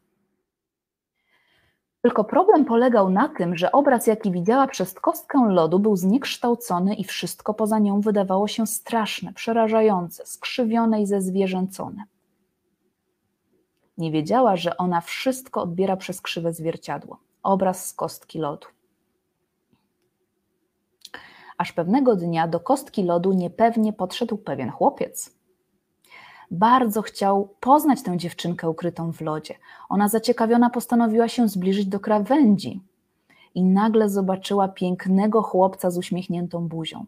Tylko problem polegał na tym, że obraz, jaki widziała przez kostkę lodu, był zniekształcony i wszystko poza nią wydawało się straszne, przerażające, skrzywione i zezwierzęcone. Nie wiedziała, że ona wszystko odbiera przez krzywe zwierciadło obraz z kostki lodu. Aż pewnego dnia do kostki lodu niepewnie podszedł pewien chłopiec. Bardzo chciał poznać tę dziewczynkę ukrytą w lodzie. Ona zaciekawiona postanowiła się zbliżyć do krawędzi i nagle zobaczyła pięknego chłopca z uśmiechniętą buzią.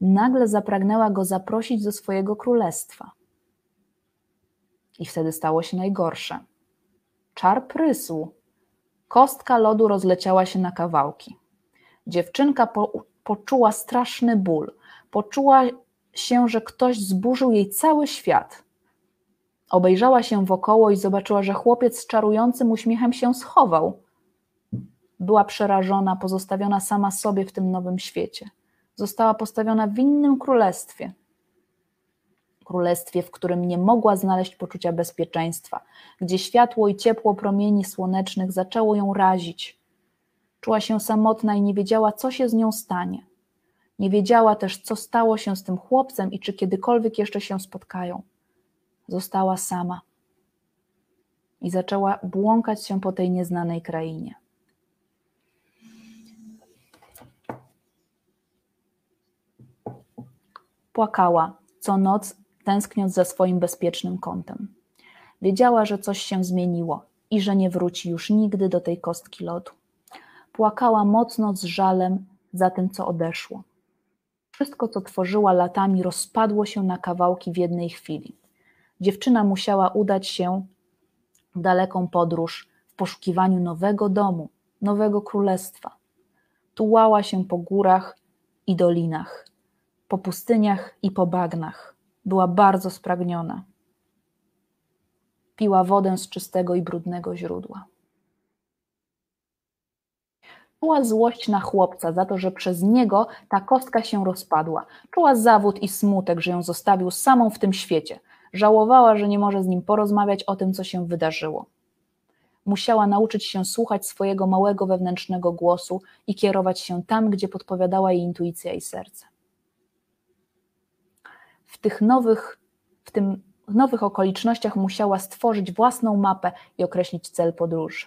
Nagle zapragnęła go zaprosić do swojego królestwa. I wtedy stało się najgorsze. Czar prysł, Kostka lodu rozleciała się na kawałki. Dziewczynka po, poczuła straszny ból. Poczuła się, że ktoś zburzył jej cały świat. Obejrzała się wokoło i zobaczyła, że chłopiec z czarującym uśmiechem się schował. Była przerażona, pozostawiona sama sobie w tym nowym świecie. Została postawiona w innym królestwie królestwie, w którym nie mogła znaleźć poczucia bezpieczeństwa, gdzie światło i ciepło promieni słonecznych zaczęło ją razić. Czuła się samotna i nie wiedziała, co się z nią stanie. Nie wiedziała też, co stało się z tym chłopcem i czy kiedykolwiek jeszcze się spotkają. Została sama i zaczęła błąkać się po tej nieznanej krainie. Płakała co noc tęskniąc za swoim bezpiecznym kątem. Wiedziała, że coś się zmieniło i że nie wróci już nigdy do tej kostki lodu. Płakała mocno z żalem za tym, co odeszło. Wszystko, co tworzyła latami, rozpadło się na kawałki w jednej chwili. Dziewczyna musiała udać się w daleką podróż w poszukiwaniu nowego domu, nowego królestwa. Tułała się po górach i dolinach, po pustyniach i po bagnach była bardzo spragniona. Piła wodę z czystego i brudnego źródła. Czuła złość na chłopca za to, że przez niego ta kostka się rozpadła. Czuła zawód i smutek, że ją zostawił samą w tym świecie. Żałowała, że nie może z nim porozmawiać o tym, co się wydarzyło. Musiała nauczyć się słuchać swojego małego wewnętrznego głosu i kierować się tam, gdzie podpowiadała jej intuicja i serce. W tych nowych, w tym nowych okolicznościach musiała stworzyć własną mapę i określić cel podróży.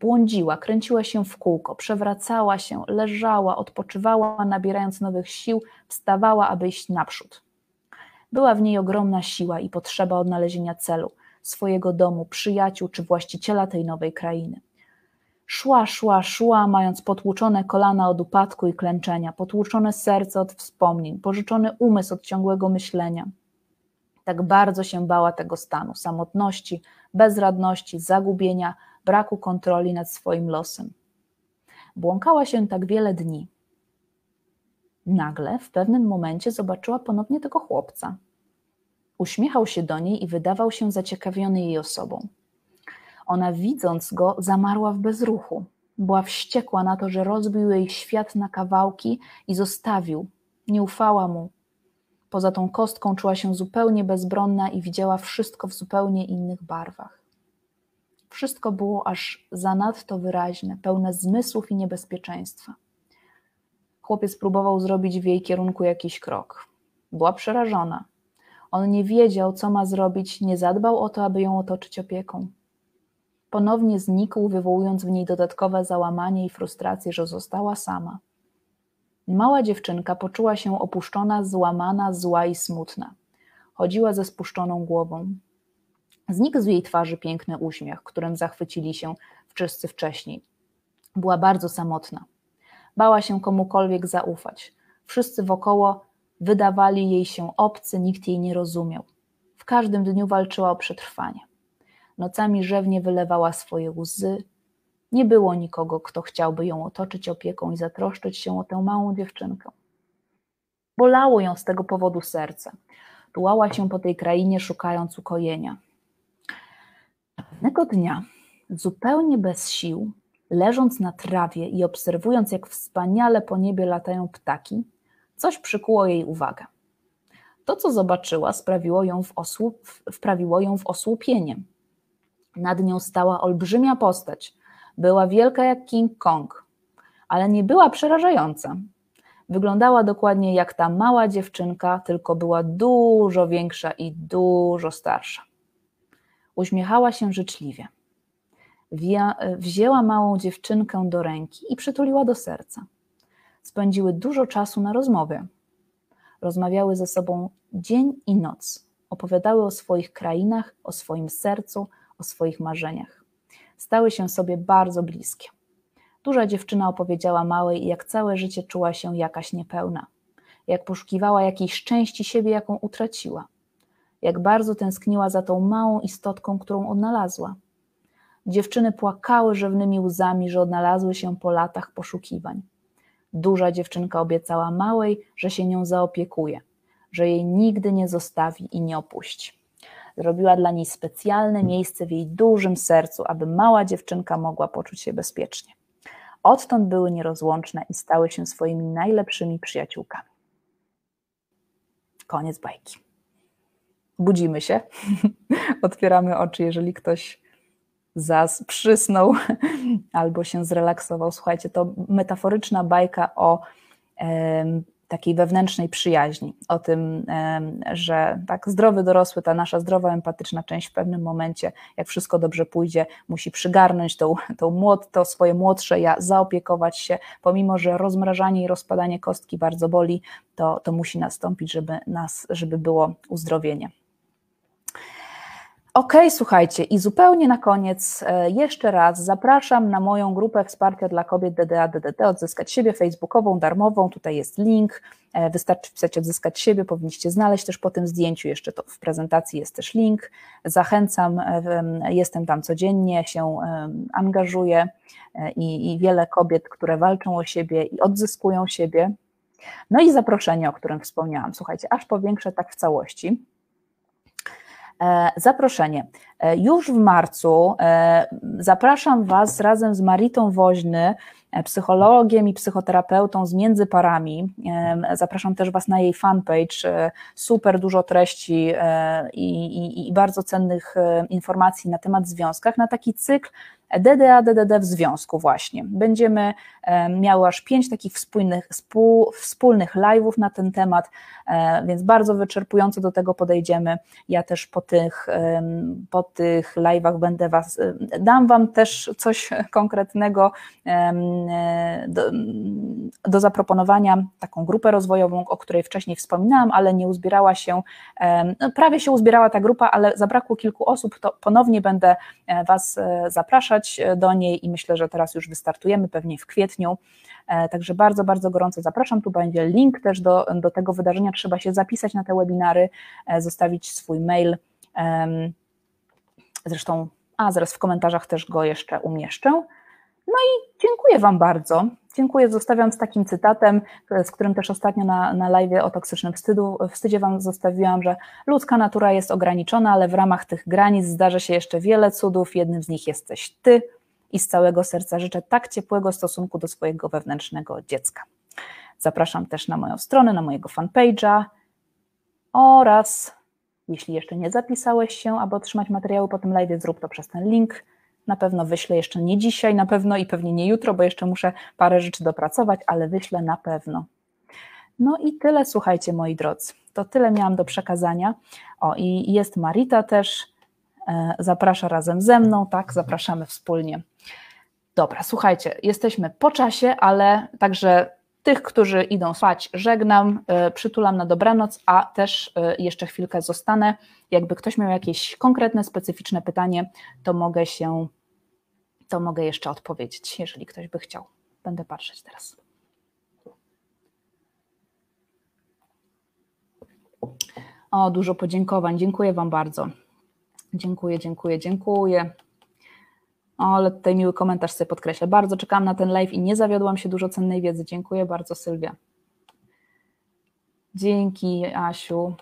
Błądziła, kręciła się w kółko, przewracała się, leżała, odpoczywała, nabierając nowych sił, wstawała, aby iść naprzód. Była w niej ogromna siła i potrzeba odnalezienia celu, swojego domu, przyjaciół czy właściciela tej nowej krainy. Szła, szła, szła, mając potłuczone kolana od upadku i klęczenia, potłuczone serce od wspomnień, pożyczony umysł od ciągłego myślenia. Tak bardzo się bała tego stanu samotności, bezradności, zagubienia, braku kontroli nad swoim losem. Błąkała się tak wiele dni. Nagle w pewnym momencie zobaczyła ponownie tego chłopca. Uśmiechał się do niej i wydawał się zaciekawiony jej osobą. Ona, widząc go, zamarła w bezruchu. Była wściekła na to, że rozbił jej świat na kawałki i zostawił. Nie ufała mu. Poza tą kostką czuła się zupełnie bezbronna i widziała wszystko w zupełnie innych barwach. Wszystko było aż zanadto wyraźne, pełne zmysłów i niebezpieczeństwa. Chłopiec próbował zrobić w jej kierunku jakiś krok. Była przerażona. On nie wiedział, co ma zrobić, nie zadbał o to, aby ją otoczyć opieką. Ponownie znikł, wywołując w niej dodatkowe załamanie i frustrację, że została sama. Mała dziewczynka poczuła się opuszczona, złamana, zła i smutna. Chodziła ze spuszczoną głową. Znikł z jej twarzy piękny uśmiech, którym zachwycili się wszyscy wcześniej. Była bardzo samotna. Bała się komukolwiek zaufać. Wszyscy wokoło wydawali jej się obcy, nikt jej nie rozumiał. W każdym dniu walczyła o przetrwanie. Nocami rzewnie wylewała swoje łzy. Nie było nikogo, kto chciałby ją otoczyć opieką i zatroszczyć się o tę małą dziewczynkę. Bolało ją z tego powodu serce. Tułała się po tej krainie, szukając ukojenia. Pewnego dnia, zupełnie bez sił, leżąc na trawie i obserwując, jak wspaniale po niebie latają ptaki, coś przykuło jej uwagę. To, co zobaczyła, sprawiło ją w osłup, wprawiło ją w osłupienie. Nad nią stała olbrzymia postać. Była wielka jak King Kong, ale nie była przerażająca. Wyglądała dokładnie jak ta mała dziewczynka, tylko była dużo większa i dużo starsza. Uśmiechała się życzliwie. Wzięła małą dziewczynkę do ręki i przytuliła do serca. Spędziły dużo czasu na rozmowie. Rozmawiały ze sobą dzień i noc. Opowiadały o swoich krainach, o swoim sercu, o swoich marzeniach. Stały się sobie bardzo bliskie. Duża dziewczyna opowiedziała małej, jak całe życie czuła się jakaś niepełna, jak poszukiwała jakiejś części siebie, jaką utraciła, jak bardzo tęskniła za tą małą istotką, którą odnalazła. Dziewczyny płakały rzewnymi łzami, że odnalazły się po latach poszukiwań. Duża dziewczynka obiecała małej, że się nią zaopiekuje, że jej nigdy nie zostawi i nie opuści. Zrobiła dla niej specjalne miejsce w jej dużym sercu, aby mała dziewczynka mogła poczuć się bezpiecznie. Odtąd były nierozłączne i stały się swoimi najlepszymi przyjaciółkami. Koniec bajki. Budzimy się, otwieramy oczy, jeżeli ktoś zas przysnął albo się zrelaksował. Słuchajcie, to metaforyczna bajka o takiej wewnętrznej przyjaźni, o tym, że tak zdrowy dorosły, ta nasza zdrowa, empatyczna część w pewnym momencie, jak wszystko dobrze pójdzie, musi przygarnąć tą, tą młot, to swoje młodsze ja, zaopiekować się, pomimo, że rozmrażanie i rozpadanie kostki bardzo boli, to, to musi nastąpić, żeby, nas, żeby było uzdrowienie. Ok, słuchajcie, i zupełnie na koniec e, jeszcze raz zapraszam na moją grupę wsparcia dla kobiet DDA DDT, odzyskać siebie facebookową, darmową, tutaj jest link, e, wystarczy wpisać odzyskać siebie, powinniście znaleźć też po tym zdjęciu, jeszcze to. W prezentacji jest też link, zachęcam, e, jestem tam codziennie, się angażuję i, i wiele kobiet, które walczą o siebie i odzyskują siebie, no i zaproszenie, o którym wspomniałam, słuchajcie, aż powiększę tak w całości, Zaproszenie. Już w marcu zapraszam Was razem z Maritą Woźny E, psychologiem i psychoterapeutą z Międzyparami. E, zapraszam też Was na jej fanpage. E, super dużo treści i, i, i bardzo cennych informacji na temat związkach, na taki cykl DDA, DDD w związku właśnie. Będziemy miały aż pięć takich wspólnych, współ, wspólnych live'ów na ten temat, więc bardzo wyczerpująco do tego podejdziemy. Ja też po tych, po tych live'ach będę Was, dam Wam też coś konkretnego do, do zaproponowania, taką grupę rozwojową, o której wcześniej wspominałam, ale nie uzbierała się, no, prawie się uzbierała ta grupa, ale zabrakło kilku osób, to ponownie będę e, Was e, zapraszać do niej i myślę, że teraz już wystartujemy, pewnie w kwietniu. E, także bardzo, bardzo gorąco zapraszam. Tu będzie link też do, do tego wydarzenia. Trzeba się zapisać na te webinary, zostawić swój mail. Zresztą, a zaraz w komentarzach też go jeszcze umieszczę. No i dziękuję Wam bardzo. Dziękuję, zostawiam z takim cytatem, z którym też ostatnio na, na live o toksycznym wstydu, wstydzie Wam zostawiłam, że ludzka natura jest ograniczona, ale w ramach tych granic zdarzy się jeszcze wiele cudów. Jednym z nich jesteś Ty i z całego serca życzę tak ciepłego stosunku do swojego wewnętrznego dziecka. Zapraszam też na moją stronę, na mojego fanpage'a oraz jeśli jeszcze nie zapisałeś się, aby otrzymać materiały po tym live, zrób to przez ten link na pewno wyślę jeszcze nie dzisiaj, na pewno i pewnie nie jutro, bo jeszcze muszę parę rzeczy dopracować, ale wyślę na pewno. No i tyle, słuchajcie, moi drodzy. To tyle miałam do przekazania. O, i jest Marita też, e, zaprasza razem ze mną, tak, zapraszamy wspólnie. Dobra, słuchajcie, jesteśmy po czasie, ale także tych, którzy idą spać, żegnam, e, przytulam na dobranoc, a też e, jeszcze chwilkę zostanę. Jakby ktoś miał jakieś konkretne, specyficzne pytanie, to mogę się to mogę jeszcze odpowiedzieć, jeżeli ktoś by chciał. Będę patrzeć teraz. O, dużo podziękowań. Dziękuję Wam bardzo. Dziękuję, dziękuję, dziękuję. O, ale tutaj miły komentarz sobie podkreślę. Bardzo czekałam na ten live i nie zawiodłam się dużo cennej wiedzy. Dziękuję bardzo, Sylwia. Dzięki, Asiu.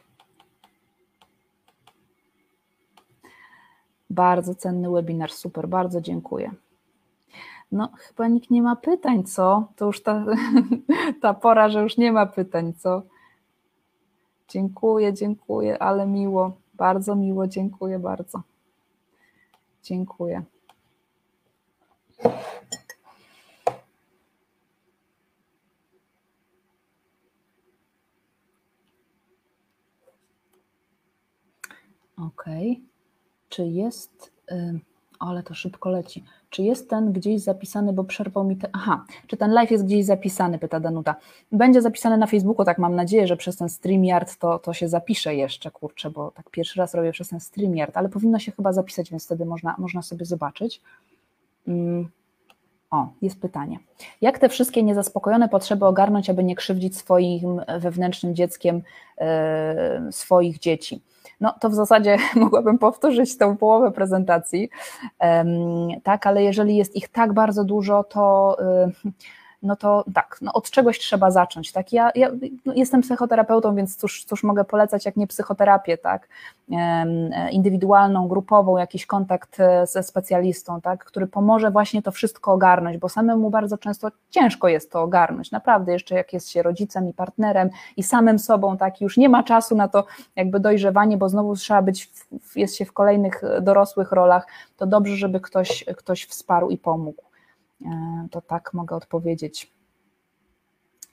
Bardzo cenny webinar, super, bardzo dziękuję. No, chyba nikt nie ma pytań, co? To już ta, ta pora, że już nie ma pytań, co? Dziękuję, dziękuję, ale miło, bardzo miło, dziękuję bardzo. Dziękuję. Okej. Okay czy jest, ale to szybko leci, czy jest ten gdzieś zapisany, bo przerwał mi te, aha, czy ten live jest gdzieś zapisany, pyta Danuta. Będzie zapisany na Facebooku, tak mam nadzieję, że przez ten StreamYard to, to się zapisze jeszcze, kurczę, bo tak pierwszy raz robię przez ten StreamYard, ale powinno się chyba zapisać, więc wtedy można, można sobie zobaczyć. Mm. O, jest pytanie. Jak te wszystkie niezaspokojone potrzeby ogarnąć, aby nie krzywdzić swoim wewnętrznym dzieckiem yy, swoich dzieci? No to w zasadzie mogłabym powtórzyć tą połowę prezentacji, tak, ale jeżeli jest ich tak bardzo dużo, to y, no to tak, no od czegoś trzeba zacząć. Tak? Ja, ja no jestem psychoterapeutą, więc cóż, cóż mogę polecać, jak nie psychoterapię, tak? indywidualną, grupową, jakiś kontakt e, ze specjalistą, tak? który pomoże właśnie to wszystko ogarnąć, bo samemu bardzo często ciężko jest to ogarnąć. Naprawdę, jeszcze jak jest się rodzicem i partnerem i samym sobą, tak, już nie ma czasu na to jakby dojrzewanie, bo znowu trzeba być, w, jest się w kolejnych e, dorosłych rolach, to dobrze, żeby ktoś, ktoś wsparł i pomógł. E, to tak mogę odpowiedzieć.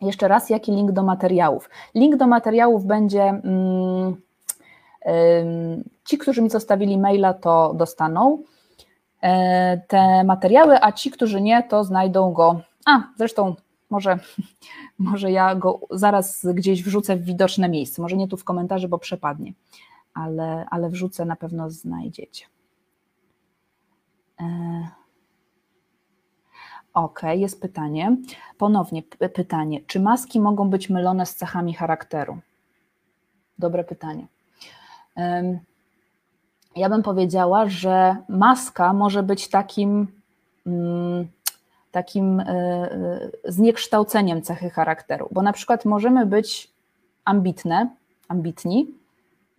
Jeszcze raz, jaki link do materiałów? Link do materiałów będzie. Mm, ci, którzy mi zostawili maila, to dostaną e, te materiały, a ci, którzy nie, to znajdą go. A, zresztą może, może ja go zaraz gdzieś wrzucę w widoczne miejsce. Może nie tu w komentarzu, bo przepadnie, ale, ale wrzucę, na pewno znajdziecie. E, Ok, jest pytanie. Ponownie pytanie. Czy maski mogą być mylone z cechami charakteru? Dobre pytanie. Ja bym powiedziała, że maska może być takim, mm, takim e, e, zniekształceniem cechy charakteru, bo na przykład możemy być ambitne, ambitni,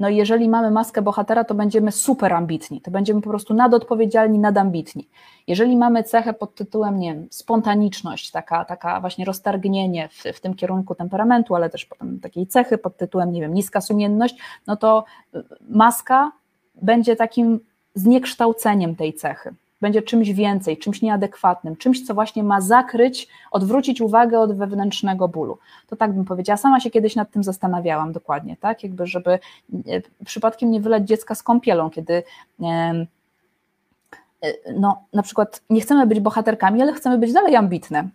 No i jeżeli mamy maskę bohatera, to będziemy super ambitni, to będziemy po prostu nadodpowiedzialni, nadambitni. Jeżeli mamy cechę pod tytułem, nie wiem, spontaniczność, taka, taka właśnie roztargnienie w, w tym kierunku temperamentu, ale też potem takiej cechy pod tytułem, nie wiem, niska sumienność, no to y, maska będzie takim zniekształceniem tej cechy będzie czymś więcej, czymś nieadekwatnym, czymś, co właśnie ma zakryć, odwrócić uwagę od wewnętrznego bólu. To tak bym powiedziała. Sama się kiedyś nad tym zastanawiałam dokładnie, tak? Jakby, żeby e, przypadkiem nie wylać dziecka z kąpielą, kiedy e, no, na przykład nie chcemy być bohaterkami, ale chcemy być dalej ambitne.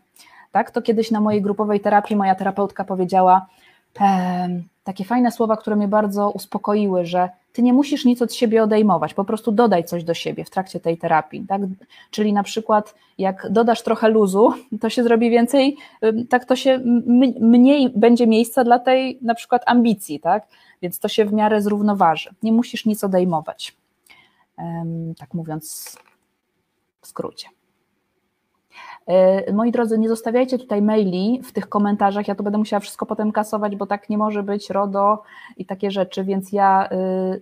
Tak? To kiedyś na mojej grupowej terapii moja terapeutka powiedziała takie fajne słowa, które mnie bardzo uspokoiły, że ty nie musisz nic od siebie odejmować, po prostu dodaj coś do siebie w trakcie tej terapii. Tak? Czyli na przykład, jak dodasz trochę luzu, to się zrobi więcej, tak to się mniej będzie miejsca dla tej na przykład ambicji, tak? Więc to się w miarę zrównoważy. Nie musisz nic odejmować. Tak mówiąc w skrócie. E, moi drodzy, nie zostawiajcie tutaj maili w tych komentarzach, ja to będę musiała wszystko potem kasować, bo tak nie może być, RODO i takie rzeczy, więc ja y,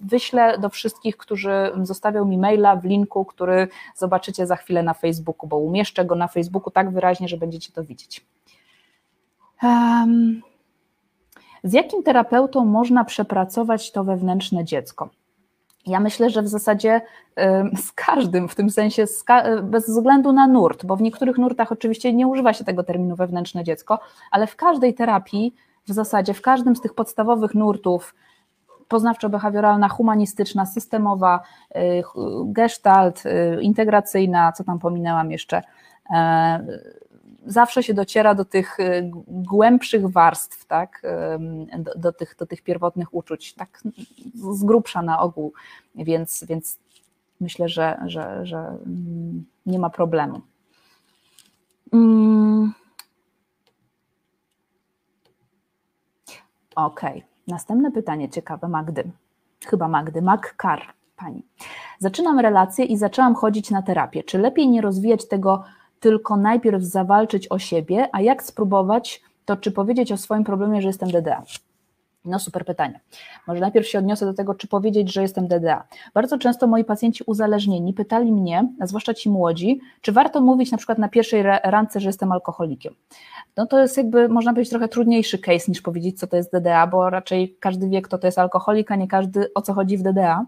wyślę do wszystkich, którzy zostawią mi maila w linku, który zobaczycie za chwilę na Facebooku, bo umieszczę go na Facebooku tak wyraźnie, że będziecie to widzieć. Um, z jakim terapeutą można przepracować to wewnętrzne dziecko? Ja myślę, że w zasadzie z każdym, w tym sensie bez względu na nurt, bo w niektórych nurtach oczywiście nie używa się tego terminu wewnętrzne dziecko, ale w każdej terapii, w zasadzie w każdym z tych podstawowych nurtów, poznawczo-behawioralna, humanistyczna, systemowa, y, gestalt, y, integracyjna, co tam pominęłam jeszcze, e, zawsze się dociera do tych y, głębszych warstw, tak, do, do, tych, do tych pierwotnych uczuć, tak z grubsza na ogół, więc, więc myślę, że, że, że mm, nie ma problemu. Mm. Okej, okay. następne pytanie ciekawe Magdy. Chyba Magdy, Magkar, pani. Zaczynam relację i zaczęłam chodzić na terapię. Czy lepiej nie rozwijać tego tylko najpierw zawalczyć o siebie, a jak spróbować, to czy powiedzieć o swoim problemie, że jestem DDA? No super pytanie. Może najpierw się odniosę do tego, czy powiedzieć, że jestem DDA. Bardzo często moi pacjenci uzależnieni pytali mnie, a zwłaszcza ci młodzi, czy warto mówić na przykład na pierwszej randce, że jestem alkoholikiem. No to jest jakby, można powiedzieć, trochę trudniejszy case niż powiedzieć, co to jest DDA, bo raczej każdy wie, kto to jest alkoholik, a nie każdy o co chodzi w DDA.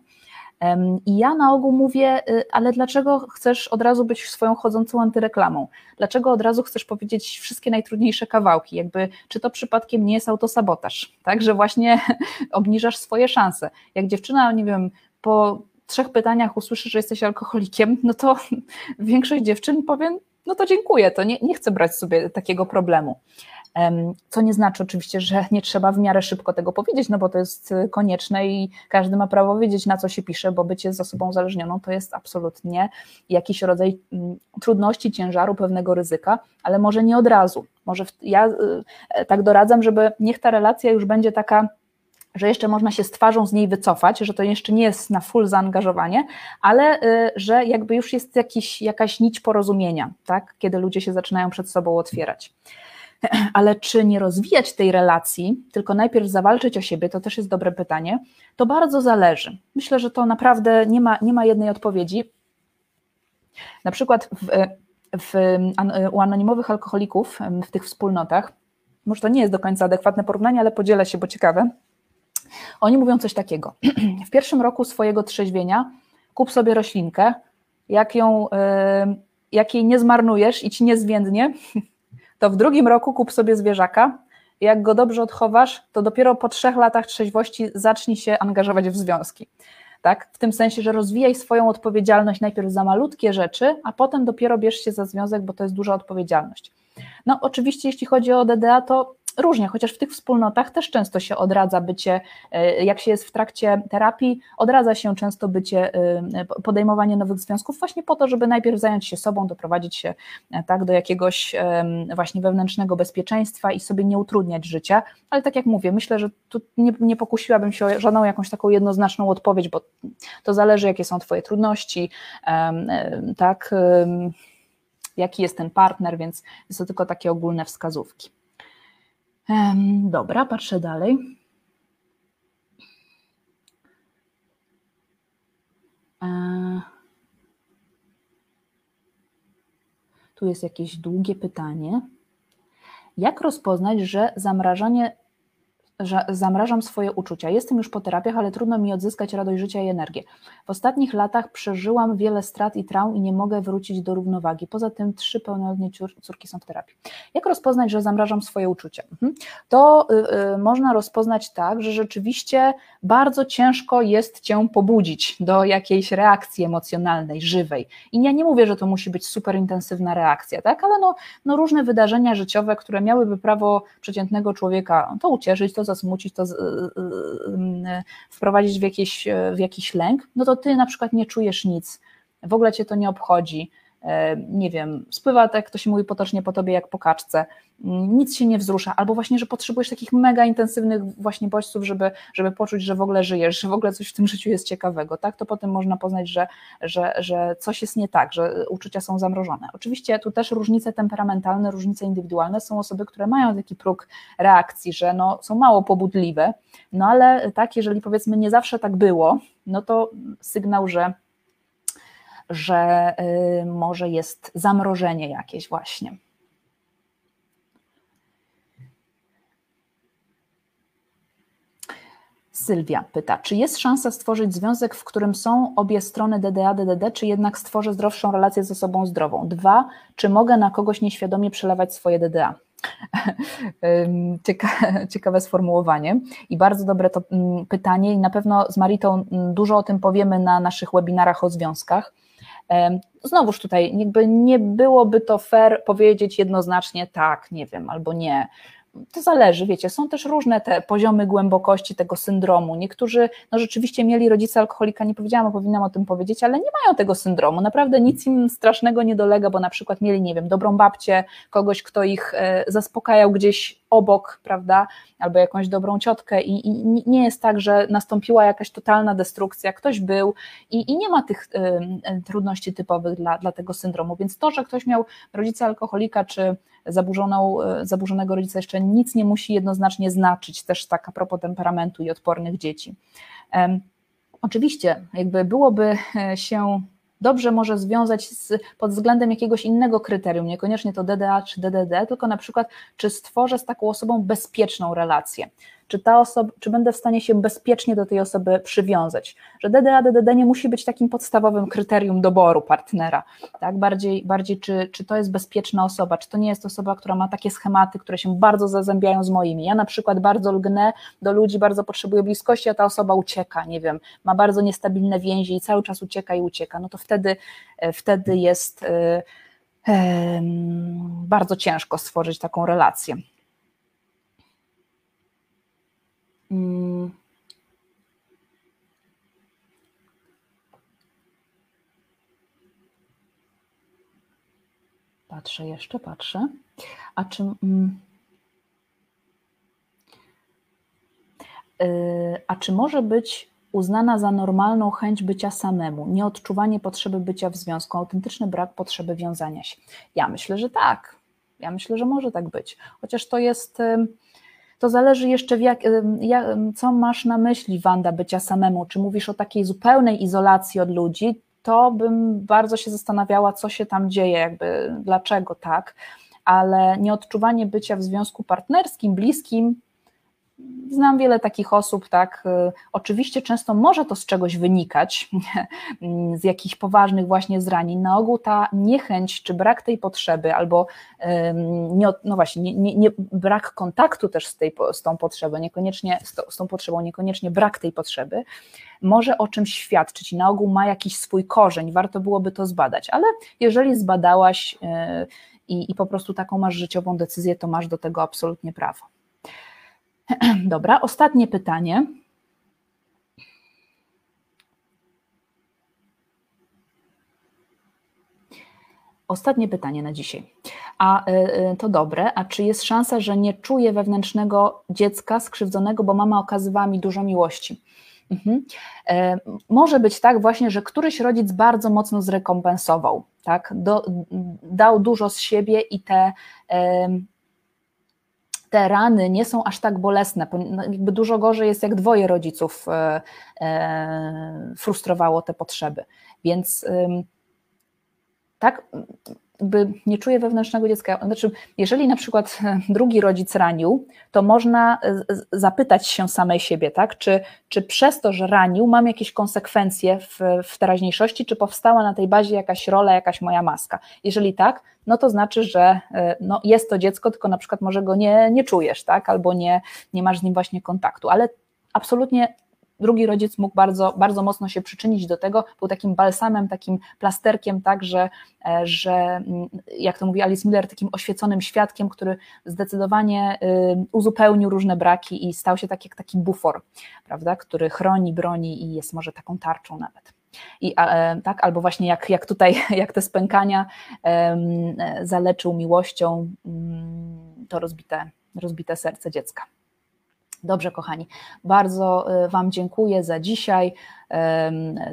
I ja na ogół mówię, y, ale dlaczego chcesz od razu być swoją chodzącą antyreklamą? Dlaczego od razu chcesz powiedzieć wszystkie najtrudniejsze kawałki? Jakby, czy to przypadkiem nie jest autosabotaż? Tak, że właśnie obniżasz swoje szanse. Jak dziewczyna, nie wiem, po trzech pytaniach usłyszy, że jesteś alkoholikiem, no to większość dziewczyn powie, no to dziękuję, to nie, nie chcę brać sobie takiego problemu. Co nie znaczy oczywiście, że nie trzeba w miarę szybko tego powiedzieć, no bo to jest y, konieczne i każdy ma prawo wiedzieć, na co się pisze, bo bycie z osobą uzależnioną to jest absolutnie jakiś rodzaj mm, trudności, ciężaru, pewnego ryzyka, ale może nie od razu. Może ja y, e, tak doradzam, żeby niech ta relacja już będzie taka że jeszcze można się z twarzą z niej wycofać, że to jeszcze nie jest na full zaangażowanie, ale y, że jakby już jest jakiś, jakaś nić porozumienia, tak? kiedy ludzie się zaczynają przed sobą otwierać. Ale czy nie rozwijać tej relacji, tylko najpierw zawalczyć o siebie, to też jest dobre pytanie. To bardzo zależy. Myślę, że to naprawdę nie ma, nie ma jednej odpowiedzi. Na przykład w, w, u anonimowych alkoholików, w tych wspólnotach, może to nie jest do końca adekwatne porównanie, ale podzielę się, bo ciekawe. Oni mówią coś takiego. W pierwszym roku swojego trzeźwienia kup sobie roślinkę, jak, ją, jak jej nie zmarnujesz i ci nie zwiędnie, to w drugim roku kup sobie zwierzaka. Jak go dobrze odchowasz, to dopiero po trzech latach trzeźwości zacznij się angażować w związki. Tak? W tym sensie, że rozwijaj swoją odpowiedzialność najpierw za malutkie rzeczy, a potem dopiero bierz się za związek, bo to jest duża odpowiedzialność. No, oczywiście, jeśli chodzi o DDA, to różnie, chociaż w tych wspólnotach też często się odradza bycie, e, jak się jest w trakcie terapii, odradza się często bycie, e, podejmowanie nowych związków właśnie po to, żeby najpierw zająć się sobą, doprowadzić się e, tak do jakiegoś właśnie wewnętrznego bezpieczeństwa i sobie nie utrudniać życia, ale tak jak mówię, myślę, że tu nie, nie pokusiłabym się o żadną jakąś taką jednoznaczną odpowiedź, bo to zależy, jakie są Twoje trudności, tak, jaki jest ten partner, więc to tylko takie ogólne wskazówki. Dobra, patrzę dalej. E, tu jest jakieś długie pytanie. Jak rozpoznać, że zamrażanie że zamrażam swoje uczucia. Jestem już po terapiach, ale trudno mi odzyskać radość życia i energię. W ostatnich latach przeżyłam wiele strat i traum i nie mogę wrócić do równowagi. Poza tym trzy pełnoletnie córki są w terapii. Jak rozpoznać, że zamrażam swoje uczucia? Mhm. To y, y, można rozpoznać tak, że rzeczywiście bardzo ciężko jest cię pobudzić do jakiejś reakcji emocjonalnej, żywej. I ja nie mówię, że to musi być super intensywna reakcja, tak? ale no, no różne wydarzenia życiowe, które miałyby prawo przeciętnego człowieka to ucieszyć, to zasmucić, to y, y, y, wprowadzić w, jakieś, w jakiś lęk, no to ty na przykład nie czujesz nic, w ogóle cię to nie obchodzi, nie wiem, spływa, tak to się mówi potocznie po tobie jak po kaczce, nic się nie wzrusza, albo właśnie, że potrzebujesz takich mega intensywnych właśnie bodźców, żeby, żeby poczuć, że w ogóle żyjesz, że w ogóle coś w tym życiu jest ciekawego, tak, to potem można poznać, że, że, że coś jest nie tak, że uczucia są zamrożone. Oczywiście tu też różnice temperamentalne, różnice indywidualne, są osoby, które mają taki próg reakcji, że no, są mało pobudliwe, no ale tak, jeżeli powiedzmy nie zawsze tak było, no to sygnał, że że y, może jest zamrożenie jakieś właśnie. Sylwia pyta, czy jest szansa stworzyć związek, w którym są obie strony DDA, DDD, czy jednak stworzę zdrowszą relację ze sobą zdrową? Dwa, czy mogę na kogoś nieświadomie przelewać swoje DDA? Cieka, ciekawe sformułowanie i bardzo dobre to mm, pytanie i na pewno z Maritą mm, dużo o tym powiemy na naszych webinarach o związkach. Znowuż tutaj jakby nie byłoby to fair powiedzieć jednoznacznie tak, nie wiem, albo nie to zależy, wiecie, są też różne te poziomy głębokości tego syndromu. Niektórzy no rzeczywiście mieli rodzica alkoholika, nie powiedziałam, powinnam o tym powiedzieć, ale nie mają tego syndromu. Naprawdę nic im strasznego nie dolega, bo na przykład mieli, nie wiem, dobrą babcię, kogoś, kto ich e, zaspokajał gdzieś obok, prawda, albo jakąś dobrą ciotkę i, i nie jest tak, że nastąpiła jakaś totalna destrukcja, ktoś był i, i nie ma tych y, trudności typowych dla, dla tego syndromu, więc to, że ktoś miał rodzica alkoholika, czy zaburzoną, zaburzonego rodzica jeszcze nic nie musi jednoznacznie znaczyć, też tak a propos temperamentu i odpornych dzieci. Oczywiście, jakby byłoby się dobrze może związać z, pod względem jakiegoś innego kryterium, niekoniecznie to DDA czy DDD, tylko na przykład, czy stworzę z taką osobą bezpieczną relację czy ta osoba, czy będę w stanie się bezpiecznie do tej osoby przywiązać. Że DDA, DDD nie musi być takim podstawowym kryterium doboru partnera, tak? Bardziej, bardziej czy, czy to jest bezpieczna osoba, czy to nie jest osoba, która ma takie schematy, które się bardzo zazębiają z moimi. Ja na przykład bardzo lgnę do ludzi, bardzo potrzebuję bliskości, a ta osoba ucieka, nie wiem, ma bardzo niestabilne więzi i cały czas ucieka i ucieka, no to wtedy, e, wtedy jest yy, bardzo ciężko stworzyć taką relację. Mm. Patrzę jeszcze, patrzę. A czy. Mm, y, a czy może być uznana za normalną chęć bycia samemu, nieodczuwanie potrzeby bycia w związku, autentyczny brak potrzeby wiązania się? Ja myślę, że tak. Ja myślę, że może tak być. Chociaż to jest to zależy jeszcze, jak, co masz na myśli, Wanda, bycia samemu. Czy mówisz o takiej zupełnej izolacji od ludzi, to bym bardzo się zastanawiała, co się tam dzieje, jakby dlaczego tak, ale nieodczuwanie bycia w związku partnerskim, bliskim, Znam wiele takich osób, tak. Y, oczywiście często może to z czegoś wynikać, z jakichś poważnych właśnie zranień. Na ogół ta niechęć czy brak tej potrzeby, albo nie, no właśnie, nie, nie, nie, brak kontaktu też z, tej, z tą potrzebą, niekoniecznie z, to, z tą potrzebą, niekoniecznie brak tej potrzeby, może o czymś świadczyć na ogół ma jakiś swój korzeń. Warto byłoby to zbadać, ale jeżeli zbadałaś y, i, i po prostu taką masz życiową decyzję, to masz do tego absolutnie prawo. Dobra, ostatnie pytanie. Ostatnie pytanie na dzisiaj. A y, to dobre, a czy jest szansa, że nie czuję wewnętrznego dziecka skrzywdzonego, bo mama okazywała mi dużo miłości? Mhm. E, może być tak właśnie, że któryś rodzic bardzo mocno zrekompensował, tak? Do, dał dużo z siebie i te te rany nie są aż tak bolesne. No, jakby dużo gorzej jest, jak dwoje rodziców e, e, frustrowało te potrzeby. Więc tak, jakby nie czuję wewnętrznego dziecka. Znaczy, jeżeli na przykład drugi rodzic ranił, to można zapytać się samej siebie, tak? Czy, czy przez to, że ranił, mam jakieś konsekwencje w, w teraźniejszości, czy powstała na tej bazie jakaś rola, jakaś moja maska? Jeżeli tak, no to znaczy, że e, no, jest to dziecko, tylko na przykład może go nie, nie czujesz, tak? Albo nie, nie masz z nim właśnie kontaktu. Ale absolutnie drugi rodzic mógł bardzo, bardzo mocno się przyczynić do tego, był takim balsamem, takim plasterkiem, tak, że, e, że mm, jak to mówi Alice Miller, takim oświeconym świadkiem, który zdecydowanie y, uzupełnił różne braki i stał się tak jak taki bufor, prawda, który chroni, broni i jest może taką tarczą nawet. I, e, tak, albo właśnie jak, jak tutaj, jak te spękania e, zaleczył miłością mm, to rozbite, rozbite serce dziecka. Dobrze, kochani, bardzo y, Wam dziękuję za dzisiaj.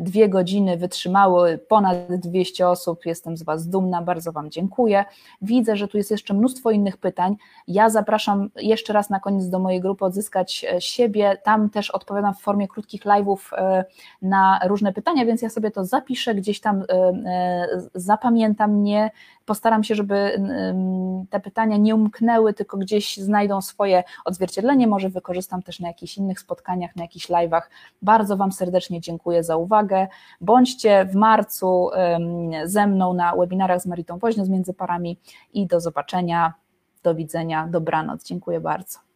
Dwie godziny wytrzymały ponad 200 osób. Jestem z Was dumna, bardzo Wam dziękuję. Widzę, że tu jest jeszcze mnóstwo innych pytań. Ja zapraszam jeszcze raz na koniec do mojej grupy odzyskać e, siebie. Tam też odpowiadam w formie krótkich live'ów e, na różne pytania, więc ja sobie to zapiszę, gdzieś tam e, zapamiętam, nie postaram się, żeby te pytania nie umknęły, tylko gdzieś znajdą swoje odzwierciedlenie. Może wykorzystam też na jakichś innych spotkaniach, na jakichś live'ach. Bardzo Wam serdecznie dziękuję za uwagę. Bądźcie w marcu ze mną na webinarach z Maritą Woźnią z Między Parami i do zobaczenia, do widzenia, dobranoc. Dziękuję bardzo.